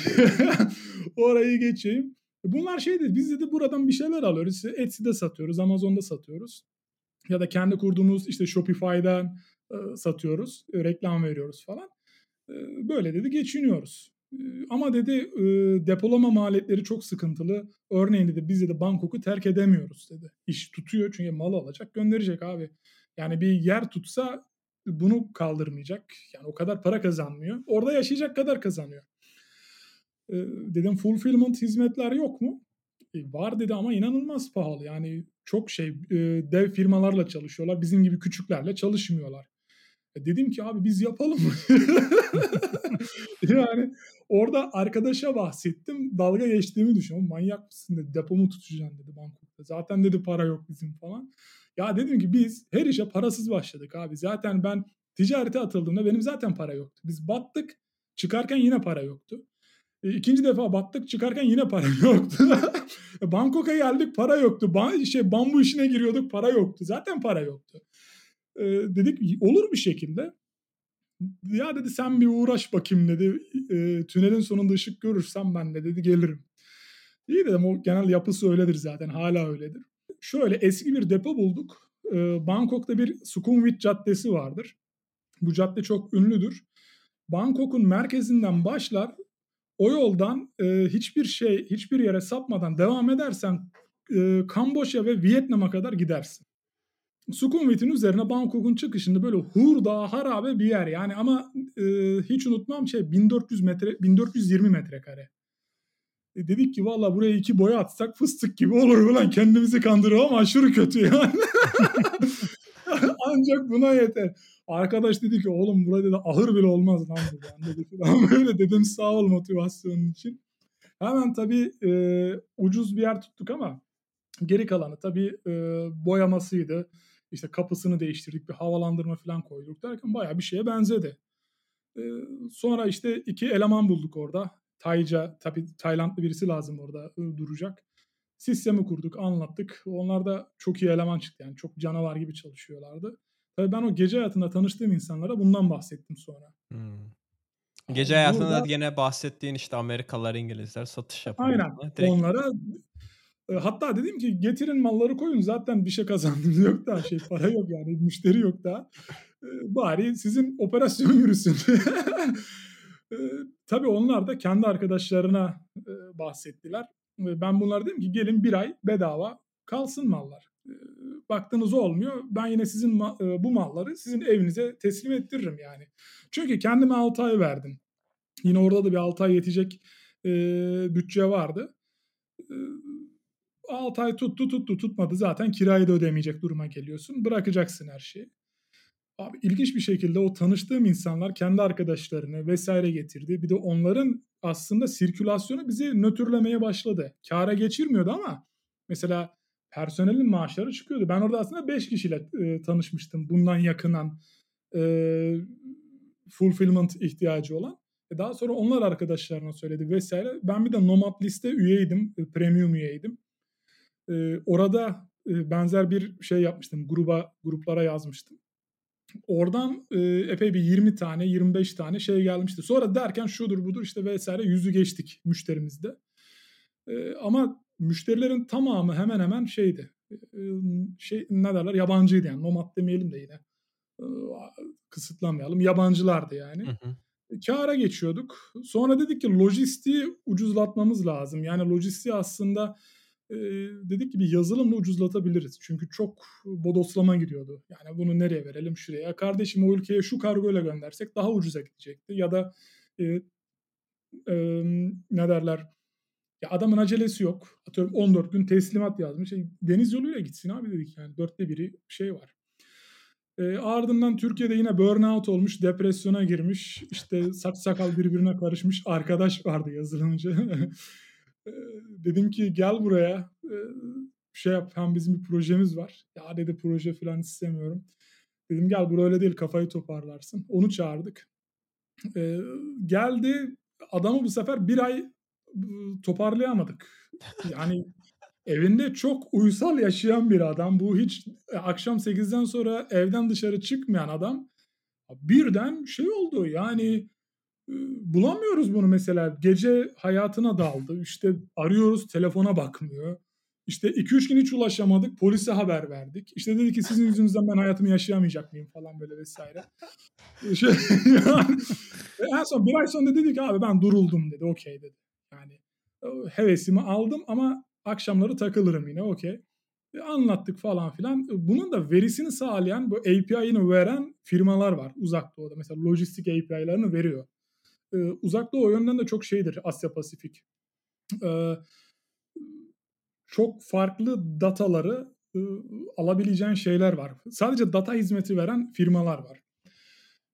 orayı geçeyim. Bunlar şey dedi biz de buradan bir şeyler alıyoruz. Etsy'de satıyoruz, Amazon'da satıyoruz ya da kendi kurduğumuz işte Shopify'dan e, satıyoruz, e, reklam veriyoruz falan. E, böyle dedi geçiniyoruz. Ama dedi depolama maliyetleri çok sıkıntılı. Örneğin dedi biz de Bangkok'u terk edemiyoruz dedi. İş tutuyor çünkü malı alacak gönderecek abi. Yani bir yer tutsa bunu kaldırmayacak. Yani o kadar para kazanmıyor. Orada yaşayacak kadar kazanıyor. Dedim fulfillment hizmetler yok mu? E, var dedi ama inanılmaz pahalı. Yani çok şey dev firmalarla çalışıyorlar. Bizim gibi küçüklerle çalışmıyorlar. E dedim ki abi biz yapalım. yani orada arkadaşa bahsettim. Dalga geçtiğimi düşünüyorum. Manyak mısın dedi. Depomu tutacaksın dedi Bangkok'ta. Zaten dedi para yok bizim falan. Ya dedim ki biz her işe parasız başladık abi. Zaten ben ticarete atıldığımda benim zaten para yoktu. Biz battık. Çıkarken yine para yoktu. E, ikinci defa battık çıkarken yine para yoktu. E, Bangkok'a geldik para yoktu. Ba şey, bambu işine giriyorduk para yoktu. Zaten para yoktu. E, dedik olur bir şekilde. Ya dedi sen bir uğraş bakayım dedi. E, tünelin sonunda ışık görürsem ben de dedi gelirim. İyi dedim o genel yapısı öyledir zaten hala öyledir. Şöyle eski bir depo bulduk. E, Bangkok'ta bir Sukhumvit Caddesi vardır. Bu cadde çok ünlüdür. Bangkok'un merkezinden başlar o yoldan e, hiçbir şey, hiçbir yere sapmadan devam edersen e, Kamboçya ve Vietnam'a kadar gidersin. Sukhumvit'in üzerine Bangkok'un çıkışında böyle hurda harabe bir yer yani ama e, hiç unutmam şey 1400 metre 1420 metrekare. E dedik ki valla buraya iki boya atsak fıstık gibi olur ulan kendimizi kandırıyor ama aşırı kötü yani. Ancak buna yeter. Arkadaş dedi ki oğlum burada dedi ahır bile olmaz lan. Ben dedi falan dedim sağ ol motivasyonun için. Hemen tabii e, ucuz bir yer tuttuk ama geri kalanı tabii e, boyamasıydı. İşte kapısını değiştirdik bir havalandırma falan koyduk derken bayağı bir şeye benzedi. E, sonra işte iki eleman bulduk orada. Tayca tabii Taylandlı birisi lazım orada e, duracak. Sistemi kurduk, anlattık. Onlar da çok iyi eleman çıktı yani. Çok canavar gibi çalışıyorlardı. Tabii ben o gece hayatında tanıştığım insanlara bundan bahsettim sonra. Hmm. Gece hayatında Burada, yine bahsettiğin işte Amerikalılar, İngilizler satış yapıyor. Aynen. Direkt... Onlara hatta dedim ki getirin malları koyun zaten bir şey kazandınız yok daha şey para yok yani müşteri yok daha. E, bari sizin operasyon yürüsün. e, tabii onlar da kendi arkadaşlarına e, bahsettiler. Ben bunlar dedim ki gelin bir ay bedava kalsın mallar. Baktığınız olmuyor. Ben yine sizin bu malları sizin evinize teslim ettiririm yani. Çünkü kendime 6 ay verdim. Yine orada da bir 6 ay yetecek e, bütçe vardı. E, 6 ay tuttu tuttu tutmadı zaten kirayı da ödemeyecek duruma geliyorsun. Bırakacaksın her şeyi. Abi ilginç bir şekilde o tanıştığım insanlar kendi arkadaşlarını vesaire getirdi. Bir de onların aslında sirkülasyonu bizi nötrlemeye başladı. Kâra geçirmiyordu ama mesela personelin maaşları çıkıyordu. Ben orada aslında 5 kişiyle e, tanışmıştım. Bundan yakınan e, fulfillment ihtiyacı olan. E daha sonra onlar arkadaşlarına söyledi vesaire. Ben bir de Nomad liste üyeydim. E, premium üyeydim. E, orada e, benzer bir şey yapmıştım. Gruba gruplara yazmıştım. Oradan e, epey bir 20 tane 25 tane şey gelmişti. Sonra derken şudur budur işte vesaire yüzü geçtik müşterimizde. E, ama müşterilerin tamamı hemen hemen şeydi. E, şey ne derler yabancıydı yani nomad demeyelim de yine. E, kısıtlamayalım. Yabancılardı yani. Hı hı. E, kâra geçiyorduk. Sonra dedik ki lojistiği ucuzlatmamız lazım. Yani lojistiği aslında dedik ki bir yazılımla ucuzlatabiliriz. Çünkü çok bodoslama gidiyordu. Yani bunu nereye verelim şuraya. Kardeşim o ülkeye şu kargoyla göndersek daha ucuza gidecekti. Ya da e, e, ne derler ya adamın acelesi yok. Atıyorum 14 gün teslimat yazmış. E, deniz yoluyla gitsin abi dedik yani. Dörtte biri şey var. E, ardından Türkiye'de yine burnout olmuş, depresyona girmiş. İşte saç sakal birbirine karışmış arkadaş vardı yazılımcı. dedim ki gel buraya e, şey yap hem bizim bir projemiz var. Ya dedi proje falan istemiyorum. Dedim gel buraya öyle değil kafayı toparlarsın. Onu çağırdık. E, geldi adamı bu sefer bir ay toparlayamadık. Yani evinde çok uysal yaşayan bir adam. Bu hiç akşam 8'den sonra evden dışarı çıkmayan adam. Birden şey oldu yani bulamıyoruz bunu mesela. Gece hayatına daldı. İşte arıyoruz telefona bakmıyor. İşte 2-3 gün hiç ulaşamadık. Polise haber verdik. İşte dedi ki sizin yüzünüzden ben hayatımı yaşayamayacak mıyım falan böyle vesaire. şey, yani, en son bir ay sonra dedi ki abi ben duruldum dedi. Okey dedi. Yani hevesimi aldım ama akşamları takılırım yine okey. E, anlattık falan filan. Bunun da verisini sağlayan bu API'ını veren firmalar var uzak doğuda. Mesela lojistik API'larını veriyor. Ee, uzak doğu o yönden de çok şeydir Asya Pasifik. Ee, çok farklı dataları e, alabileceğin şeyler var. Sadece data hizmeti veren firmalar var.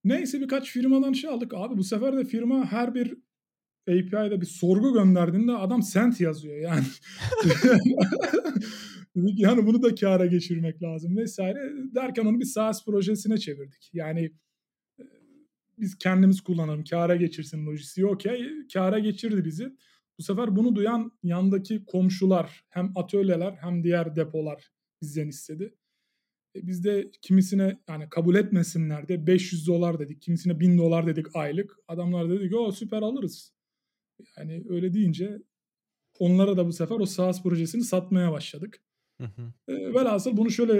Neyse birkaç firmadan şey aldık. Abi bu sefer de firma her bir API'de bir sorgu gönderdiğinde adam sent yazıyor yani. Yani bunu da kâra geçirmek lazım vesaire derken onu bir SaaS projesine çevirdik. Yani e, biz kendimiz kullanalım, kâra geçirsin lojistiği okey. Kâra geçirdi bizi. Bu sefer bunu duyan yandaki komşular hem atölyeler hem diğer depolar bizden istedi. E, biz de kimisine yani kabul etmesinler de 500 dolar dedik. Kimisine 1000 dolar dedik aylık. Adamlar dedi ki o süper alırız. Yani öyle deyince onlara da bu sefer o SaaS projesini satmaya başladık. Hı hı. E, velhasıl bunu şöyle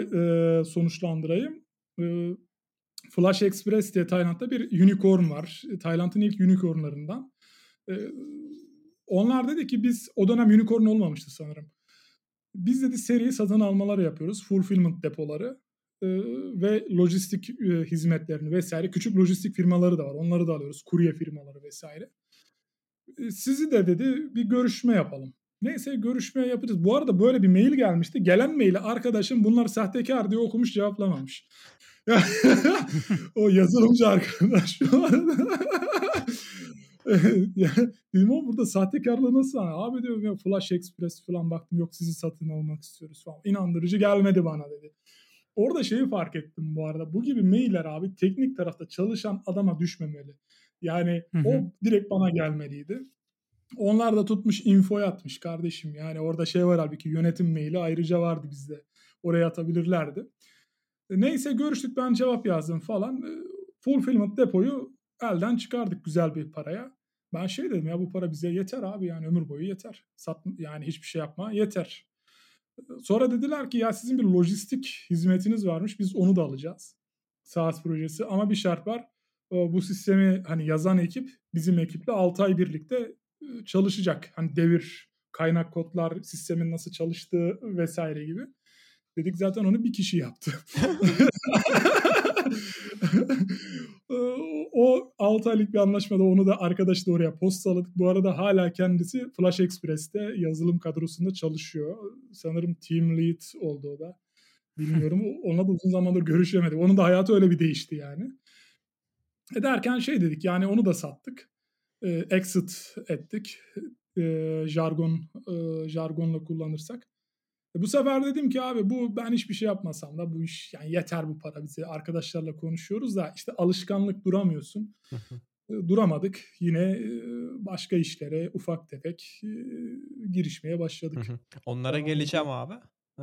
e, sonuçlandırayım. E, Flash Express diye Tayland'da bir unicorn var. Tayland'ın ilk unicornlarından. E, onlar dedi ki biz o dönem unicorn olmamıştı sanırım. Biz dedi seri satın almaları yapıyoruz. Fulfillment depoları e, ve lojistik e, hizmetlerini vesaire. Küçük lojistik firmaları da var. Onları da alıyoruz. Kurye firmaları vesaire. E, sizi de dedi bir görüşme yapalım. Neyse görüşme yapacağız. Bu arada böyle bir mail gelmişti. Gelen maili arkadaşım bunlar sahtekar diye okumuş cevaplamamış. o yazılımcı arkadaş şu arada. ya, dedim ama burada sahtekarlığı nasıl? Abi diyorum ya Flash Express falan baktım yok sizi satın almak istiyoruz falan. İnandırıcı gelmedi bana dedi. Orada şeyi fark ettim bu arada. Bu gibi mailler abi teknik tarafta çalışan adama düşmemeli. Yani hı hı. o direkt bana gelmeliydi. Onlar da tutmuş info atmış kardeşim. Yani orada şey var halbuki yönetim maili ayrıca vardı bizde. Oraya atabilirlerdi. E, neyse görüştük ben cevap yazdım falan. E, fulfillment depoyu elden çıkardık güzel bir paraya. Ben şey dedim ya bu para bize yeter abi yani ömür boyu yeter. Sat, yani hiçbir şey yapma yeter. Sonra dediler ki ya sizin bir lojistik hizmetiniz varmış biz onu da alacağız. SaaS projesi ama bir şart var. Bu sistemi hani yazan ekip bizim ekiple 6 ay birlikte çalışacak. Hani devir, kaynak kodlar, sistemin nasıl çalıştığı vesaire gibi. Dedik zaten onu bir kişi yaptı. o 6 aylık bir anlaşmada onu da arkadaş da oraya postaladık. Bu arada hala kendisi Flash Express'te yazılım kadrosunda çalışıyor. Sanırım team lead oldu o da. Bilmiyorum. Onunla da uzun zamandır görüşemedik. Onun da hayatı öyle bir değişti yani. E derken şey dedik yani onu da sattık. E, exit ettik. E, jargon e, jargonla kullanırsak. E bu sefer dedim ki abi bu ben hiçbir şey yapmasam da bu iş yani yeter bu para bize. Arkadaşlarla konuşuyoruz da işte alışkanlık duramıyorsun. E, duramadık. Yine e, başka işlere ufak tefek e, girişmeye başladık. Onlara geleceğim abi. Ee,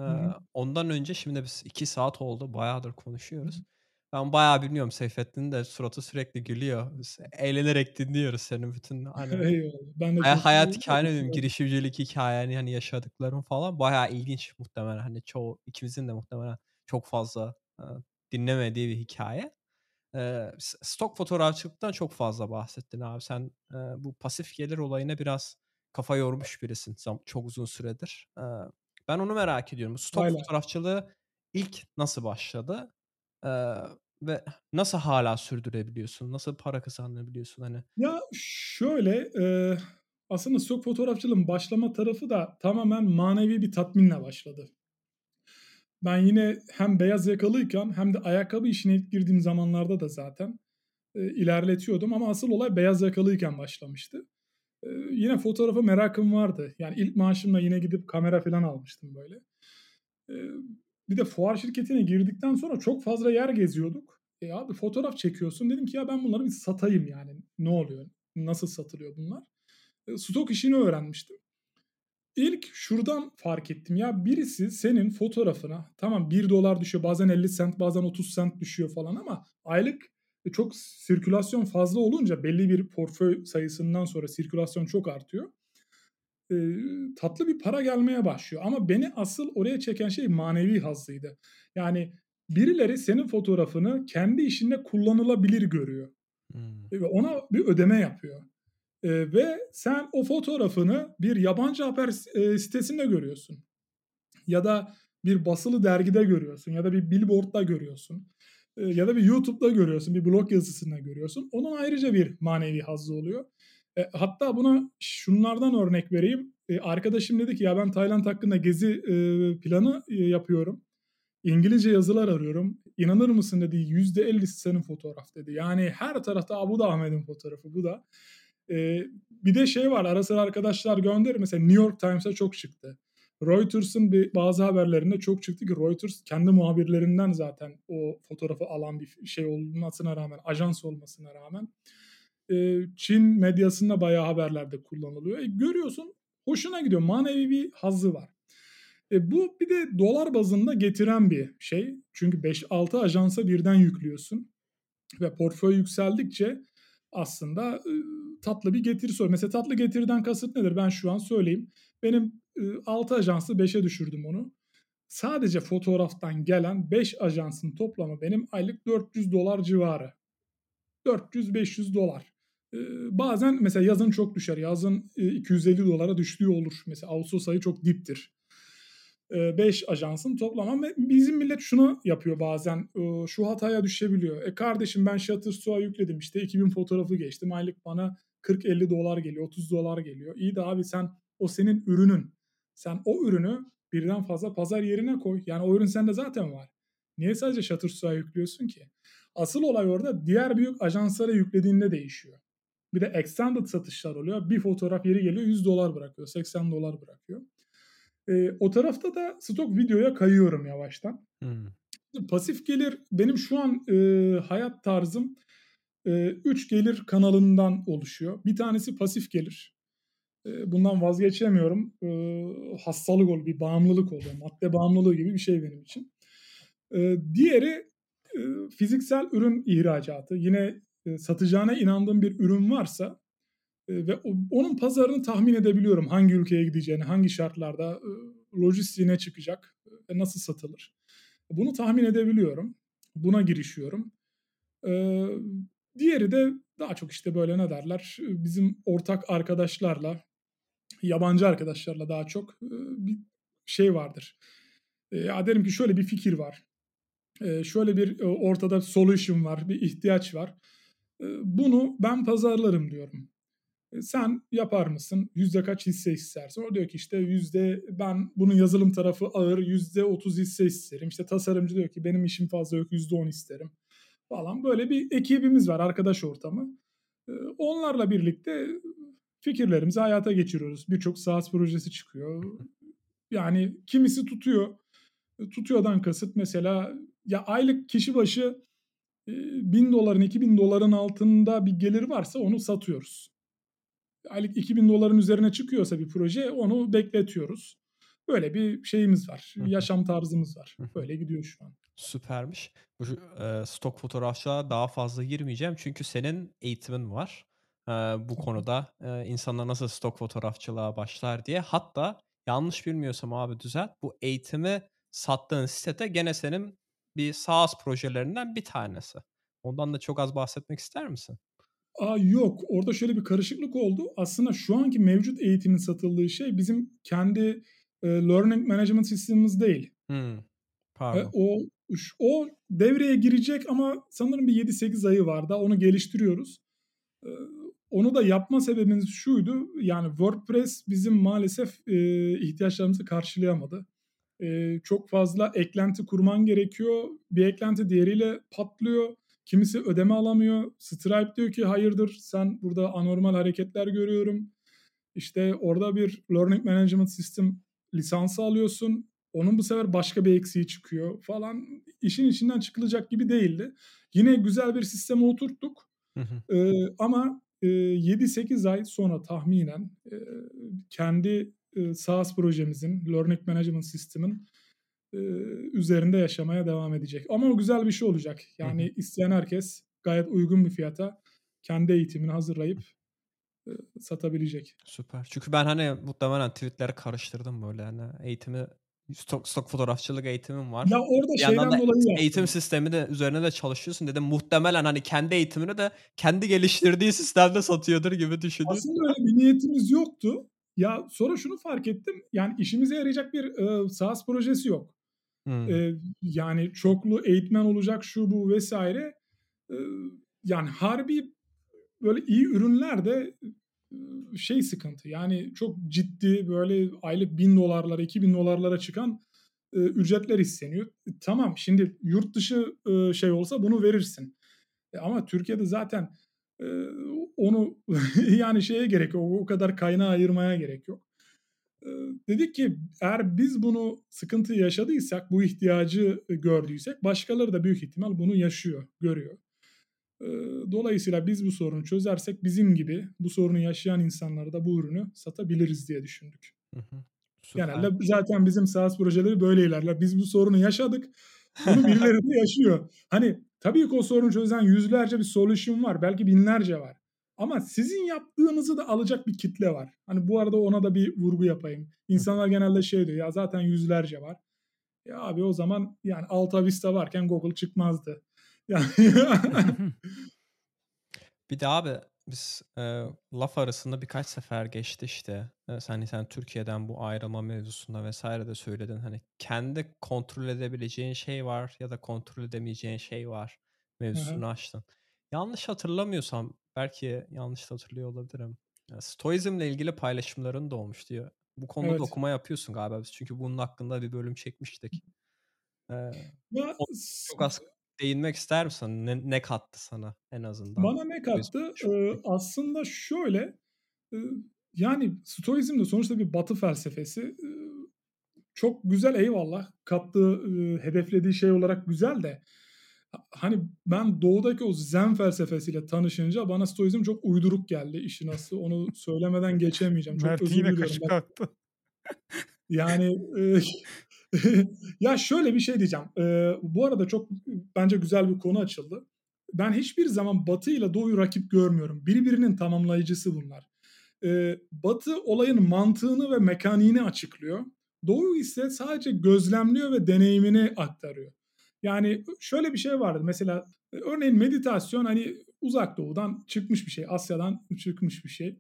ondan önce şimdi biz iki saat oldu. Bayağıdır konuşuyoruz. Ben bayağı biliyorum Seyfettin'in de suratı sürekli gülüyor. Biz eğlenerek dinliyoruz senin bütün hani Eyvallah. Ben de hay- hayat hikayeni diyorum, girişimcilik hikayeni hani yaşadıkların falan bayağı ilginç muhtemelen hani çoğu ikimizin de muhtemelen çok fazla e, dinlemediği bir hikaye. E, stok fotoğrafçılıktan çok fazla bahsettin abi. Sen e, bu pasif gelir olayına biraz kafa yormuş birisin çok uzun süredir. E, ben onu merak ediyorum. Stok Aynen. fotoğrafçılığı ilk nasıl başladı? Eee, ve nasıl hala sürdürebiliyorsun? Nasıl para kazanabiliyorsun hani? Ya şöyle, eee, aslında stok fotoğrafçılığın başlama tarafı da tamamen manevi bir tatminle başladı. Ben yine hem beyaz yakalıyken hem de ayakkabı işine ilk girdiğim zamanlarda da zaten, eee, ilerletiyordum ama asıl olay beyaz yakalıyken başlamıştı. Eee, yine fotoğrafa merakım vardı. Yani ilk maaşımla yine gidip kamera falan almıştım böyle. Eee bir de fuar şirketine girdikten sonra çok fazla yer geziyorduk. E abi fotoğraf çekiyorsun. Dedim ki ya ben bunları bir satayım yani. Ne oluyor? Nasıl satılıyor bunlar? E, stok işini öğrenmiştim. İlk şuradan fark ettim ya birisi senin fotoğrafına tamam 1 dolar düşüyor bazen 50 sent bazen 30 sent düşüyor falan ama aylık e, çok sirkülasyon fazla olunca belli bir portföy sayısından sonra sirkülasyon çok artıyor e, tatlı bir para gelmeye başlıyor. Ama beni asıl oraya çeken şey manevi hazzıydı. Yani birileri senin fotoğrafını kendi işinde kullanılabilir görüyor. Hmm. Ve ona bir ödeme yapıyor. E, ve sen o fotoğrafını bir yabancı haber e, sitesinde görüyorsun. Ya da bir basılı dergide görüyorsun ya da bir billboardda görüyorsun. Ya da bir YouTube'da görüyorsun, bir blog yazısında görüyorsun. Onun ayrıca bir manevi hazzı oluyor. E, hatta buna şunlardan örnek vereyim. E, arkadaşım dedi ki ya ben Tayland hakkında gezi e, planı e, yapıyorum. İngilizce yazılar arıyorum. İnanır mısın dedi %50'si senin fotoğraf dedi. Yani her tarafta bu da Ahmet'in fotoğrafı bu da. E, bir de şey var ara sıra arkadaşlar gönderir. Mesela New York Times'a çok çıktı. Reuters'ın bir bazı haberlerinde çok çıktı ki Reuters kendi muhabirlerinden zaten o fotoğrafı alan bir şey olmasına rağmen, ajans olmasına rağmen Çin medyasında bayağı haberlerde kullanılıyor. E, görüyorsun hoşuna gidiyor. Manevi bir hazzı var. E, bu bir de dolar bazında getiren bir şey. Çünkü 5-6 ajansa birden yüklüyorsun. Ve portföy yükseldikçe aslında e, tatlı bir getirisi oluyor. Mesela tatlı getiriden kasıt nedir? Ben şu an söyleyeyim. Benim e, 6 ajansı 5'e düşürdüm onu. Sadece fotoğraftan gelen 5 ajansın toplamı benim aylık 400 dolar civarı. 400-500 dolar. Bazen mesela yazın çok düşer. Yazın 250 dolara düştüğü olur. Mesela Ağustos ayı çok diptir. 5 ajansın toplamı. Bizim millet şunu yapıyor bazen. Şu hataya düşebiliyor. E kardeşim ben Shutterstock'a yükledim işte 2000 fotoğrafı geçtim. Aylık bana 40-50 dolar geliyor, 30 dolar geliyor. İyi de abi sen o senin ürünün. Sen o ürünü birden fazla pazar yerine koy. Yani o ürün sende zaten var. Niye sadece Shutterstock'a yüklüyorsun ki? Asıl olay orada diğer büyük ajanslara yüklediğinde değişiyor. Bir de extended satışlar oluyor. Bir fotoğraf yeri geliyor 100 dolar bırakıyor, 80 dolar bırakıyor. E, o tarafta da stok videoya kayıyorum yavaştan. Hmm. Pasif gelir benim şu an e, hayat tarzım 3 e, gelir kanalından oluşuyor. Bir tanesi pasif gelir. E, bundan vazgeçemiyorum. E, hastalık oluyor, bir bağımlılık oluyor. Madde bağımlılığı gibi bir şey benim için. E, diğeri e, fiziksel ürün ihracatı. Yine satacağına inandığım bir ürün varsa ve onun pazarını tahmin edebiliyorum. Hangi ülkeye gideceğini, hangi şartlarda lojistiğine çıkacak ve nasıl satılır. Bunu tahmin edebiliyorum. Buna girişiyorum. Diğeri de daha çok işte böyle ne derler bizim ortak arkadaşlarla yabancı arkadaşlarla daha çok bir şey vardır. Ya derim ki şöyle bir fikir var. Şöyle bir ortada solution var, bir ihtiyaç var. Bunu ben pazarlarım diyorum. Sen yapar mısın? Yüzde kaç hisse istersin? O diyor ki işte yüzde ben bunun yazılım tarafı ağır yüzde otuz hisse isterim. İşte tasarımcı diyor ki benim işim fazla yok yüzde on isterim. Falan böyle bir ekibimiz var arkadaş ortamı. Onlarla birlikte fikirlerimizi hayata geçiriyoruz. Birçok SaaS projesi çıkıyor. Yani kimisi tutuyor. Tutuyordan kasıt mesela ya aylık kişi başı bin doların 2000 doların altında bir gelir varsa onu satıyoruz. Aylık 2000 doların üzerine çıkıyorsa bir proje onu bekletiyoruz. Böyle bir şeyimiz var. Yaşam tarzımız var. Böyle gidiyor şu an. Süpermiş. Bu e, stok fotoğrafçılığa daha fazla girmeyeceğim. Çünkü senin eğitimin var. E, bu konuda e, insanlar nasıl stok fotoğrafçılığa başlar diye. Hatta yanlış bilmiyorsam abi düzelt. Bu eğitimi sattığın sitede gene senin bir SaaS projelerinden bir tanesi. Ondan da çok az bahsetmek ister misin? Aa, yok. Orada şöyle bir karışıklık oldu. Aslında şu anki mevcut eğitimin satıldığı şey bizim kendi e, learning management sistemimiz değil. Hmm. Pardon. E, o o devreye girecek ama sanırım bir 7-8 ayı var da onu geliştiriyoruz. E, onu da yapma sebebimiz şuydu. Yani WordPress bizim maalesef e, ihtiyaçlarımızı karşılayamadı. E, çok fazla eklenti kurman gerekiyor. Bir eklenti diğeriyle patlıyor. Kimisi ödeme alamıyor. Stripe diyor ki hayırdır sen burada anormal hareketler görüyorum. İşte orada bir Learning Management System lisansı alıyorsun. Onun bu sefer başka bir eksiği çıkıyor falan. İşin içinden çıkılacak gibi değildi. Yine güzel bir sisteme oturttuk. Ee, ama e, 7-8 ay sonra tahminen e, kendi e, SaaS projemizin, Learning Management System'in e, üzerinde yaşamaya devam edecek. Ama o güzel bir şey olacak. Yani hı hı. isteyen herkes gayet uygun bir fiyata kendi eğitimini hazırlayıp e, satabilecek. Süper. Çünkü ben hani muhtemelen tweetleri karıştırdım böyle hani eğitimi stok, stok fotoğrafçılık eğitimim var. Ya orada bir şeyden dolayı yaptım. Eğitim sistemi de üzerine de çalışıyorsun dedim. Muhtemelen hani kendi eğitimini de kendi geliştirdiği sistemde satıyordur gibi düşündüm. Aslında öyle bir niyetimiz yoktu. Ya sonra şunu fark ettim. Yani işimize yarayacak bir e, SaaS projesi yok. Hmm. E, yani çoklu eğitmen olacak şu bu vesaire. E, yani harbi böyle iyi ürünler de e, şey sıkıntı. Yani çok ciddi böyle aylık bin dolarlara, iki bin dolarlara çıkan e, ücretler isteniyor. E, tamam şimdi yurt dışı e, şey olsa bunu verirsin. E, ama Türkiye'de zaten onu yani şeye gerek yok. O kadar kaynağı ayırmaya gerek yok dedik ki eğer biz bunu sıkıntı yaşadıysak, bu ihtiyacı gördüysek başkaları da büyük ihtimal bunu yaşıyor, görüyor. Dolayısıyla biz bu sorunu çözersek bizim gibi bu sorunu yaşayan insanlara da bu ürünü satabiliriz diye düşündük. Süper. Genelde zaten bizim SaaS projeleri böyle ilerler. Biz bu sorunu yaşadık. Bunu birileri de yaşıyor. Hani tabii ki o sorunu çözen yüzlerce bir solution var. Belki binlerce var. Ama sizin yaptığınızı da alacak bir kitle var. Hani bu arada ona da bir vurgu yapayım. İnsanlar genelde şey diyor ya zaten yüzlerce var. Ya abi o zaman yani Alta Vista varken Google çıkmazdı. Yani Bir de abi biz e, laf arasında birkaç sefer geçti işte. E, sen sen Türkiye'den bu ayrılma mevzusunda vesaire de söyledin. Hani kendi kontrol edebileceğin şey var ya da kontrol edemeyeceğin şey var mevzusunu açtın. Yanlış hatırlamıyorsam belki yanlış hatırlıyor olabilirim. Ya, Stoizmle ilgili paylaşımların da olmuş diyor. Bu konuda da Evet. okuma yapıyorsun galiba biz. Çünkü bunun hakkında bir bölüm çekmiştik. Ee, ya, çok az değinmek ister misin? Ne, ne kattı sana en azından? Bana ne kattı? Ee, aslında şöyle e, yani Stoizm de sonuçta bir batı felsefesi. Çok güzel eyvallah. Kattığı, e, hedeflediği şey olarak güzel de ha- hani ben doğudaki o zen felsefesiyle tanışınca bana Stoizm çok uyduruk geldi işin aslı. Onu söylemeden geçemeyeceğim. Çok Mert özür yine diliyorum. kaşı Bak, kalktı. Yani e, ya şöyle bir şey diyeceğim. E, bu arada çok bence güzel bir konu açıldı. Ben hiçbir zaman Batı ile Doğu'yu rakip görmüyorum. Birbirinin tamamlayıcısı bunlar. E, Batı olayın mantığını ve mekaniğini açıklıyor. Doğu ise sadece gözlemliyor ve deneyimini aktarıyor. Yani şöyle bir şey vardı. Mesela e, örneğin meditasyon hani uzak doğudan çıkmış bir şey. Asya'dan çıkmış bir şey.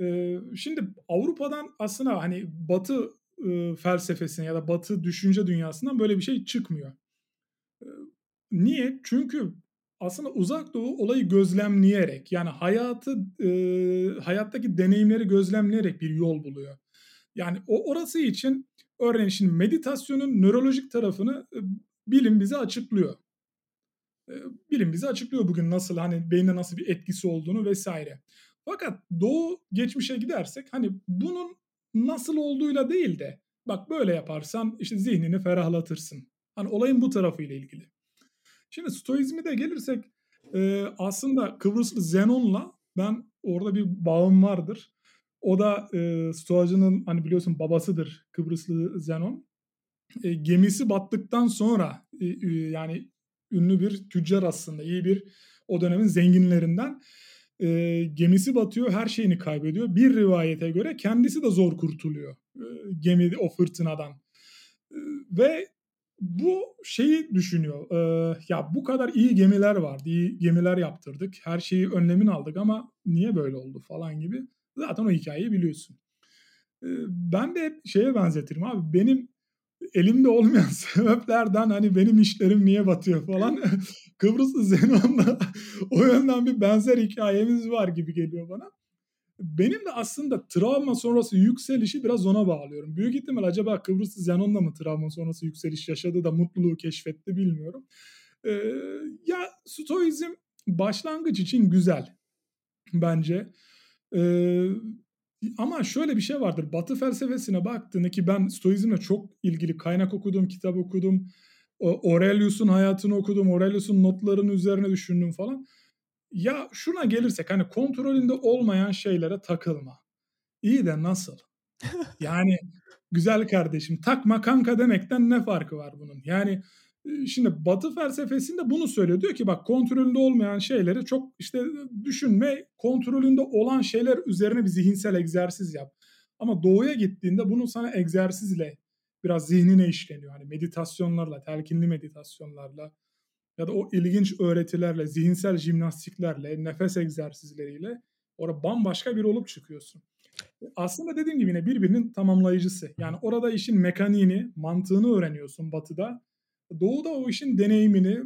E, şimdi Avrupa'dan aslında hani Batı e, felsefesine ya da Batı düşünce dünyasından böyle bir şey çıkmıyor. E, niye? Çünkü aslında uzak doğu olayı gözlemleyerek yani hayatı e, hayattaki deneyimleri gözlemleyerek bir yol buluyor. Yani o orası için örneğin şimdi meditasyonun nörolojik tarafını e, bilim bize açıklıyor. E, bilim bize açıklıyor bugün nasıl hani beyinde nasıl bir etkisi olduğunu vesaire. Fakat doğu geçmişe gidersek hani bunun nasıl olduğuyla değil de bak böyle yaparsan işte zihnini ferahlatırsın. Hani olayın bu tarafıyla ilgili. Şimdi Stoizmi de gelirsek e, aslında Kıbrıslı Zenon'la ben orada bir bağım vardır. O da e, Stoacının hani biliyorsun babasıdır Kıbrıslı Zenon. E, gemisi battıktan sonra e, e, yani ünlü bir tüccar aslında iyi bir o dönemin zenginlerinden e, gemisi batıyor her şeyini kaybediyor. Bir rivayete göre kendisi de zor kurtuluyor e, gemi o fırtınadan. E, ve bu şeyi düşünüyor. E, ya bu kadar iyi gemiler vardı. iyi gemiler yaptırdık. Her şeyi önlemini aldık ama niye böyle oldu falan gibi. Zaten o hikayeyi biliyorsun. E, ben de şeye benzetirim abi. Benim elimde olmayan sebeplerden hani benim işlerim niye batıyor falan. Kıbrıslı Zenon'la o yönden bir benzer hikayemiz var gibi geliyor bana. Benim de aslında travma sonrası yükselişi biraz ona bağlıyorum. Büyük ihtimal acaba Kıbrıslı Zenon'la mı travma sonrası yükseliş yaşadı da mutluluğu keşfetti bilmiyorum. Ee, ya Stoizm başlangıç için güzel bence. Ee, ama şöyle bir şey vardır. Batı felsefesine baktığında ki ben Stoizmle çok ilgili kaynak okudum, kitap okudum. Aurelius'un hayatını okudum. Aurelius'un notlarını üzerine düşündüm falan. Ya şuna gelirsek hani kontrolünde olmayan şeylere takılma. İyi de nasıl? Yani güzel kardeşim takma kanka demekten ne farkı var bunun? Yani şimdi Batı felsefesinde bunu söylüyor. Diyor ki bak kontrolünde olmayan şeyleri çok işte düşünme, kontrolünde olan şeyler üzerine bir zihinsel egzersiz yap. Ama doğuya gittiğinde bunu sana egzersizle biraz zihnine işleniyor. Hani meditasyonlarla, telkinli meditasyonlarla ya da o ilginç öğretilerle, zihinsel jimnastiklerle, nefes egzersizleriyle orada bambaşka bir olup çıkıyorsun. Aslında dediğim gibi yine birbirinin tamamlayıcısı. Yani orada işin mekaniğini, mantığını öğreniyorsun batıda. Doğuda o işin deneyimini,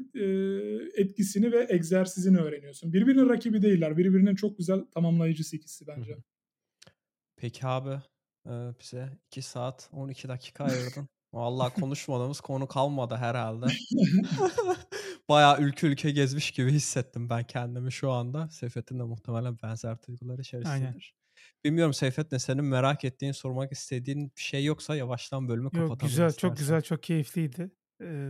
etkisini ve egzersizini öğreniyorsun. Birbirinin rakibi değiller. Birbirinin çok güzel tamamlayıcısı ikisi bence. Peki abi bize 2 saat 12 dakika ayırdın. Vallahi konuşmadığımız konu kalmadı herhalde. Bayağı ülke ülke gezmiş gibi hissettim ben kendimi şu anda. Seyfettin de muhtemelen benzer duygular içerisindedir. Aynen. Bilmiyorum Seyfettin senin merak ettiğin, sormak istediğin bir şey yoksa yavaştan bölümü Yok kapatalım güzel, istersen. çok güzel, çok keyifliydi.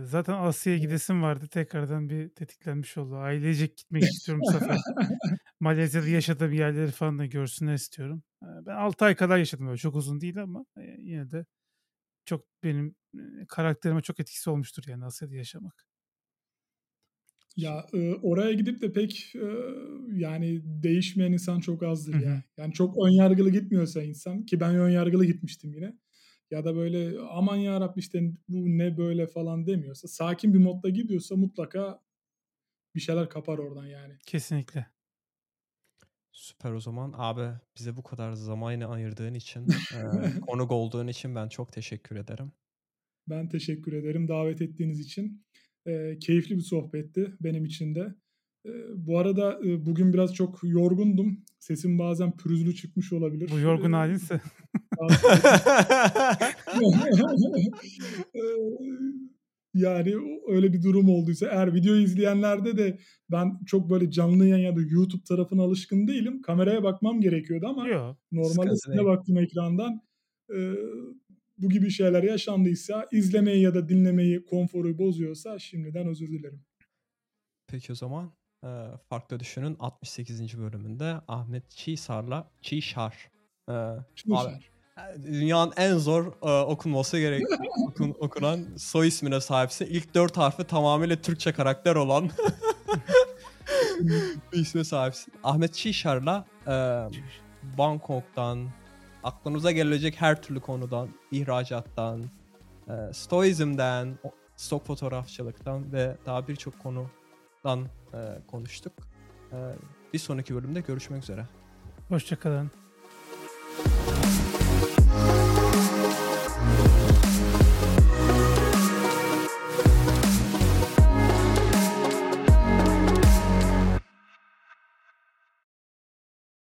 Zaten Asya'ya gidesim vardı. Tekrardan bir tetiklenmiş oldu. Ailecek gitmek istiyorum bu sefer. Malezya'da yaşadığım yerleri falan da görsünler istiyorum. Ben 6 ay kadar yaşadım böyle. Çok uzun değil ama yine de çok benim eee, karakterime çok etkisi olmuştur yani Asya'da yaşamak. Ya, ııı, oraya gidip de pek, ııı, yani değişmeyen insan çok azdır Hı hı. ya. Yani çok ön yargılı gitmiyorsa insan ki ben ön yargılı gitmiştim yine ya da böyle aman yarabbi işte bu ne böyle falan demiyorsa, sakin bir modda gidiyorsa mutlaka bir şeyler kapar oradan yani. Kesinlikle. Süper o zaman. Abi bize bu kadar zaman ayırdığın için, eee, konuk olduğun için ben çok teşekkür ederim. Ben teşekkür ederim davet ettiğiniz için. Eee, keyifli bir sohbetti benim için de. Eee, bu arada, ııı, bugün biraz çok yorgundum. Sesim bazen pürüzlü çıkmış olabilir. Bu yorgun. Eee, yani o öyle bir durum olduysa eğer videoyu izleyenlerde de ben çok böyle canlı yayın ya da YouTube tarafına alışkın değilim. Kameraya bakmam gerekiyordu ama Yo. normalde size baktım ekrandan. Eee, bu gibi şeyler yaşandıysa, izlemeyi ya da dinlemeyi, konforu bozuyorsa şimdiden özür dilerim. Peki o zaman, eee, Farklı Düşün'ün 68. bölümünde Ahmet Çiğsar'la Çişar. Eee, abi, Çişar. eee, dünyanın en zor, eee, okunması gerekli okun okunan soy ismine sahipsin. İlk 4 harfi tamamıyla Türkçe karakter olan bir isme sahipsin. Ahmet Çişar'la, eee, Bangkok'tan, aklınıza gelebilecek her türlü konudan, ihracattan, eee, stoizmden, stok fotoğrafçılıktan ve daha birçok konudan, eee, konuştuk. Eee, bir sonraki bölümde görüşmek üzere. Hoşça kalın.